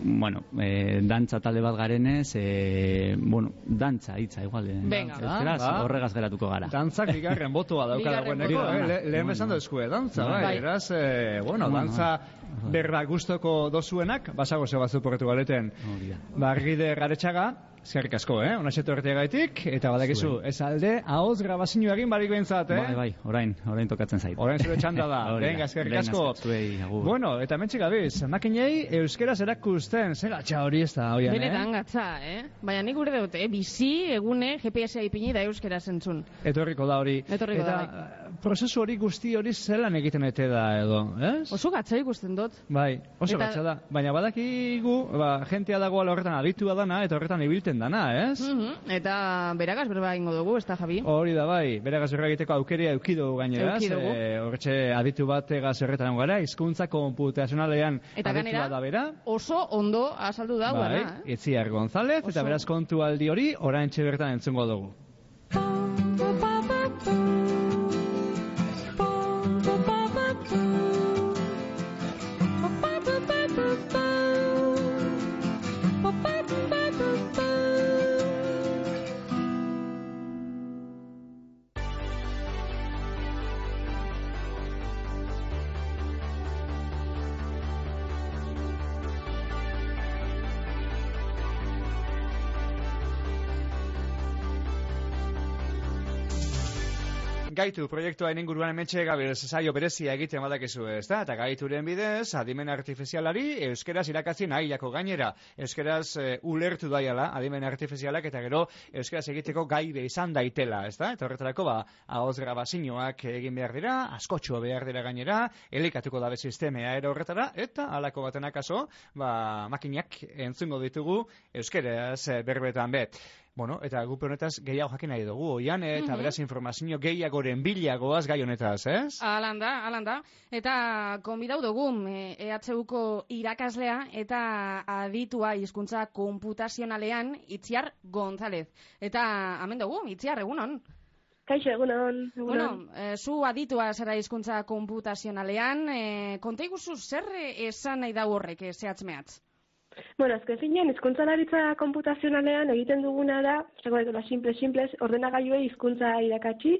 bueno, eh, dantza talde bat garenez, eh, bueno, dantza, hitza, igual. Eh, Venga. Ba. horregaz geratuko gara. Dantzak bigarren botoa dauka dagoeneko, botoa. eh? Le- lehen besan duzkue, dantza, bai, Bai. eraz, eh, bueno, Bueno, dantza berba gustoko dozuenak, basago ze batzu Portugaleten. Hori da. Barride garetxaga, eskerrik asko, eh? Onaxetu gaitik eta badakizu, ez alde, ahoz grabazio egin barik behintzat, eh? Bai, bai, orain, orain tokatzen zait. Orain zure txanda da. Venga, eskerrik asko. zuei. Bueno, eta mentxik gabiz, makinei euskeraz erakusten, zer gatxa hori ez da, oian, Benetan eh? gatza, eh? Baina nik gure dut, eh? bizi egune GPS-a ipini da euskera zentzun. Etorriko da hori. Etorriko eta, da, bai. Prozesu hori guzti hori zelan egiten ete da edo, ez? Oso gatza ikusten dut. Bai, oso Eta- gatza da. Baina badakigu, ba, jentea dagoela horretan aditua dana, eta horretan ibilten dana, ez? Mhm, Eta beragaz berba ingo dugu, ez da, Javi? Hori da bai, bere gazurra egiteko aukeria eukidu gaineraz, Eduki dugu. eh, horretxe aditu bat egaz horretan gara, hizkuntza komputazionalean Eta aditu gainera, bat da bera. oso ondo azaldu da, Bai, eh? Itziar González, eta Oso. beraz kontu aldi hori, orain bertan entzungo dugu. Gaitu proiektuaren inguruan hementxe gabil saio berezia egiten badakizu ez da? Eta gaituren bidez, adimen artifizialari euskeraz irakatzi nahiako gainera. Euskeraz eh, ulertu daiala, adimen artifizialak eta gero euskeraz egiteko gaibe izan daitela, ez da? Eta horretarako ba, ahoz grabazioak egin behar dira, askotxo behar dira gainera, elikatuko dabe sistemea era horretara, eta halako baten akaso, ba, makinak entzungo ditugu euskeraz berbetan be. Bueno, eta gupe honetaz gehiago jakin nahi dugu, oian, eh, eta Mhm. beraz informazio gehiagoren bilagoaz gai honetaz, ez? Alan da, alan da. Eta konbidau dugu e, EHUko irakaslea eta aditua hizkuntza konputazionalean Itziar González. Eta hemen dugu, Itziar, egunon. Kaixo, egunon. egunon. Bueno, e, zu aditua zara hizkuntza konputazionalean, e, konta iguzu zer esan nahi da horrek, e, zehatz mehatz? Bueno, azken finean, hizkuntzalaritza konputazionalean egiten duguna da, zego dela simple, simple, ordenagailuei hizkuntza irakatsi,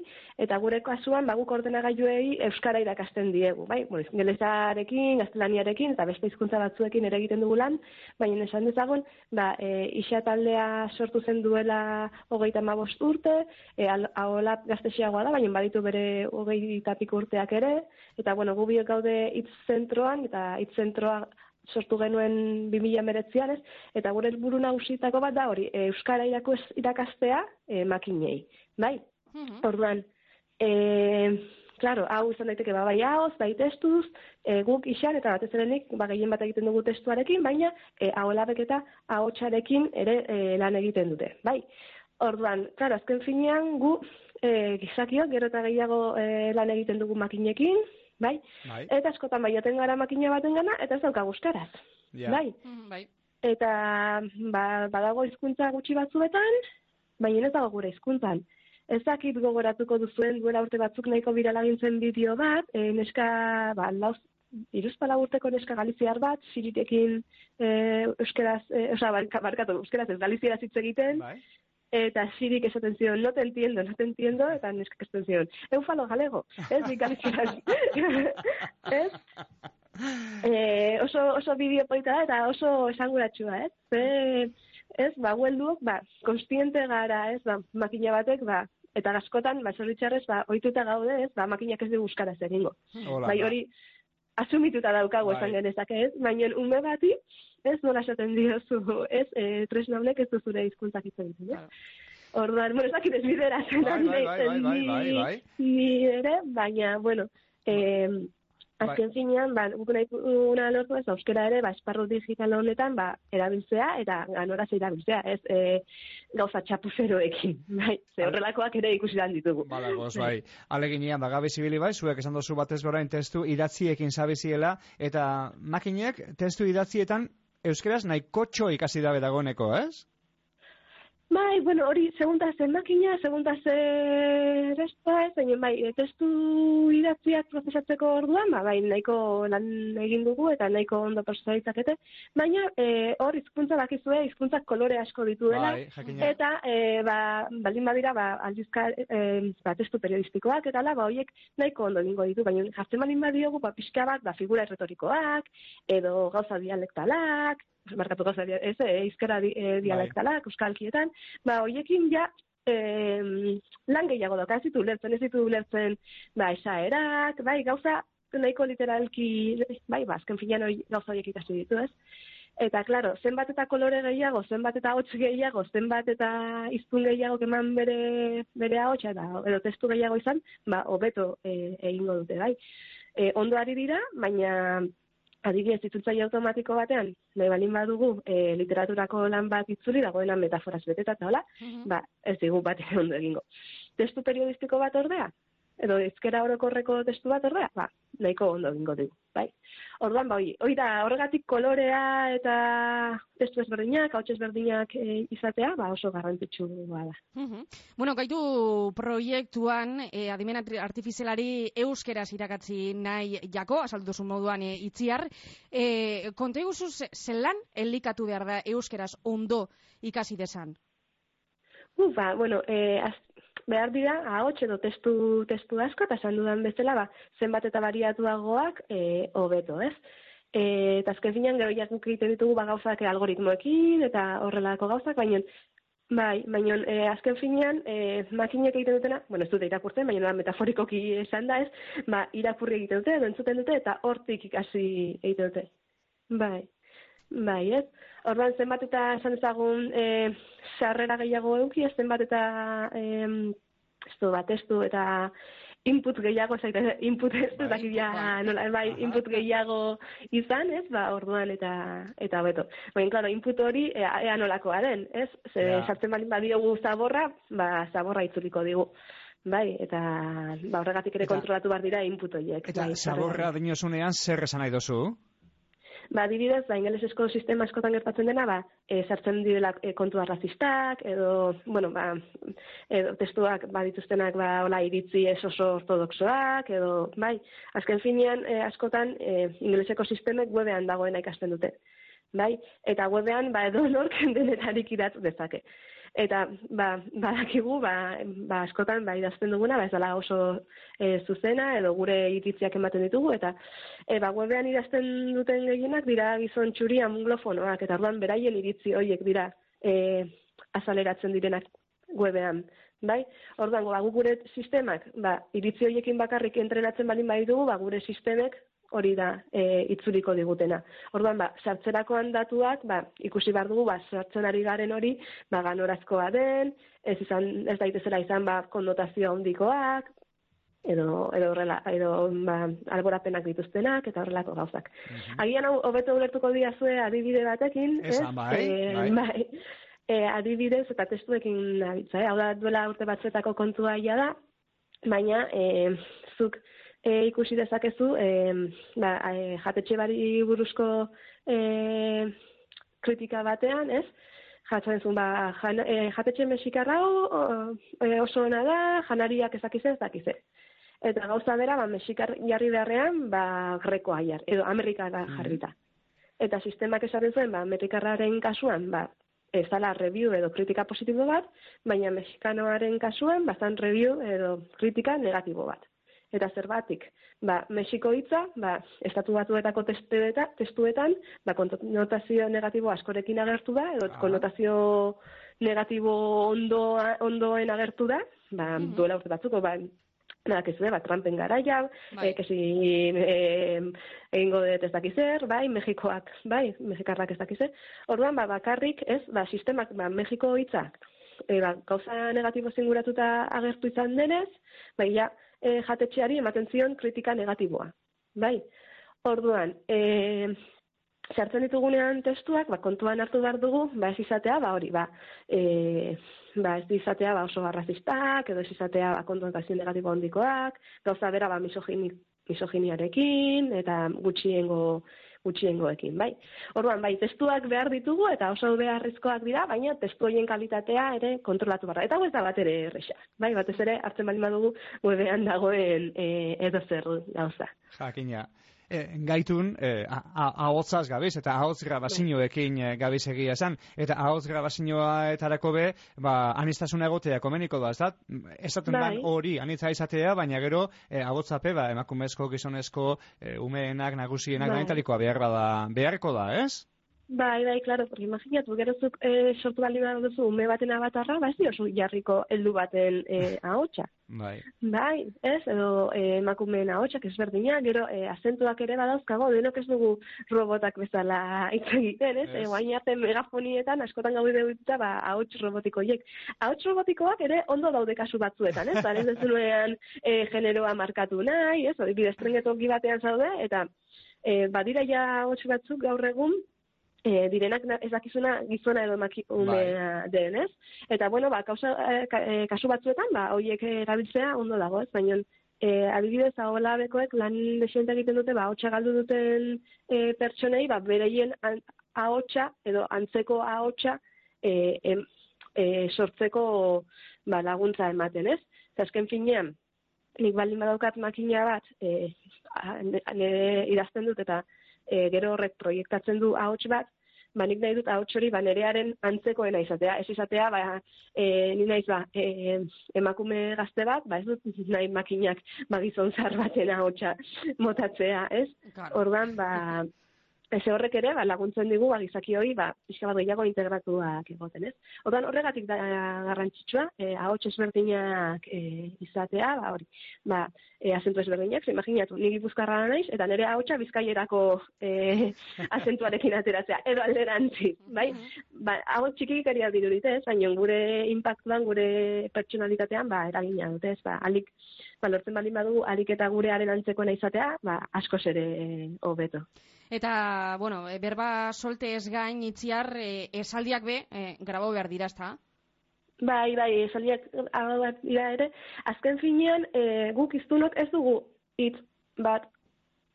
eta gure kasuan, ba, guk ordenagailuei euskara irakasten diegu, bai? Bueno, ingelesarekin, gaztelaniarekin, eta beste hizkuntza batzuekin ere egiten dugu lan, baina esan dezagun, ba, e, isa taldea sortu zen duela hogeita mabost urte, e, al- ahola gaztesiagoa da, baina baditu bere hogei tapiko urteak ere, eta bueno, gu biok gaude hitz zentroan, eta hitz zentroa sortu genuen 2019an, ez? Eta gure helburu nagusitako bat da hori, e, euskara irakus, irakastea e, makinei, bai? Orduan, e, claro, hau izan daiteke ba, bai haoz, bai testuz, e, guk isan eta batez ere nik, ba, gehien bat egiten dugu testuarekin, baina e, aholabek eta ahotsarekin ere e, lan egiten dute, bai? Orduan, claro, azken finean gu e, gizakiok gero eta gehiago e, lan egiten dugu makinekin, bai? Bai. Eta askotan bai joaten gara makina baten gana, eta ez daukagu euskaraz. Ja. Bai. bai. Eta ba, badago hizkuntza gutxi batzuetan, baina ez dago gure hizkuntzan. Ez dakit gogoratuko duzuen duela urte batzuk nahiko birala gintzen bideo bat, e, neska, ba, lauz, iruzpala urteko neska galiziar bat, siritekin e, euskeraz, e, oza, barka- barkatu, euskeraz ez galizieraz hitz egiten, eta sirik esaten zion, no te entiendo, no te entiendo, eta neskak esaten zion, eufalo galego, ez, galizieraz, ez? E, oso, oso bideo polita da, eta oso esanguratsua, ez? Ze, ez, ba, huelduok, ba, konstiente gara, ez, ba, makina batek, ba, eta askotan, ba, zoritxarrez, ba, oituta gaude, ez, ba, makinak ez du euskaraz egingo. Bai, ba. Asumituta daukagu Bai. esan genezake, ez? Baina ume bati, ez nola esaten diozu, ez, e, tresna honek ez du zure hizkuntzak hitz egiten, ez? Orduan, bueno, ez dakit ez bidera zen Bai, bai, bai, bai, bai, bai, bai. ni ere, baina, bueno, eh, azken finean, ba, guk nahi duguna lortu ez, euskera ere, ba, esparru digital honetan, ba, erabiltzea, eta ganoraz erabiltzea, ez, e, gauza txapuzeroekin, bai, ze horrelakoak ere ikusi dan ditugu. Badagoz, bai. Aleginean, bagabe zibili bai, zuek esan dozu batez berain testu idatziekin zabiziela, eta makinek testu idatzietan euskeraz nahikotxo ikasi dabe dagoeneko, ez? Bai, bueno, hori segunda zen makina, segunda zer ez, baina bai, testu idatziak prozesatzeko orduan, ba, bai, nahiko lan egin dugu eta nahiko ondo prozesaritzakete, baina e, hor hizkuntza bakizue, hizkuntzak kolore asko dituela, Bai, eta e, ba, baldin badira, ba, aldizka, e, ba, testu periodistikoak eta la, ba, horiek nahiko ondo egingo ditu, baina jartzen baldin badiogu, ba, pixka bat, ba, figura erretorikoak, edo gauza dialektalak, markatu gauza, dia- ez, e, izkera di, e, dialektalak, euskalkietan, ba, hoiekin ja, em, lan gehiago dauka, ez ditu ulertzen, ez ditu ulertzen, ba, esaerak, bai, gauza nahiko literalki, bai, ba, azken finean hori gauza horiek ikasi ditu, ez? Eta, klaro, zenbat eta kolore gehiago, zenbat eta hots gehiago, zenbat eta iztun gehiago eman bere, bere ahotsa eta edo testu gehiago izan, ba, hobeto e, egingo dute, bai. E, ondo ari dira, baina adibidez itzultzaile automatiko batean, nahi balin badugu, e, literaturako lan bat itzuli dagoena metaforaz beteta eta hola, ba, ez digu bat ondo egingo. Testu periodistiko bat ordea, edo ezkera orokorreko testu bat ordea, ba, nahiko ondo egingo dugu, bai. Orduan, ba, hoi, da, horregatik kolorea eta testu ezberdinak, hauts ezberdinak e, izatea, ba, oso garrantzitsua da. Mhm. Bueno, gaitu proiektuan e, adimen arti- artifizialari euskeraz irakatzi nahi jako, azaldu duzu moduan e, itziar. E, konta iguzu ze- zelan elikatu behar da euskeraz ondo ikasi desan? Uh, ba, bueno, eh, az, behar dira, ahots edo testu, testu asko, eta esan dudan bezala, ba, zenbat eta bariatuagoak eh, hobeto, ez? E, eta azken finean, gero jak egiten ditugu ba, gauzak algoritmoekin, eta horrelako gauzak, baina Bai, baina e, azken finean, e, makinek egiten dutena, bueno, ez dute irakurtzen, baina metaforikoki esan da ez, ba, irakurri egiten dute, edo entzuten dute, eta hortik ikasi egiten dute. Bai, bai, ez? Orduan, zenbat eta esan ezagun e, sarrera gehiago eduki, zenbat eta e, ez du bat, ez du, eta input gehiago, zaite, input ez du, bai, ja, nola, bai, input gehiago izan, ez, ba, orduan, eta, eta beto. Baina, klaro, input hori, ea, ea nolakoa den, ez? Ze, Ja. sartzen baldin badiogu zaborra, ba, zaborra itzuliko digu. Bai, eta ba, horregatik ere Eta- kontrolatu behar dira input horiek. Eta bai, zaborra dinosunean zer esan nahi dozu? Ba, adibidez, ba, ingelesezko sistema askotan gertatzen dena, ba, e, sartzen direla e, kontua razistak, edo, bueno, ba, edo testuak badituztenak, ba, hola, iritzi ez oso ortodoxoak, edo, bai, azken finean, e, askotan, e, ingeleseko sistemek webean dagoena ikasten dute. Bai, eta webean, ba, edo nork denetarik idatz dezake. Eta, ba, badakigu, ba, ba, askotan, ba, idazten duguna, ba, ez dela oso e, zuzena, edo gure iritziak ematen ditugu, eta, e, ba, webean idazten duten gehienak dira gizon txuri anglofonoak, eta orduan beraien iritzi horiek dira e, azaleratzen direnak webean. Bai? Orduan, ba, gu gure sistemak, ba, iritzi horiekin bakarrik entrenatzen baldin baditugu, ba, gure sistemek hori da e, itzuliko digutena. Orduan, ba, sartzerakoan datuak, ba, ikusi behar dugu, ba, sartzen ari garen hori, ba, ganorazkoa den, ez izan, ez daitezela izan, ba, konnotazio handikoak, edo edo horrela edo ba, alborapenak dituztenak eta horrelako gauzak. Agian hau hobeto ulertuko diazue adibide batekin, ez? Bai, Eh, bai. bai. E, adibidez eta testuekin nabitza, eh? hau da duela urte batzuetako kontua ia da, baina e, zuk e, ikusi dezakezu e, ba, e, jatetxe bari buruzko e, kritika batean, ez? Jatzen zuen, ba, jan, e, jatetxe mexikarra o- e, oso ona da, janariak ezakize ez dakize. Eta gauza bera, ba, mexikar jarri beharrean, ba, grekoa jar, edo amerikara jarrita. Eta sistemak esaten zuen, ba, amerikarraren kasuan, ba, ez dala review edo kritika positibo bat, baina mexikanoaren kasuan, bazan review edo kritika negatibo bat. Eta zerbatik, ba, Mexiko hitza, ba, estatu batuetako testueta, testuetan, ba, konotazio negatibo askorekin agertu da, edo konotazio negatibo ondo, ondoen agertu da, ba, duela urte batzuko, ba, Nada, ez ba, Trumpen garaia, Bai. eh, que si eh, egingo dut ez dakiz zer, bai, Mexikoak, bai, Mexikarrak ez dakiz zer. Orduan, ba, bakarrik, ez, ba, sistemak, ba, Mexiko hitzak, e, ba, gauza negatibo zinguratuta agertu izan denez, bai, ja, e, jatetxeari ematen zion kritika negatiboa, bai. Orduan, e, sartzen ditugunean testuak, ba, kontuan hartu behar dugu, ba, ez izatea, ba, hori, ba, e, ba, ez izatea, ba, oso arrazistak, edo ez izatea, ba, kontuantazio negatibo handikoak, gauza bera, ba, misogini, misoginiarekin, eta gutxiengo, gutxiengoekin, bai. Orduan, bai, testuak behar ditugu, eta oso beharrezkoak dira, baina testu horien kalitatea ere kontrolatu behar da. Eta ez da bat ere erresa, bai, batez ere, hartzen baldin badugu, webean dagoen e, edo zer gauza. Jakina. E, gaitun, e, a- a- ahotzaz gabiz, eta ahotz grabazioekin e, gabiz egia esan, eta ahotz grabazioetarako be, ba, anistasuna egotea komeniko da, ez da? Esaten Bai. dan hori, anitza izatea, baina gero, e, ahotzape, ba, emakumezko, gizonezko, e, umeenak, nagusienak, Bai. bai. behar bada, beharko da, ez? Bai, bai, claro, porque imaginatu, gero zuk e, sortu bali behar duzu ume baten abatarra, ba ez diozu jarriko heldu baten e, ahotsa. Bai. Bai, ez, edo e, emakumeen ahotsak ezberdinak, gero e, azentuak ere badauzkago, denok ez dugu robotak bezala hitz egiten, ez? Ez. E, arte megafonietan askotan gaude dituta ba, ahots robotikoiek. Ahots robotikoak ere ondo daude kasu batzuetan, ez? Ba, ez dezunean e, generoa markatu nahi, ez? Adibidez, trengetoki batean zaude, eta e, badira ja ahots batzuk gaur egun, e, direnak na- ez dakizuna gizona edo emakumea den, ez? Eta, bueno, ba, kausa, e, ka- e, kasu batzuetan, ba, horiek erabiltzea ondo dago, ez? Baina, e, adibidez, ahola bekoek lan desienta egiten dute, ba, ahotsa galdu duten e, pertsonei, ba, bereien an, ahotsa edo antzeko ahotsa e, em, e, sortzeko ba, laguntza ematen, ez? Eta azken finean, nik baldin badaukat makina bat, e, nire idazten dut eta e, gero horrek proiektatzen du ahots bat, ba nik nahi dut ahots hori ba nerearen antzekoena izatea, ez izatea ba e, ni naiz ba e, emakume gazte bat, ba ez dut nahi makinak ba gizon zar baten ahotsa motatzea, ez? Orduan ba Eze horrek ere, ba, laguntzen digu, ba, gizaki hori, ba, pixka bat gehiago integratuak egoten, ez? Ordan horregatik da garrantzitsua, e, ahots ezberdinak e, izatea, ba, hori, ba, e, azentu ezberdinak, imaginatu, ni gipuzkarra naiz, eta nire ahotsa bizkaierako e, azentuarekin ateratzea, edo alderantzi, bai? Ba, ahots txikikariak dirudite, ez? Baina gure impactuan, gure pertsonalitatean, ba, eragina dute, ez? Ba, alik, ba, lortzen baldin badu, alik eta gurearen antzekoena izatea, ba, askoz ere hobeto. Eta, bueno, e, berba solte ez gain itziar e, esaldiak be, e, grabo behar dira, ezta? Bai, bai, esaldiak hau bat dira ere, azken finean e, guk iztunok ez dugu hitz bat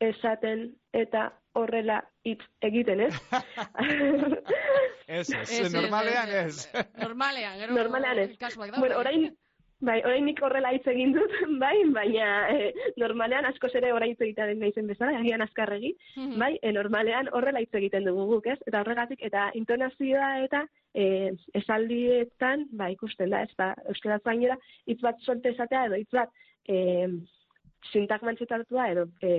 esaten eta horrela hitz egiten, ez? Ez, ez, normalean ez. Normalean, gero Normalean ez. Bueno, orain, bai, orain nik horrela hitz egin dut, bai, baina eh, normalean askoz ere orain hitz egiten naizen bezala, agian azkarregi, Mhm. bai, e, normalean horrela hitz egiten dugu guk, ez? Eta horregatik, eta intonazioa eta e, esaldietan, ba, ikusten da, ez, ba, euskaraz gainera, hitz bat solte esatea edo hitz bat e, sintagman txertatua edo e,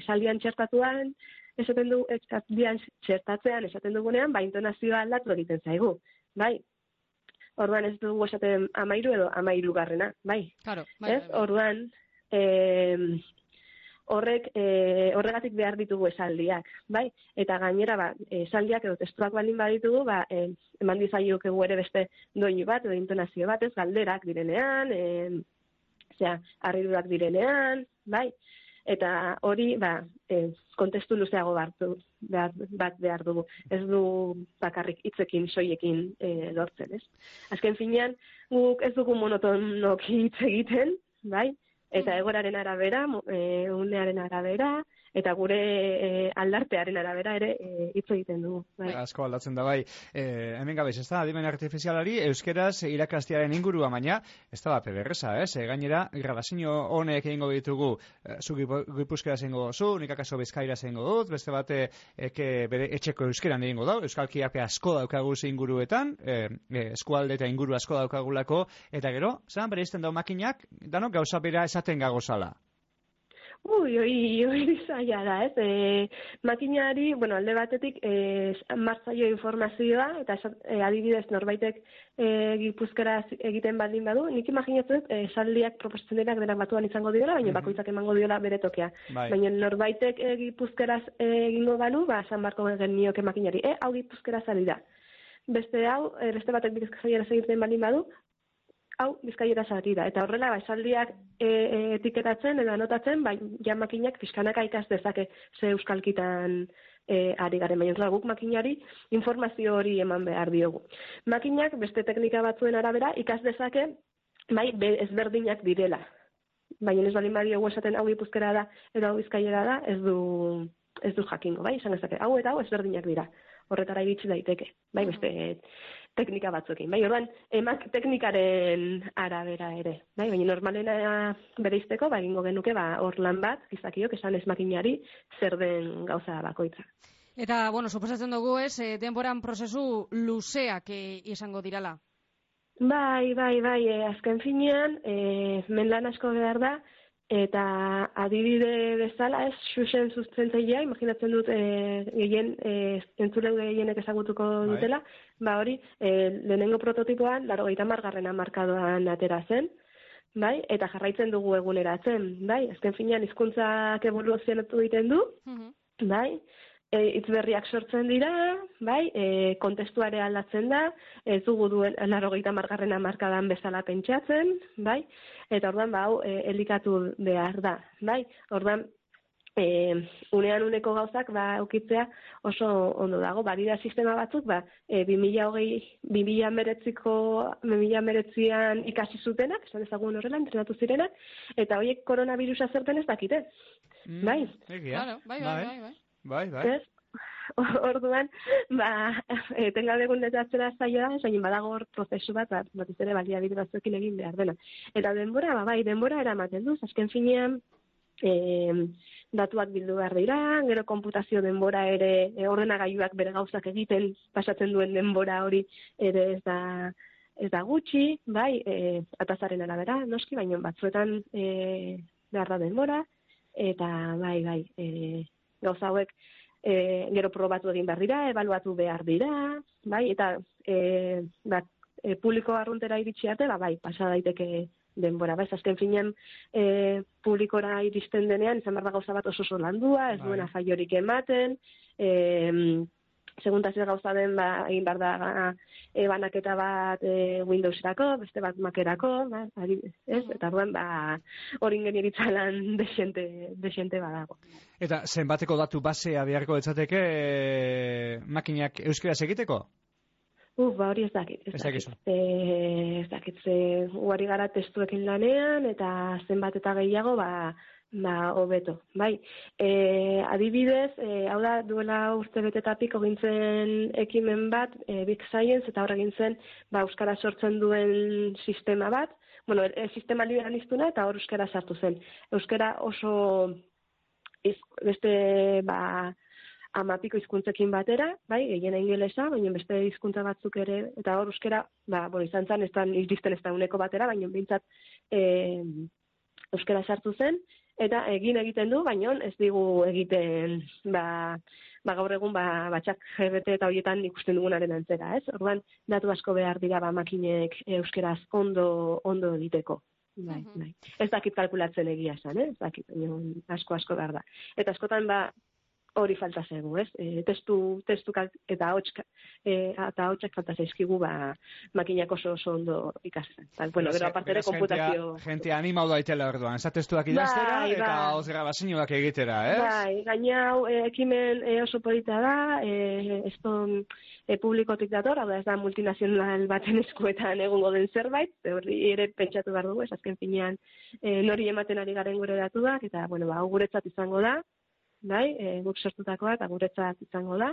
esaldian txertatuan, esaten du, esaldian txertatzean esaten dugunean, ba, intonazioa aldatu egiten zaigu, bai? Orduan ez dugu esaten amairu edo amairu garrena, bai? Claro, bai, ez? Orduan, eh, horrek eh, horregatik behar ditugu esaldiak, bai? Eta gainera ba, esaldiak edo testuak baldin baditugu, ba, eh, eman dizaiokegu ere beste doinu bat edo intonazio bat, ez galderak direnean, eh, osea, harridurak direnean, bai? Eta hori, ba, eh, kontestu luzeago bartu, behar, bat behar dugu. Ez du bakarrik hitzekin, soiekin eh, lortzen, ez? Azken finean, guk ez dugu monotonoki hitz egiten, bai? Eta egoraren arabera, eh, unearen arabera, eta gure eh, aldartearen arabera ere eh, hitz egiten dugu. Bai. Asko aldatzen da bai. E, hemen gabez, ez da, adimen artifizialari euskeraz irakastiaren ingurua, baina ez da bape berreza, ez? E, gainera, grabazio honek egingo ditugu, e, zu gipu- gipuzkera zengo zu, nik akaso bizkaira zengo dut, beste bate eke bere etxeko euskeran egingo da, euskalki ape asko daukagu inguruetan, e, e, eskualde eta inguru asko daukagulako, eta gero, zan bere izten dau makinak, danok gauza bera esaten gagozala. Ui, hori, hori zaila da, ez? E, makinari, bueno, alde batetik, e, martzaio informazioa, eta e, adibidez norbaitek e, gipuzkeraz egiten baldin badu, nik imaginatzen dut, e, esaldiak proposatzen direnak denak batuan izango direla, baina bakoitzak emango diola bere tokea. Bai. Baina norbaitek e, gipuzkeraz e, egingo balu, ba, esan barko genioke makinari, e, hau gipuzkeraz ari da. Beste hau, e, beste batek bizkaiera egiten baldin badu, hau bizkaiera da. Eta horrela, ba, esaldiak e, e, etiketatzen edo anotatzen, ba, ja makinak pixkanaka ikas dezake ze euskalkitan e, ari garen, baina guk makinari informazio hori eman behar diogu. Makinak beste teknika batzuen arabera ikas dezake, bai, be, ezberdinak direla. Baina ez baldin badiogu esaten hau gipuzkera da edo hau bizkaiera da, ez du ez du jakingo, bai, esan dezake, hau eta hau ezberdinak dira. Horretara iritsi daiteke, bai, beste teknika batzuekin. Bai, orduan, emak teknikaren arabera ere. Bai, baina normalena bereizteko, ba, egingo genuke, ba, hor lan bat, gizakiok, esan ez makinari, zer den gauza bakoitza. Eta, bueno, suposatzen dugu ez, e, denboran prozesu luzeak e, izango dirala. Bai, bai, bai, e, azken finean, e, men lan asko behar da, eta adibide bezala, ez, xuxen zuzentzailea, imaginatzen dut, e, gehien, e, entzuleu gehienek ezagutuko Bai. dutela, ba hori, e, lehenengo prototipoan, laro gaita margarrena markadoan atera zen, bai, eta jarraitzen dugu eguneratzen, bai, azken finean hizkuntzak evoluzionatu egiten du, bai, e, hitz berriak sortzen dira, bai, e, kontestuare aldatzen da, ez dugu duen larogeita margarrena markadan bezala pentsatzen, bai, eta orduan, ba, hau, e, elikatu behar da, bai, orduan, e, unean uneko gauzak, ba, eukitzea oso ondo dago, badira sistema batzuk, ba, e, 2008, 2000 meretziko, 2000 meretzian ikasi zutenak, esan ezagun horrela, entrenatu zirenak, eta horiek koronavirusa zerten ez dakite, bai, Egia. Claro, bai, bai, bai, bai. Bai, bai. Ez? Orduan, ba, etengabe egunetatzera zaila da, badago hor prozesu bat, bat batez ere baliabide batzuekin egin behar dena. Eta denbora, ba, bai, denbora eramaten du, azken finean, e, datuak bildu behar dira, gero konputazio denbora ere, e, ordenagailuak bere gauzak egiten pasatzen duen denbora hori ere ez da ez da gutxi, bai, e, atazaren arabera, noski, baina batzuetan e, behar da denbora, eta bai, bai, e, gauza hauek e, gero probatu egin behar dira, ebaluatu behar dira, bai, eta e, ba, e, publiko arruntera iritsi arte, ba, bai, pasa daiteke denbora, bai, azken finean e, publikora iristen denean, izan behar da gauza bat oso oso landua, ez Bai. duena faiorik ematen, e, seguntazio gauza den, ba, egin behar da e, banaketa bat e, Windowserako, beste bat Macerako, ba, ari, ez? Eta orduan, ba, hori ingenieritzalan desente, desente badago. Eta zenbateko datu basea beharko etzateke e, makinak euskeraz egiteko? Uf, ba, hori ez dakit. Ez dakizu. E, ez dakit, ze gara testuekin lanean, eta zenbat eta gehiago, ba, ba, hobeto, bai. E, adibidez, e, hau da, duela urte betetatik gintzen ekimen bat, e, Big Science, eta horre gintzen, ba, Euskara sortzen duen sistema bat, bueno, e, sistema liberan iztuna, eta hor Euskara sartu zen. Euskara oso, iz, beste, ba, amapiko hizkuntzekin batera, bai, gehiena ingelesa, baina beste hizkuntza batzuk ere, eta hor euskera, ba, bueno, izan zen, ez da, iristen ez da uneko batera, baina behintzat e, euskera sartu zen, eta egin egiten du, baina ez digu egiten, ba, ba gaur egun, ba, batxak GBT eta horietan ikusten dugunaren antzera, ez? Orduan, datu asko behar dira, ba, makinek euskeraz ondo, ondo egiteko. Bai, bai. Ez dakit kalkulatzen egia esan, eh? ez dakit, asko asko behar da. Eta askotan, ba, hori falta zaigu, ez? E, testu, testu eta hots e, eta hotsak falta zaizkigu ba makinak oso oso ondo ikasten. Bueno, gero aparte ere konputazio jentea animau daitela orduan, zatestuak idaztera Bai, eta bai. grabazioak egitera, ez? Bai, gaina hau e, ekimen e, oso polita da, e, esto e, publikotik dator, hau da ez da multinazional baten eskuetan egongo den zerbait, ze hori ere pentsatu behar dugu, ez azken finean e, nori ematen ari garen gure datuak, eta bueno, ba, guretzat izango da, bai, e, guk sortutakoa eta guretzat izango da,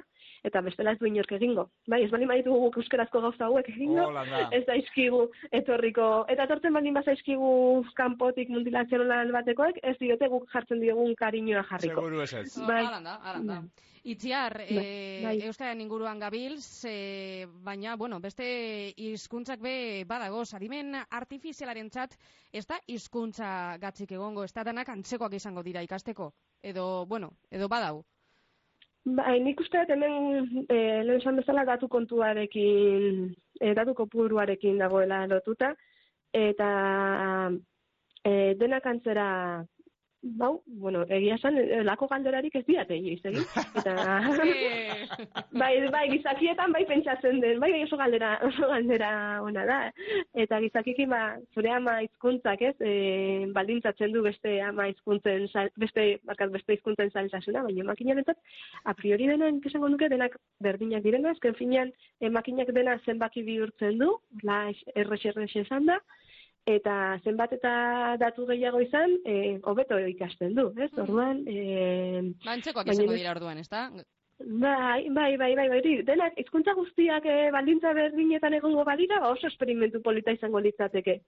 eta bestela ez du inork egingo. Bai, ez baldin baditugu guk euskarazko gauza hauek egingo, Hola da. ez daizkigu etorriko, eta etortzen baldin bazaizkigu kanpotik multinazional batekoek, ez diote guk jartzen diogun kariñoa jarriko. Seguru ez ez. Bai. Alan da, alan da. Itziar, Bai, e, bai. inguruan gabilz, e, baina, bueno, beste hizkuntzak be badago, adimen artifizialaren txat, ez da hizkuntza gatzik egongo, ez da danak antzekoak izango dira ikasteko, edo, bueno, edo badau. Bai, nik uste dut hemen e, lehen esan bezala datu kontuarekin, e, datu kopuruarekin dagoela lotuta, eta e, denak antzera, bau, bueno, egia esan, e, lako galderarik ez diate inoiz egin. Eta, bai, bai, gizakietan bai pentsatzen den, bai, bai oso galdera, oso galdera ona da. Eta gizakikin, ba, zure ama hizkuntzak ez, e, baldintzatzen du beste ama hizkuntzen, beste, barkat, beste hizkuntzen zailtasuna, baina makinarentzat, a priori denen, esango nuke, denak berdinak direna, azken finean, e, makinak dena zenbaki bihurtzen du, la errex esan da, eta zenbat eta datu gehiago izan, e, hobeto ikasten du, ez? Orduan, e, Ba, antzekoak baina izango dira orduan, ez da? Bai, bai, bai, bai, bai, denak, hizkuntza guztiak eh, baldintza berdinetan egongo badira, ba oso esperimentu polita izango litzateke.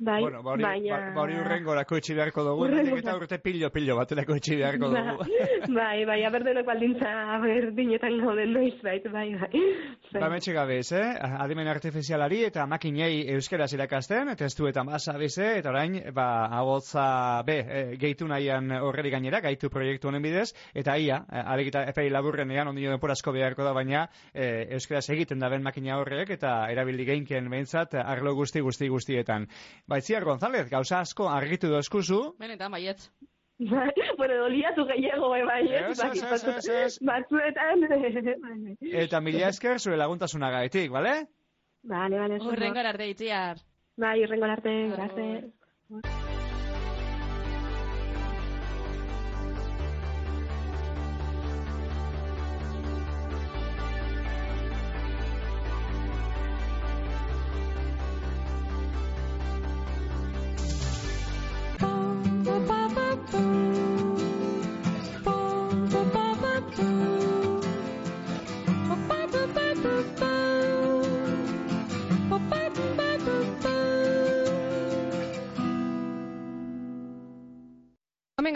Bai, Bueno, ba hori, baina... ba, ba hori urrengorako itxi beharko dugu, eta urte pilo-pilo baterako itxi beharko Ba, dugu. bai, bai, aberdenok baldintza berdinetan gauden noiz, bai, bai, bai. Ba, metxe gabez, eh? Adimen artifizialari eta makinei euskeraz irakasten, testuetan basa bize, eta orain, ba, agotza be, e, gehitu nahian horreri gainera, gaitu proiektu honen bidez, eta ia, e, alegita epei laburrenean, ondio denporazko beharko da, baina e, euskeraz egiten da ben makina horrek, eta erabili geinken behintzat, arlo guzti guzti guztietan. Baitziar González, gauza asko argitu dozkuzu, Benetan, baietz. Bai, bueno, doliatu gehiago, bai, bai, ez, Ez, batzuetan, bai, eta mila esker zure laguntasunagatik, bale? Vale, vale, Urrengo arte itziar. Bai, urrengo arte, grazie.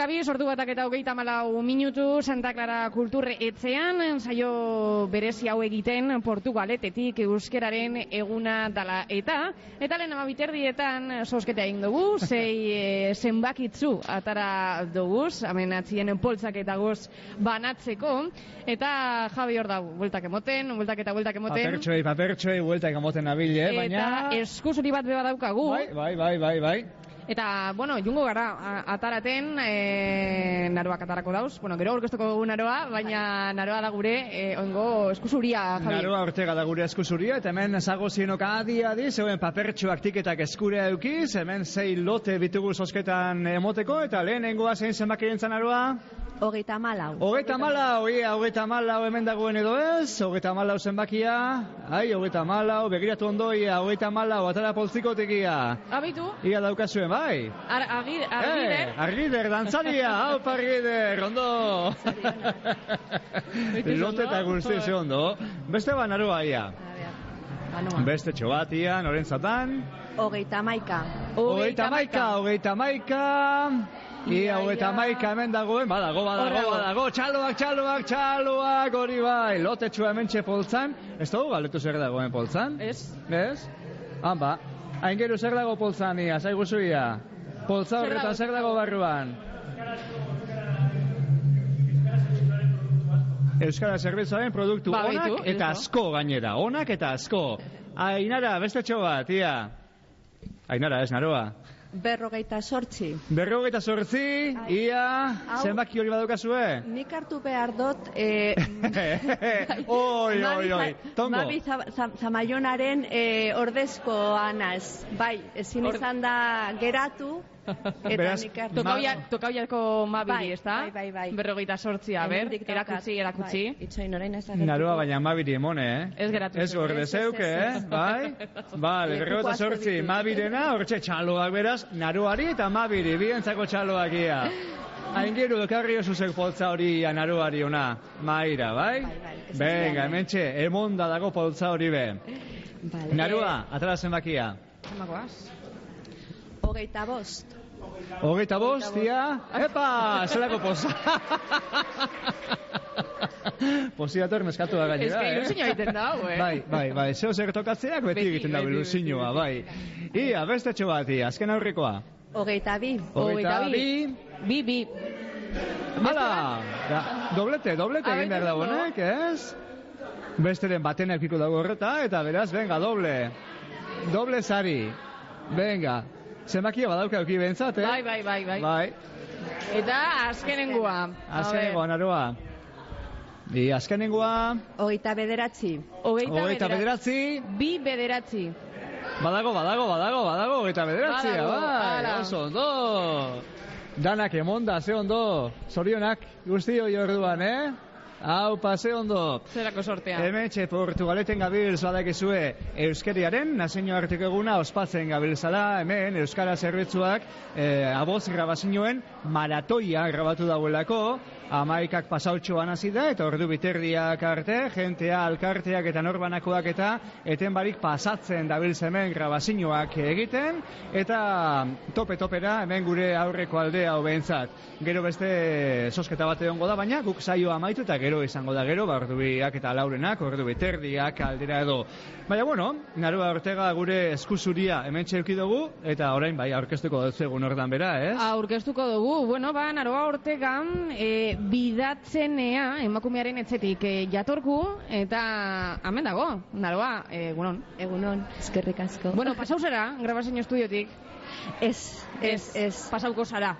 Hemen gabi, sortu batak eta hogeita malau minutu Santa Clara Kulturre etzean, saio berezi hau egiten Portugaletetik euskeraren eguna dala eta, eta lehen ama biterdietan sosketa egin dugu, zei e, zenbakitzu atara dugu, hemen atzien poltzak eta goz banatzeko, eta Javi hor dago, bueltak emoten, bueltak eta bueltak emoten. Papertxoei, papertxoei, bueltak emoten abile, baina... Eta eskusuri bat beba daukagu. Bai, bai, bai, bai, bai. Eta, bueno, jungo gara, ataraten, e, naroak atarako dauz. Bueno, gero aurkeztuko dugu naroa, baina naroa da gure, e, ongo eskusuria, Javi. Naroa Ortega da gure eskuzuria, eta hemen zago zienok adi adi, zeuen papertxoak tiketak eskurea eukiz, hemen zei lote bitugu sosketan emoteko, eta lehenengoa zein zenbakien naroa? Hogeita malau. Hogeita malau, ia, hogeita malau hemen dagoen edo ez, hogeita malau zenbakia, ai, hogeita malau, begiratu ondo, ia, hogeita malau, atara poltzikotik ia. Abitu, Ia daukazuen, bai. ar, agir, argider, Eh, Argider, dantzaria, hau Argider, ondo. Lote eta guzti ze ondo. Beste banaroa ia. Beste txobatia, norentzatan. Hogeita maika. Hogeita maika, hogeita maika. Ia, hogeita maika hemen dagoen, badago, badago, badago, txaloak, txaloak, txaloak, hori bai, lote txua hemen poltzan. Ez dugu galetu zer dagoen poltzan? Ez. Ez? Han ba, hain gero zer dago poltzan ia, zaigu zuia. Poltza horretan zer dago barruan? Euskara Zerbitzuaren produktu Ba, onak baitu, eta asko gainera, onak eta asko. Ainara, beste txo bat, ia. Ainara, ez naroa. Berrogeita sortzi. Berrogeita sortzi, ia, Hau- zenbaki hori badaukazue? Nik hartu behar dut... Eh, oi, oi, oi, tongo. Mabi Za- Za- Zamaionaren eh, ordezkoa naz. Bai, ezin Or- izan da geratu. Eta Beraz. Tokauia, tokauiako mabiri, Bai, ezta? bai, bai, bai. Berrogeita sortzia, ber, erakutsi, erakutsi. Bai, itxoin orain ez da Naroa baina mabiri emone, eh? Ez geratu Ez gorde Ez, ez, zeuke, ez, eh? ez. Bai? Bale, berrogeta asko sortzi, mabirena, hortxe txaloak beraz, naroari eta mabiri, bientzako txaloak ia. Hain gero, ekarri osuzek poltza hori ia naroari ona, maira, bai? Venga, hementxe, emonda dago poltza hori be. Vale. Naroa, atara zenbakia. Zamagoaz. Hogeita bost. Hogeita bost, ia, epa, zelako poza. Poziator meskatu da Ez gainera, que eh? ilusioa egiten da, hau, eh? Bai, bai, bai, zeo zer tokatzeak beti egiten da ilusioa, bai. Ia, beste txo bat, ia, azken aurrekoa. Hogeita bi. Hogeita bi. Bi, bi. Hala, da, doblete, doblete egin behar Abendu dagoenek, ez? Besteren baten eukiko dago horreta, eta beraz, venga, doble. Doble zari. Venga, zenbakia badauka euki bentsat, eh? Bai, bai, bai, bai. Bai, Eta azkenengoa. Azkenengoa, naroa. I azkenengoa, Hogeita bederatzi. Hogeita, hogeita bederatzi. Bi bederatzi. Badago, badago, badago, badago, eta bederatzia, Badago, bai, oso ondo. Danak emonda, ze ondo, zorionak guzti hori orduan, eh? Hau, pase ondo. Zerako sortea. Hementxe Portugaleten gabiltz badakizue Euskeriaren nazio arteko eguna ospatzen gabiltzala hemen Euskara zerbitzuak eh, aboz grabazioen maratoia grabatu dauelako amaikak pasautxoan hasi da eta ordu biterdiak arte jentea, alkarteak eta norbanakoak eta eten barik pasatzen dabiltz hemen grabazioak egiten eta tope topera hemen gure aurreko aldea hobentzat gero beste sosketa bat egongo da baina guk saioa amaitu eta gero izango da gero ba ordu biak eta laurenak ordu biterdiak aldera edo. Baina bueno Naroa Ortega gure eskuzuria hemen txeuki dugu eta orain bai aurkeztuko dut egun ordan bera ez? Aurkeztuko dugu, bueno, ba, Naroa Ortegan e, bidatzenea emakumearen etxetik e, jatorku eta hemen dago, Naroa, egunon. Egunon, eskerrik asko. Bueno, pasau zera, grabazio estudiotik. Ez, ez, ez. Pasauko zara.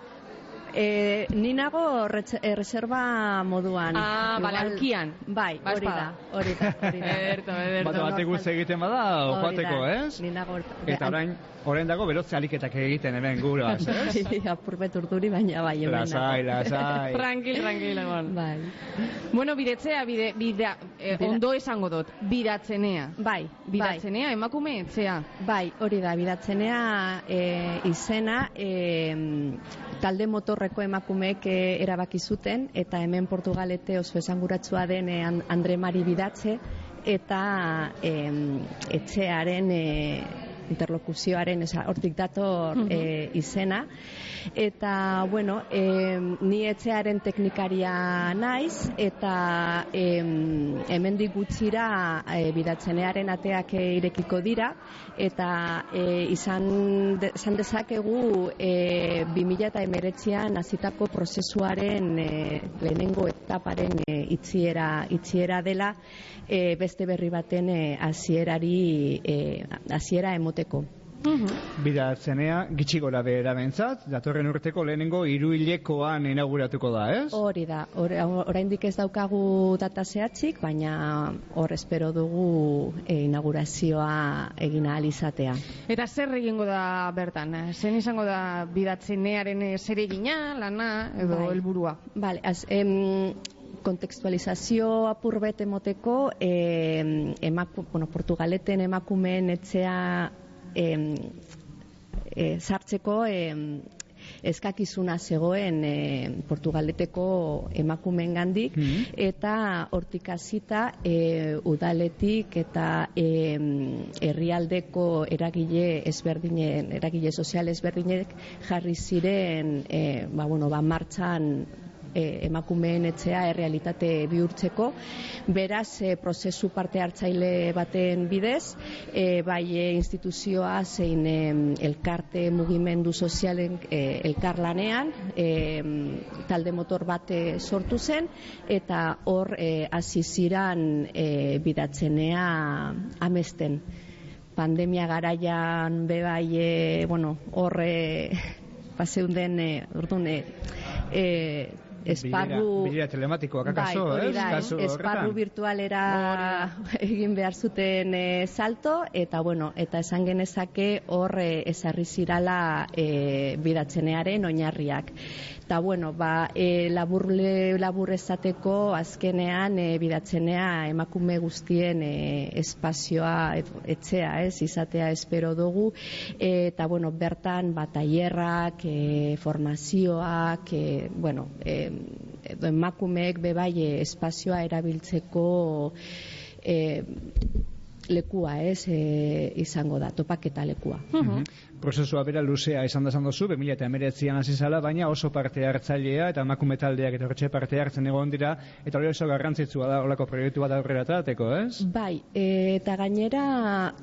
E, ni nago eh, reserva moduan. Ah, bale, Igual- aulkian. Bai, Ba, hori da, hori da, hori da. Ederto. Bata batek guzti egiten bada, joateko, da, ez? Ni nago. Eta orain, orain dago berotze aliketak egiten hemen guraz, ez? Bai, apurbet urduri, baina bai, hemen Lasai, lasai. Tranquil, tranquil, egon. Bai. Bueno, bidetzea, bide, bida, e, Bida- ondo esango dut, bidatzenea. Bai, Bidatzenea, emakume etxea. Bai, hori da, bidatzenea e, izena e, talde motorreko emakumeek erabaki zuten eta hemen Portugalete oso esanguratsua den e, An- Andre Mari bidatze eta em, etxearen e, interlokuzioaren, esa, hortik dator e, izena. Eta, bueno, e, ni etxearen teknikaria naiz, eta e, hemendik gutxira e, bidatzenearen ateak irekiko dira, eta e, izan, de, izan dezakegu e, 2000 eta emeretzean hasitako prozesuaren e, lehenengo etaparen e, itziera, itziera dela e, beste berri baten e, hasierari e, hasiera emoteko. Bidatzenea, gitxi gora behera bentzat, datorren urteko lehenengo hiruhilekoan inauguratuko da, ez? Hori da, hor- oraindik ez daukagu data zehatzik, baina hor espero dugu e, inaugurazioa egin ahal izatea. Eta zer egingo da bertan? Zen izango da bidatzenearen eh, zer egina, lana edo Bai. helburua? Vale, az, em, kontekstualizazio apur bet emoteko, em, emaku, bueno, Portugaleten emakumeen etxea em, e, sartzeko em, eskakizuna zegoen e, Portugaleteko emakumeen gandik, eta hortik hasita e, udaletik eta e, herrialdeko eragile ezberdinen, eragile sozial ezberdinek jarri ziren e, ba, bueno, ba, martxan e, emakumeen etxea errealitate bihurtzeko. Beraz, e, prozesu parte hartzaile baten bidez, e, bai e, instituzioa zein e, elkarte mugimendu sozialen e, elkarlanean, e, talde motor bat e, sortu zen, eta hor e, hasi ziran e, bidatzenea amesten pandemia garaian bebai e, bueno, horre paseunden e, orduan e, e, esparru Bilera, bilera telematikoak akaso, bai, ez? Kasu esparru horretan. virtualera egin behar zuten e, salto eta bueno, eta esan genezake hor e, ezarri zirala e, bidatzenearen oinarriak. Eta bueno, ba, e, labur, labur ezateko azkenean e, bidatzenea emakume guztien e, espazioa et- etxea, ez, izatea espero dugu. Eta bueno, bertan ba tailerrak, e, formazioak, e, bueno, e, edo emakumeek bebai e, espazioa erabiltzeko e, lekua, ez, e, izango da, topaketa lekua. Prozesua bera luzea izan da esan duzu, 2019an hasi zala, baina oso parte hartzailea eta emakume taldeak eta hortxe parte hartzen egon dira, eta hori oso garrantzitsua da olako proiektu bat aurrera atateko, ez? Bai, e, eta gainera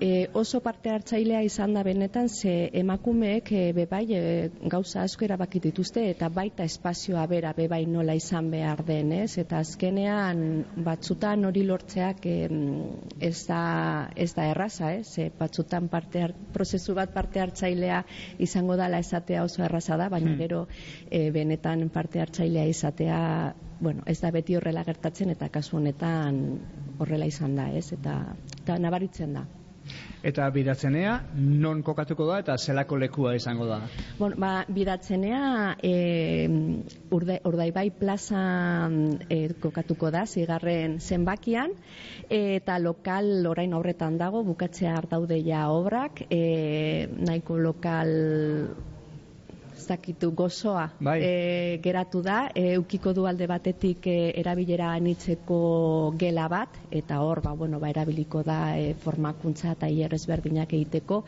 e, oso parte hartzailea izan da benetan ze emakumeek e, bebai e, gauza asko erabaki dituzte eta baita espazioa bera bebai nola izan behar den, ez? Eta azkenean batzutan hori lortzeak em, ez da ez da erraza, ez? Ze batzutan parte har- prozesu bat parte hartzailea izango dala esatea oso erraza da, baina Hmm. gero e, benetan parte hartzailea izatea bueno, ez da beti horrela gertatzen eta kasu honetan horrela izan da, ez? Eta, eta nabaritzen da. Eta bidatzenea, non kokatuko da eta zelako lekua izango da? Bueno, ba, bidatzenea e, urde, Urdaibai plaza e, kokatuko da, zigarren zenbakian, eta lokal orain horretan dago, bukatzea daude ja obrak, e, nahiko lokal dakitu gozoa Bai. e, geratu da, e, ukiko du alde batetik e, erabilera anitzeko gela bat, eta hor, ba, bueno, ba, erabiliko da e, formakuntza eta ezberdinak egiteko,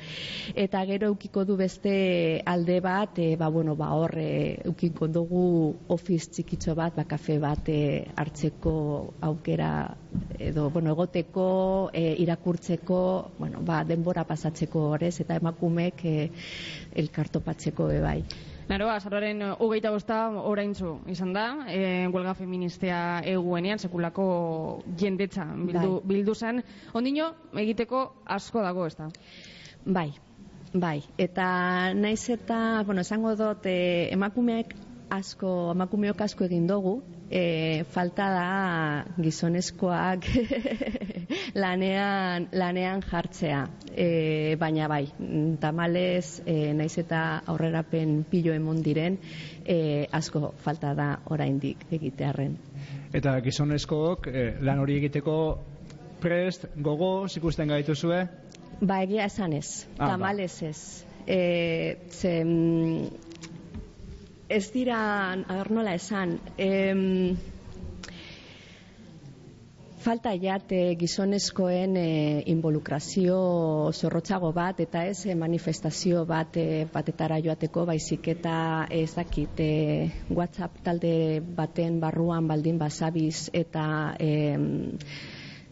eta gero ukiko du beste alde bat, e, ba, bueno, ba, hor e, ukiko dugu office txikitxo bat, ba, kafe bat e, hartzeko aukera edo, bueno, egoteko, e, irakurtzeko, bueno, ba, denbora pasatzeko horrez, eta emakumeek e, elkartopatzeko be bai. Naro, azararen hogeita bosta oraintzu izan da, e, huelga feministea eguenean, sekulako jendetza bildu, Bai. bildu zen. Ondino, egiteko asko dago, ez da? Bai, bai. Eta naiz eta, bueno, esango dut, e, emakumeak asko, emakumeok asko egin dugu, e, falta da gizonezkoak lanean, lanean jartzea. E, baina bai, tamalez, e, naiz eta aurrerapen pilo emon diren, e, asko falta da oraindik egitearren. Eta gizonezkook eh, lan hori egiteko prest, gogo, ikusten gaituzue? Ba, egia esan ez, Ah, ba. tamalez ez. E, ze, mm, ez dira, aber nola esan, em, falta jate gizonezkoen e, involukrazio zorrotzago bat eta ez e, manifestazio bat e, batetara joateko baizik eta ez dakit e, WhatsApp talde baten barruan baldin basabiz eta e,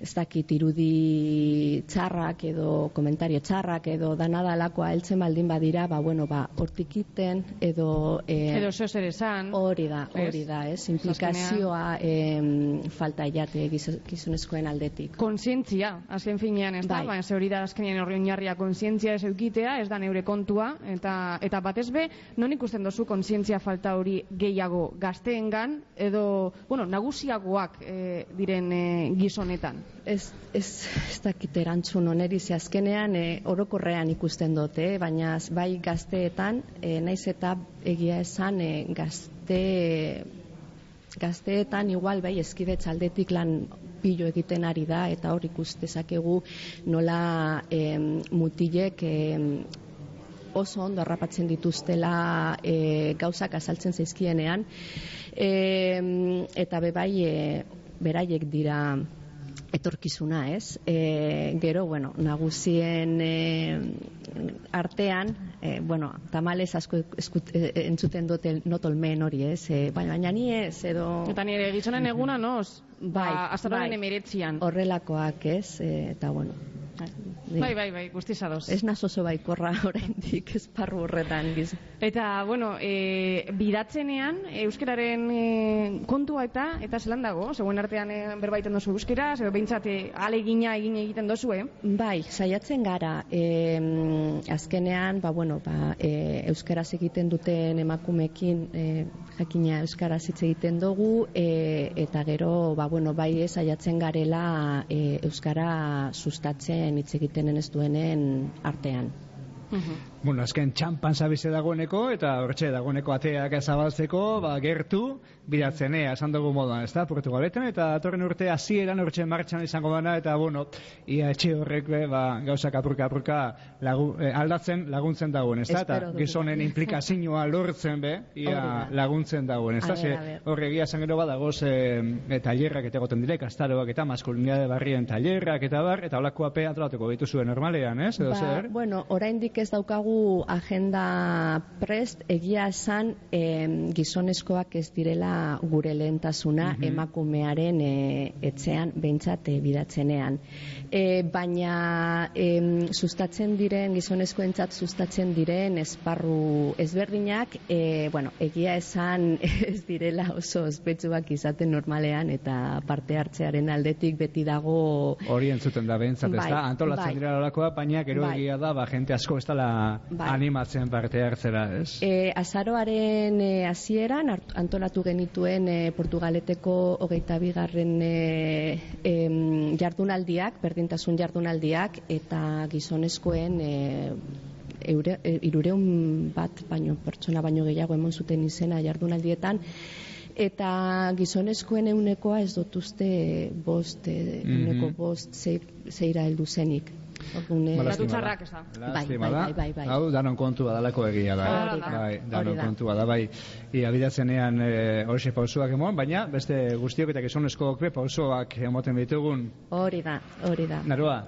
ez dakit irudi txarrak edo komentario txarrak edo danadalakoa heltzen baldin badira, ba, bueno, ba, hortikiten edo... E, Edo zer esan. Hori da, hori da, ez? Implikazioa em, falta jate gizo- gizonezkoen aldetik. Kontzientzia, azken finean, ez da? Bai. Baina ze hori da azkenean horri oinarria kontzientzia ez eukitea, ez da neure kontua, eta eta batez be, non ikusten dozu kontzientzia falta hori gehiago gazteengan, edo, bueno, nagusiagoak eh, diren eh, gizonetan? Ez, ez, ez dakit erantzun oneri, ze azkenean e, orokorrean ikusten dute, baina bai gazteetan, e, naiz eta egia esan e, gazte gazteetan igual bai eskide txaldetik lan pilo egiten ari da eta hor ikus dezakegu nola em, mutilek em, oso ondo harrapatzen dituztela e, gauzak azaltzen zaizkienean. E, eta bebai e, beraiek dira etorkizuna, ez? E, gero, bueno, nagusien e, artean, e, bueno, tamales asko eskut, e, entzuten dute notolmen hori, ez? E, baina, baina ni ez, edo... Eta nire gizonen eguna, noz? Bai, ba, azaroaren bai. emeretzian. Horrelakoak, ez? E, eta, bueno... Bai, bai, bai, guztiz ados. Ez naz oso baikorra oraindik esparru horretan giz. Eta, bueno, e, bidatzenean, euskararen e, kontua eta, eta zelan dago, zegoen artean e, berbaiten dozu euskera, edo behintzat e, alegina egin egiten dozu, eh? Bai, saiatzen gara. E, azkenean, ba, bueno, ba, e, euskaraz egiten duten emakumekin e, jakina euskaraz hitz egiten dugu e, eta gero, ba, bueno, bai saiatzen garela e, euskara sustatzen hitz egiten ez duenen artean. Bueno, azken txampan zabize dagoeneko, eta hortxe dagoeneko ateak zabaltzeko, ba, gertu, bidatzenea, esan dugu moduan, ez da, Portugaletan, eta atorren urte hasieran hortxe martxan izango dana, eta, bueno, ia etxe horrek, ba, gauzak apurka apurka lagu, eh, aldatzen laguntzen dagoen, ez da, eta gizonen implikazioa lortzen, be, ia laguntzen dagoen, ez da, ze, ber, a ber. horre egia esan gero badagoz, e, e, tailerrak eta egoten direk, astaroak eta maskulinidade barrien tailerrak eta bar, eta holako ape antolatuko dituzuen normalean, ez, edo Ba, zer? bueno, oraindik ez daukagu agenda prest, egia esan em, gizonezkoak ez direla gure lehentasuna Mhm. emakumearen e, etxean behintzat e, bidatzenean. E, baina em, sustatzen diren, gizonezkoentzat sustatzen diren esparru ezberdinak, e, bueno, egia esan ez direla oso ospetsuak izaten normalean eta parte hartzearen aldetik beti dago Hori entzuten da behintzat, ez Bai, da? Antolatzen bai. dira olakoa, baina gero Bai. egia da, ba, jente asko ez dela Bai. animatzen parte hartzera, ez? E, azaroaren e, hasieran hart- antolatu genituen e, Portugaleteko hogeita bigarren e, em, jardunaldiak, berdintasun jardunaldiak, eta gizonezkoen e, eure, e, irureun bat baino pertsona baino gehiago emon zuten izena jardunaldietan, eta gizonezkoen eunekoa ez dut uste bost, e, Mhm. euneko bost zei- zeira heldu zenik. E, Ba, da. txarrak ez da. Lastima da. bai, bai, bai. Hau, danon kontua dalako egia da. Da. Bai, danon da. kontua da, bai. Ia bidatzenean e, horixe pausoak emon, baina beste guztiok eta gizonezkoak be pausoak emoten ditugun. Hori da, hori da. Naroa?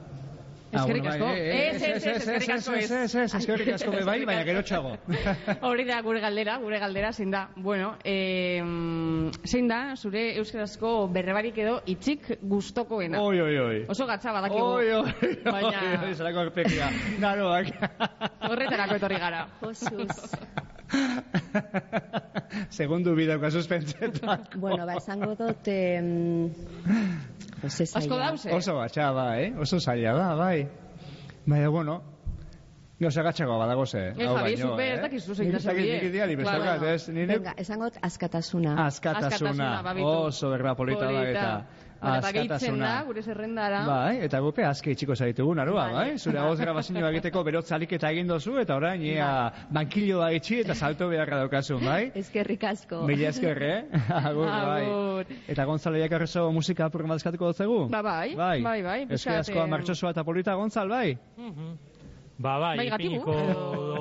Ah, Eskerrik asko. bai, eh, Ez, ez, ez, eskerrik asko ez. Ez, ez, eskerrik asko be bai, baina gero txago. Hori da gure galdera, gure galdera zein da. Bueno, eh, zein da zure euskarazko berrebarik edo itzik gustokoena? Oi, oi, oi. Oso gatza badakigu. Oi, oi, Baina- oi, oi, zelako arpegia. Naroak. Horretarako etorri gara. Segundu bideuka suspentsetan. Bueno, ba, esango dut... Jose Asko dause. Oso gatsa da, eh? Oso zaila da, bai. Baina, bueno, Gauza gatxagoa badago ze. Eh, Javi, zupe, ez dakizu zein da Nik ez ez? Ni nik Venga, esango dut askatasuna. askatasuna. Askatasuna, babitu. Oso berba polita da eta. Gehitzen da, gure zerrendara. Bai, eta gupe aske itxiko zaitugu naroa, Bai. bai? Zure agoz grabazioa egiteko berotzalik eta egin dozu, eta orain ia bankiloa itxi eta salto beharra daukazun, bai? Eskerrik asko. Mila esker, eh? Agur, bai. Eta Gonzalo Iakarrezo musika apur madazkatuko dutzegu? Ba, bai, Bai, bai, bai, pixkat, Euskarazkoa eh, martxosoa eta polita, Gonzal, bai? Ba, bai, Bai, ipiniko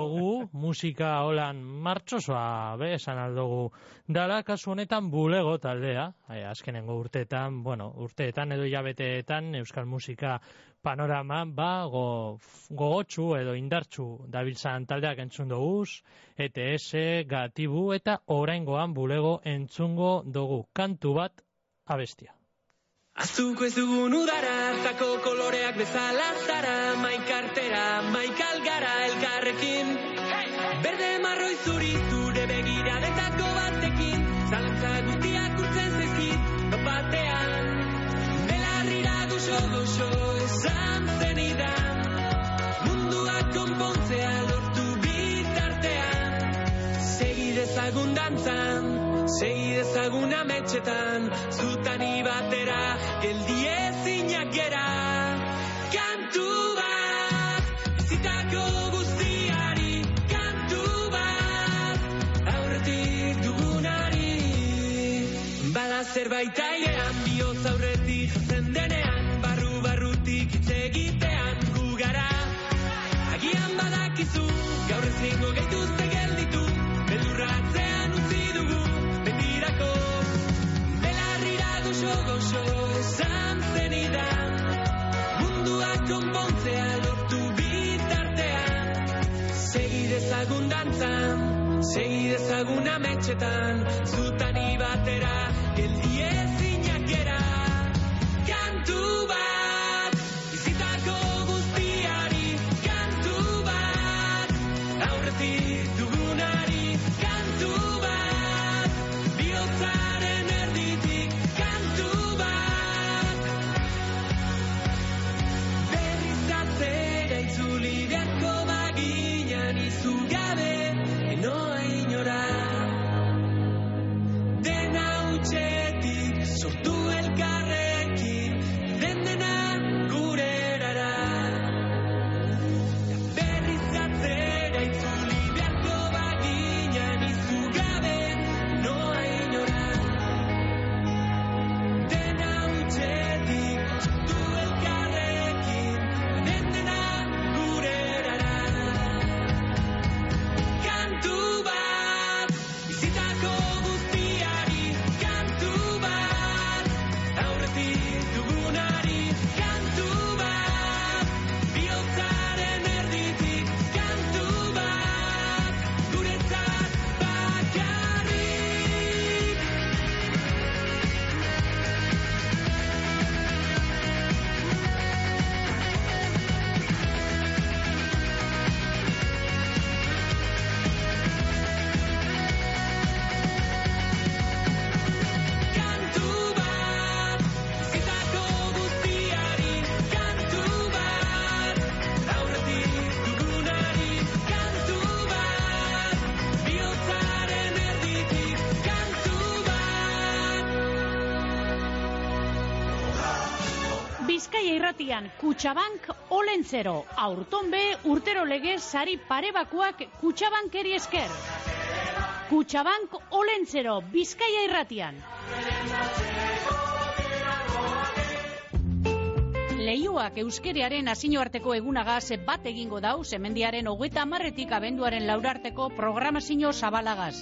musika holan martxosoa, be, esan aldugu. Dala, kasu honetan bulego taldea, e, azkenengo urteetan, bueno, urteetan edo jabeteetan euskal musika panorama, ba, go, gogotsu edo indartsu dabiltzan taldeak entzun doguz, ETS, Gatibu eta oraingoan bulego entzungo dugu. Kantu bat abestia. Azuko ez dugun udara, zako koloreak bezala zara, maikartera, maikalgara elkarrekin. Berde marroi zuri zure begiradetako batekin, zalantza guztiak urtzen zaizkit, batean. Belarrira goxo goxo esan zenidan, munduak konpontzea lortu bitartean. Segi dezagun dantzan, segi dezagun ametxetan, zutani batera, geldi ezinak gera. Zerbait airean, bihotz aurretik jatzen denean, barru barrutik hitz egitean gu gara. Agian badakizu, gaur ezingo gaituzte gelditu, beldurra atzean utzi dugu, betirako. Belarrira goxo goxo esan zenidan, munduak konpontzea lortu bitartean. Segi dezagun dantzan, segi dezagun ametxetan, zutani batera, Kutxabank Olentzero, aurton be urtero legez sari parebakoak Kutxabankeri esker. Kutxabank Olentzero, Bizkaia irratian. Leioak euskerearen nazioarteko egunagaz bat egingo dau, semendiaren hogeta marretik abenduaren laurarteko programazio zabalagaz.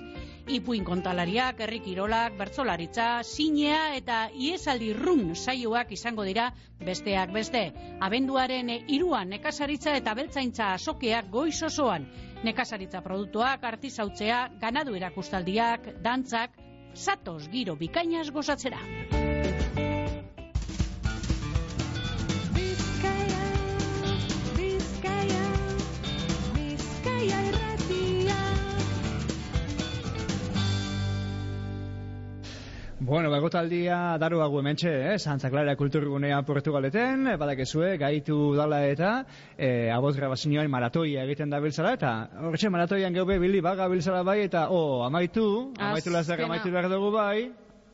Ipuin kontalariak, herri kirolak, bertzolaritza, sinea eta iesaldi run saioak izango dira besteak beste. Abenduaren iruan nekazaritza eta beltzaintza azokeak goiz osoan. Nekazaritza produktuak, artizautzea, ganadu erakustaldiak, dantzak, satos giro bikainaz gozatzera. Bueno, bagotaldia daru hagu hementxe, eh? Santa Clara kulturgunea Portugaleten, badakezue, gaitu dala eta eh, aboz grabazioen maratoia egiten da biltzala, eta horretxe maratoian geube bili baga biltzala bai, eta oh, amaitu, amaitu Azkena. amaitu behar dugu bai,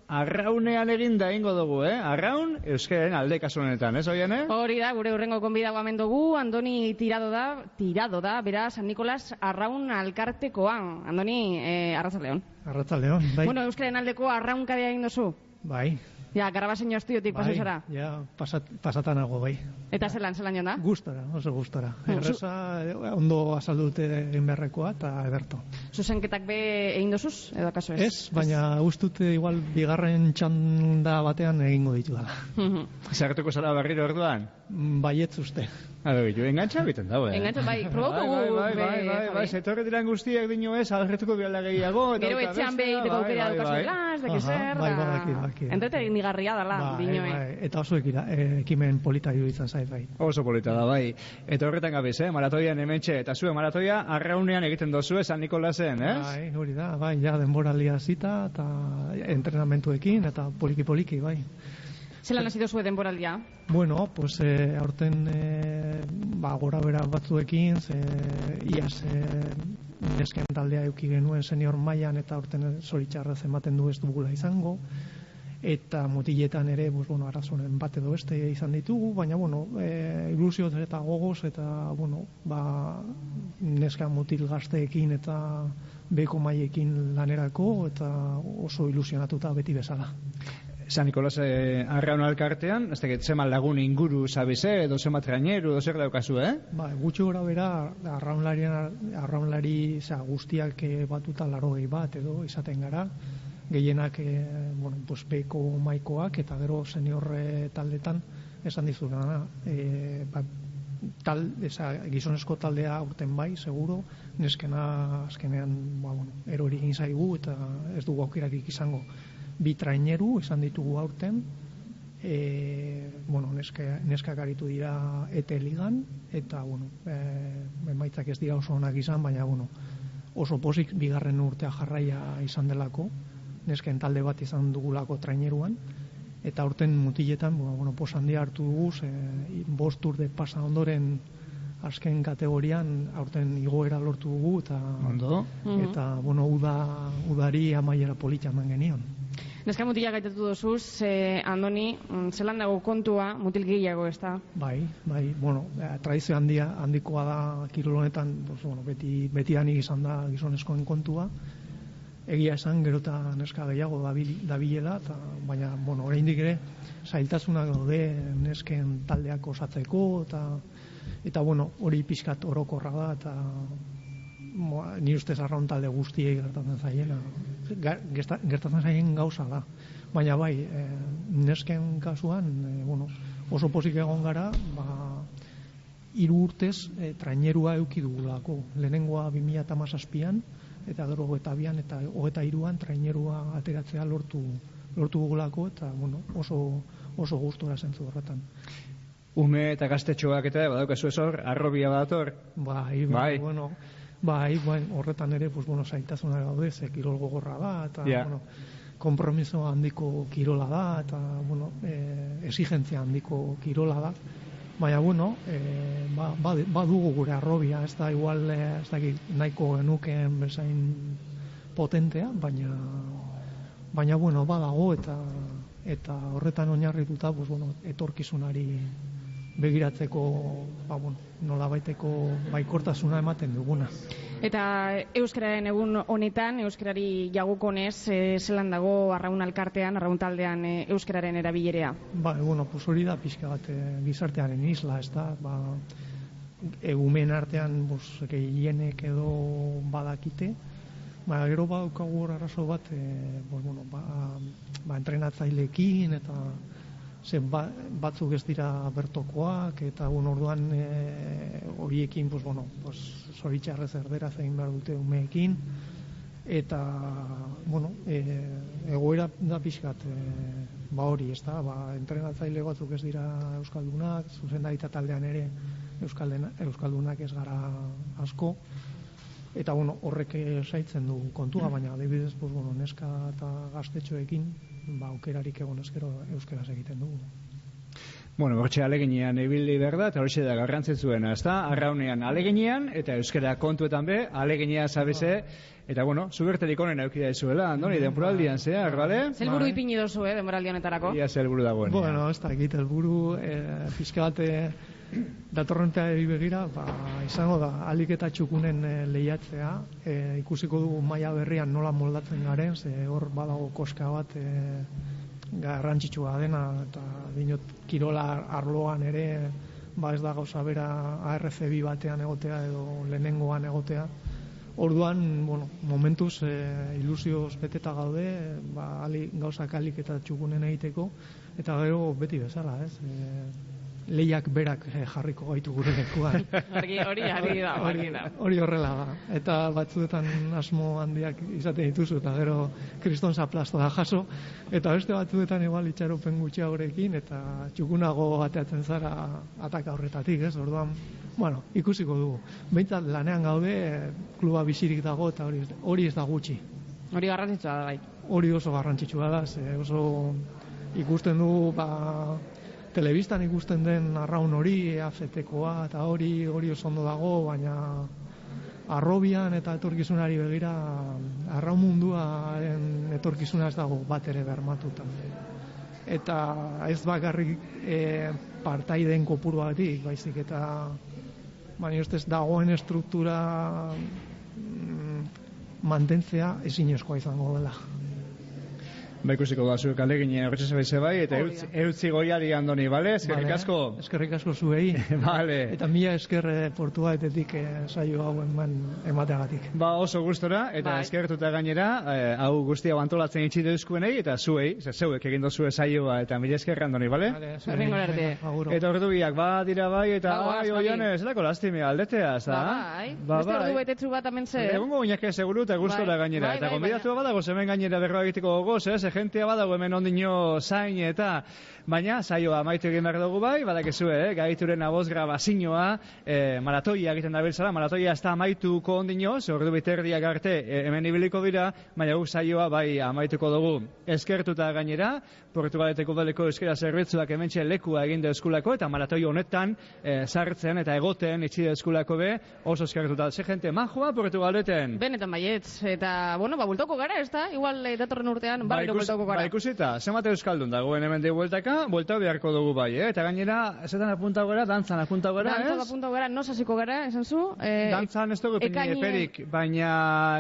arraunean egin da ingo dugu, eh? Arraun, euskaren alde kasu honetan, ez oian, eh? Hori da, gure urrengo konbidago hemen dugu, Andoni tirado da, tirado da, bera San Nikolas arraun alkartekoan. Andoni, eh, arrazaleon. Arratzaldeon, bai. Bueno, euskaren aldeko arraunkadea egin duzu. Bai. Ja, garabaseño estudiotik bai, pasau zara. Ja, pasat, pasatan nago, bai. Eta zelan, zelan jona? Gustora, oso gustora. Erreza, eh, ondo azaldu dute egin beharrekoa, eta ederto. Zuzenketak be egin dozuz, edo akaso ez? Ez, baina ustute igual bigarren txanda batean egingo ditu dela. Zerretuko zara berriro orduan? Baietz uste. Ado, jo, engantxa biten dago, eh? Engantxa, bai, probatu bai, bai, bai, bai, bai, Javi. bai, zetorre diran guztiak dino ez, algertuko biala gehiago. eta Gero etxean be bestea, egiteko bai, aukera bai, bai. ez daki zer, bai, da... badaki, badaki. Entete nigarria dala, Bai, dinoe. bai, eta oso ekira, eh, ekimen polita iruditzen zait, bai. Oso polita da, bai. Eta horretan gabiz, eh? Maratoian hementxe, eta zuen maratoia arraunean egiten dozu, San Nikolasen, ez? Bai, hori da, bai, ja denboralia zita, eta entrenamentuekin, eta poliki-poliki, bai. Zelan hasi dozue denboraldia? Bueno, pues eh, aurten eh, ba, gora bera batzuekin, ze, iaz eh, nesken taldea euki genuen senior mailan eta aurten zoritxarrez ematen du ez dugula izango eta mutiletan ere, pues, bueno, arazonen bat edo beste izan ditugu, baina, bueno, e, ilusioz eta gogoz, eta, bueno, ba, neska mutil gazteekin eta beko maiekin lanerako, eta oso ilusionatuta beti bezala. San Nikolas eh, arraun alkartean, ez dakit zema lagun inguru zabize, edo zema traineru, edo zer daukazu, eh? Ba, gutxi gora bera, arraunlarien, arraunlari za, guztiak eh, batuta larogei bat edo izaten gara, gehienak eh, bueno, pues, beko maikoak eta gero senior eh, taldetan esan dizuna eh, ba, tal, eza, gizonezko taldea urten bai, seguro, neskena azkenean ba, bueno, erori egin zaigu eta ez dugu aukerarik izango bi traineru esan ditugu aurten e, bueno, neska, neskak aritu dira ete ligan eta bueno, e, emaitzak ez dira oso onak izan, baina bueno, oso posik bigarren urtea jarraia izan delako, nesken talde bat izan dugulako traineruan, eta aurten mutiletan, bueno, bueno, pos handia hartu dugu, ze, bost urde pasa ondoren azken kategorian aurten igoera lortu dugu, eta, Ondo. eta bueno, uda, udari amaiera polita eman genion. Neska mutila gaitatu dozuz, ze Andoni, mm, zelan dago kontua, mutil gehiago, ez da? Bai, bai, bueno, eh, tradizio handia handikoa da kirol honetan, bueno, beti beti anik izan da gizonezkoen kontua. Egia esan gero neska gehiago dabil, dabilela, eta, baina, bueno, oraindik ere zailtasunak daude nesken taldeak osatzeko, eta, eta bueno, hori pixkat orokorra da, eta mo, ni ustez arraun talde guztiei gertatzen zaiena. Gertatzen zaien gauza da. Baina bai, e, nesken kasuan, e, bueno, oso pozik egon gara, ba, hiru urtez e, trainerua euki dugulako. Lehenengoa 2017an eta gero 22an eta 23an trainerua ateratzea lortu lortu dugulako eta bueno, oso oso gustora zentzu horretan. Ume eta gaztetxoak eta badaukazu ez hor, arrobia badator. Bai, bai, Bai. bueno, bai, bai, horretan ere, pues, bueno, zailtasuna gaude, ze kirol gogorra da, eta, Ja. bueno, kompromiso handiko kirola da, eta, bueno, e, exigentzia handiko kirola da, baina, bueno, e, ba, ba, badugu gure arrobia, ez da, igual, e, ez da, nahiko genukeen bezain potentea, baina, baina, bueno, badago, eta, eta horretan oinarrituta, pues, bueno, etorkizunari begiratzeko, ba, bueno, nola baiteko baikortasuna ematen duguna. Eta Euskararen egun honetan, Euskarari jagukonez, e, zelan dago arraun alkartean, arraun taldean e, Euskararen erabilerea? Ba, bueno, pues hori da pixka bat eh, gizartearen isla, ez da, ba, egumen artean, pues, gehienek edo badakite, ba, gero badaukagu hor arazo bat, e, pues, bueno, ba, ba, entrenatzailekin, eta ze ba, batzuk ez dira bertokoak, eta un orduan e, horiekin, pues, bueno, pues, zoritxarrez erdera zein behar dute umeekin, eta, bueno, e, egoera da pixkat, e, ba hori, ez da, ba, entrenatzaile batzuk ez dira euskaldunak, zuzendaritza taldean ere euskaldena, euskaldunak ez gara asko, eta bueno, horrek saitzen du kontua, baina adibidez, pues, bueno, neska eta gaztetxoekin, ba, aukerarik egon ezkero euskeraz egiten dugu. Bueno, hortxe aleginean ibili behar da, eta hortxe da garrantzitzuena, ez da? Arraunean aleginean, eta euskara kontuetan be, aleginean zabize, eta bueno, zuberterik honen aukida izuela, andoni, denporaldian zehar, bale? Zelburu ipini dozu, eh, denboraldi honetarako? Ia zelburu dagoen. Bueno, ez da, egite helburu eh, pixka bat eh, datorrentea begira, ba, izango da, alik eta txukunen eh, lehiatzea, eh, ikusiko dugu maila berrian nola moldatzen garen, ze hor badago koska bat eh, garrantzitsua dena eta dinot kirola arloan ere ba ez da gauza bera ARCB batean egotea edo lehenengoan egotea Orduan, bueno, momentuz e, ilusioz beteta gaude, ba, ali, gauzak alik eta txukunen egiteko, eta gero beti bezala, ez? E, lehiak berak eh, jarriko gaitu gure lekuan. Argi, hori argi da, Hori- argi da. Hori horrela da. Eta batzuetan asmo handiak izaten dituzu, eta gero kriston zaplasta da jaso, eta beste batzuetan igual itxaropen gutxiagorekin, eta txukunago ateatzen zara ataka horretatik, ez? Orduan, bueno, ikusiko dugu. Behintzat lanean gaude, kluba bizirik dago, eta hori, hori ez da gutxi. Hori garrantzitsua da, bai. Hori oso garrantzitsua da, ze oso ikusten dugu, ba, telebistan ikusten den arraun hori, afetekoa, eta hori, hori oso ondo dago, baina arrobian eta etorkizunari begira arraun munduaren etorkizuna ez dago bat ere bermatuta. Eta ez bakarrik e, partaideen kopuruagatik, baizik eta baina ustez dagoen estruktura mm, mantentzea ezinezkoa izango dela. Ba ikusiko da zuek alegin horretxe bai, eta Hori eutzi, eutzi goiari andoni, bale? Eskerrik Vale. asko. Eskerrik asko zuei. Vale. Eta mila esker eh, portuaetetik eh, saio hau eman emateagatik. Ba oso gustora eta Bai. eskertuta gainera, eh, hau guztia antolatzen itxi deuzkuenei eta zuei, ze zeuek egin dozue saioa eta mila esker andoni, bale? Horrengo arte. Eta ordu biak, ba dira bai, eta Ba, bai, goaz, oian ez, lako lastimea aldetea, za? Ba, bai. Ba, Beste bai. ordu betetzu bat hemen zer. Egungo guinake seguru eta gustora Bai, gainera. bai, eta bai, gonbidatua badago hemen gainera berroa egiteko gogoz, ez? Jentea badago hemen ondino zain eta baina saioa amaitu egin behar dugu bai, badakizue, eh? gaituren aboz grabazioa, eh, maratoia egiten da biltzara, maratoia ez da amaituko ondino, ze ordu biterdiak arte eh, hemen ibiliko dira, baina guk saioa bai amaituko dugu. Eskertuta gainera, Portugaleteko daleko euskera zerbitzuak hementxe lekua egin eskulako eta maratoi honetan eh, sartzen eta egoten itxi eskulako be, oso eskertuta. Ze gente majoa Portugaleten. Benetan baietz. Eta, bueno, ba, bultoko gara, ez da? Igual eh, datorren urtean, Ba, barriro ikus, bultoko ba, gara. ikusita, zenbat euskaldun dagoen hemen di bueltaka, buelta beharko dugu bai, eh? Eta gainera, ezetan apuntau gara, dantzan apuntau gara, ez? apunto gara, nos hasiko gara, esan zu? Eh, Dantzan ez dugu epini ekainien- eperik, baina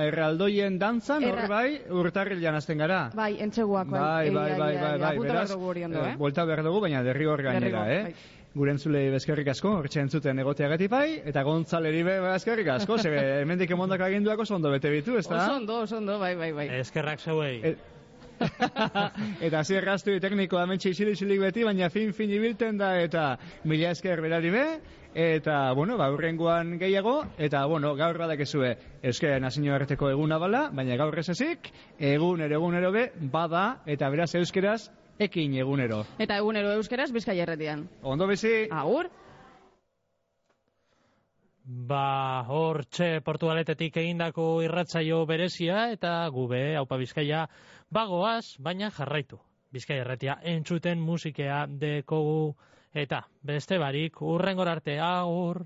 erraldoien dantzan, hor Erra- bai, urtarrilan azten gara. Bai, entxeguak, bai. Bai, bai, bai, bai, bai, Apunta beraz, eh, eh? buelta behar dugu, baina derrigor gainera, Derrigor, eh? bai. Gure entzulei bezkerrik asko, hortxe entzuten egoteagatik bai, eta gontzaleri be bezkerrik asko, ze hemendik emondak aginduak oso ondo bete bitu, ez da? Oso ondo, oso ondo, bai, bai, bai. Eskerrak zeuei. eta hasi erraztu teknikoa hementxe isilik beti, baina fin fin ibilten da eta mila esker berari be, eta, bueno, ba, urrengoan gehiago, eta, bueno, gaur badakezue euskara nazio arteko eguna bala, baina gaur ez ezik, egunero egunero be, bada, eta beraz euskeraz, ekin egunero. Eta egunero euskeraz, bizkai erretian. Ondo bizi? Agur? Ba, hor txe Portugaletetik egindako irratzaio berezia eta gube, haupa bizkaia, bagoaz, baina jarraitu. Bizkaia erretia entzuten musikea dekogu eta beste barik urrengor arte agur.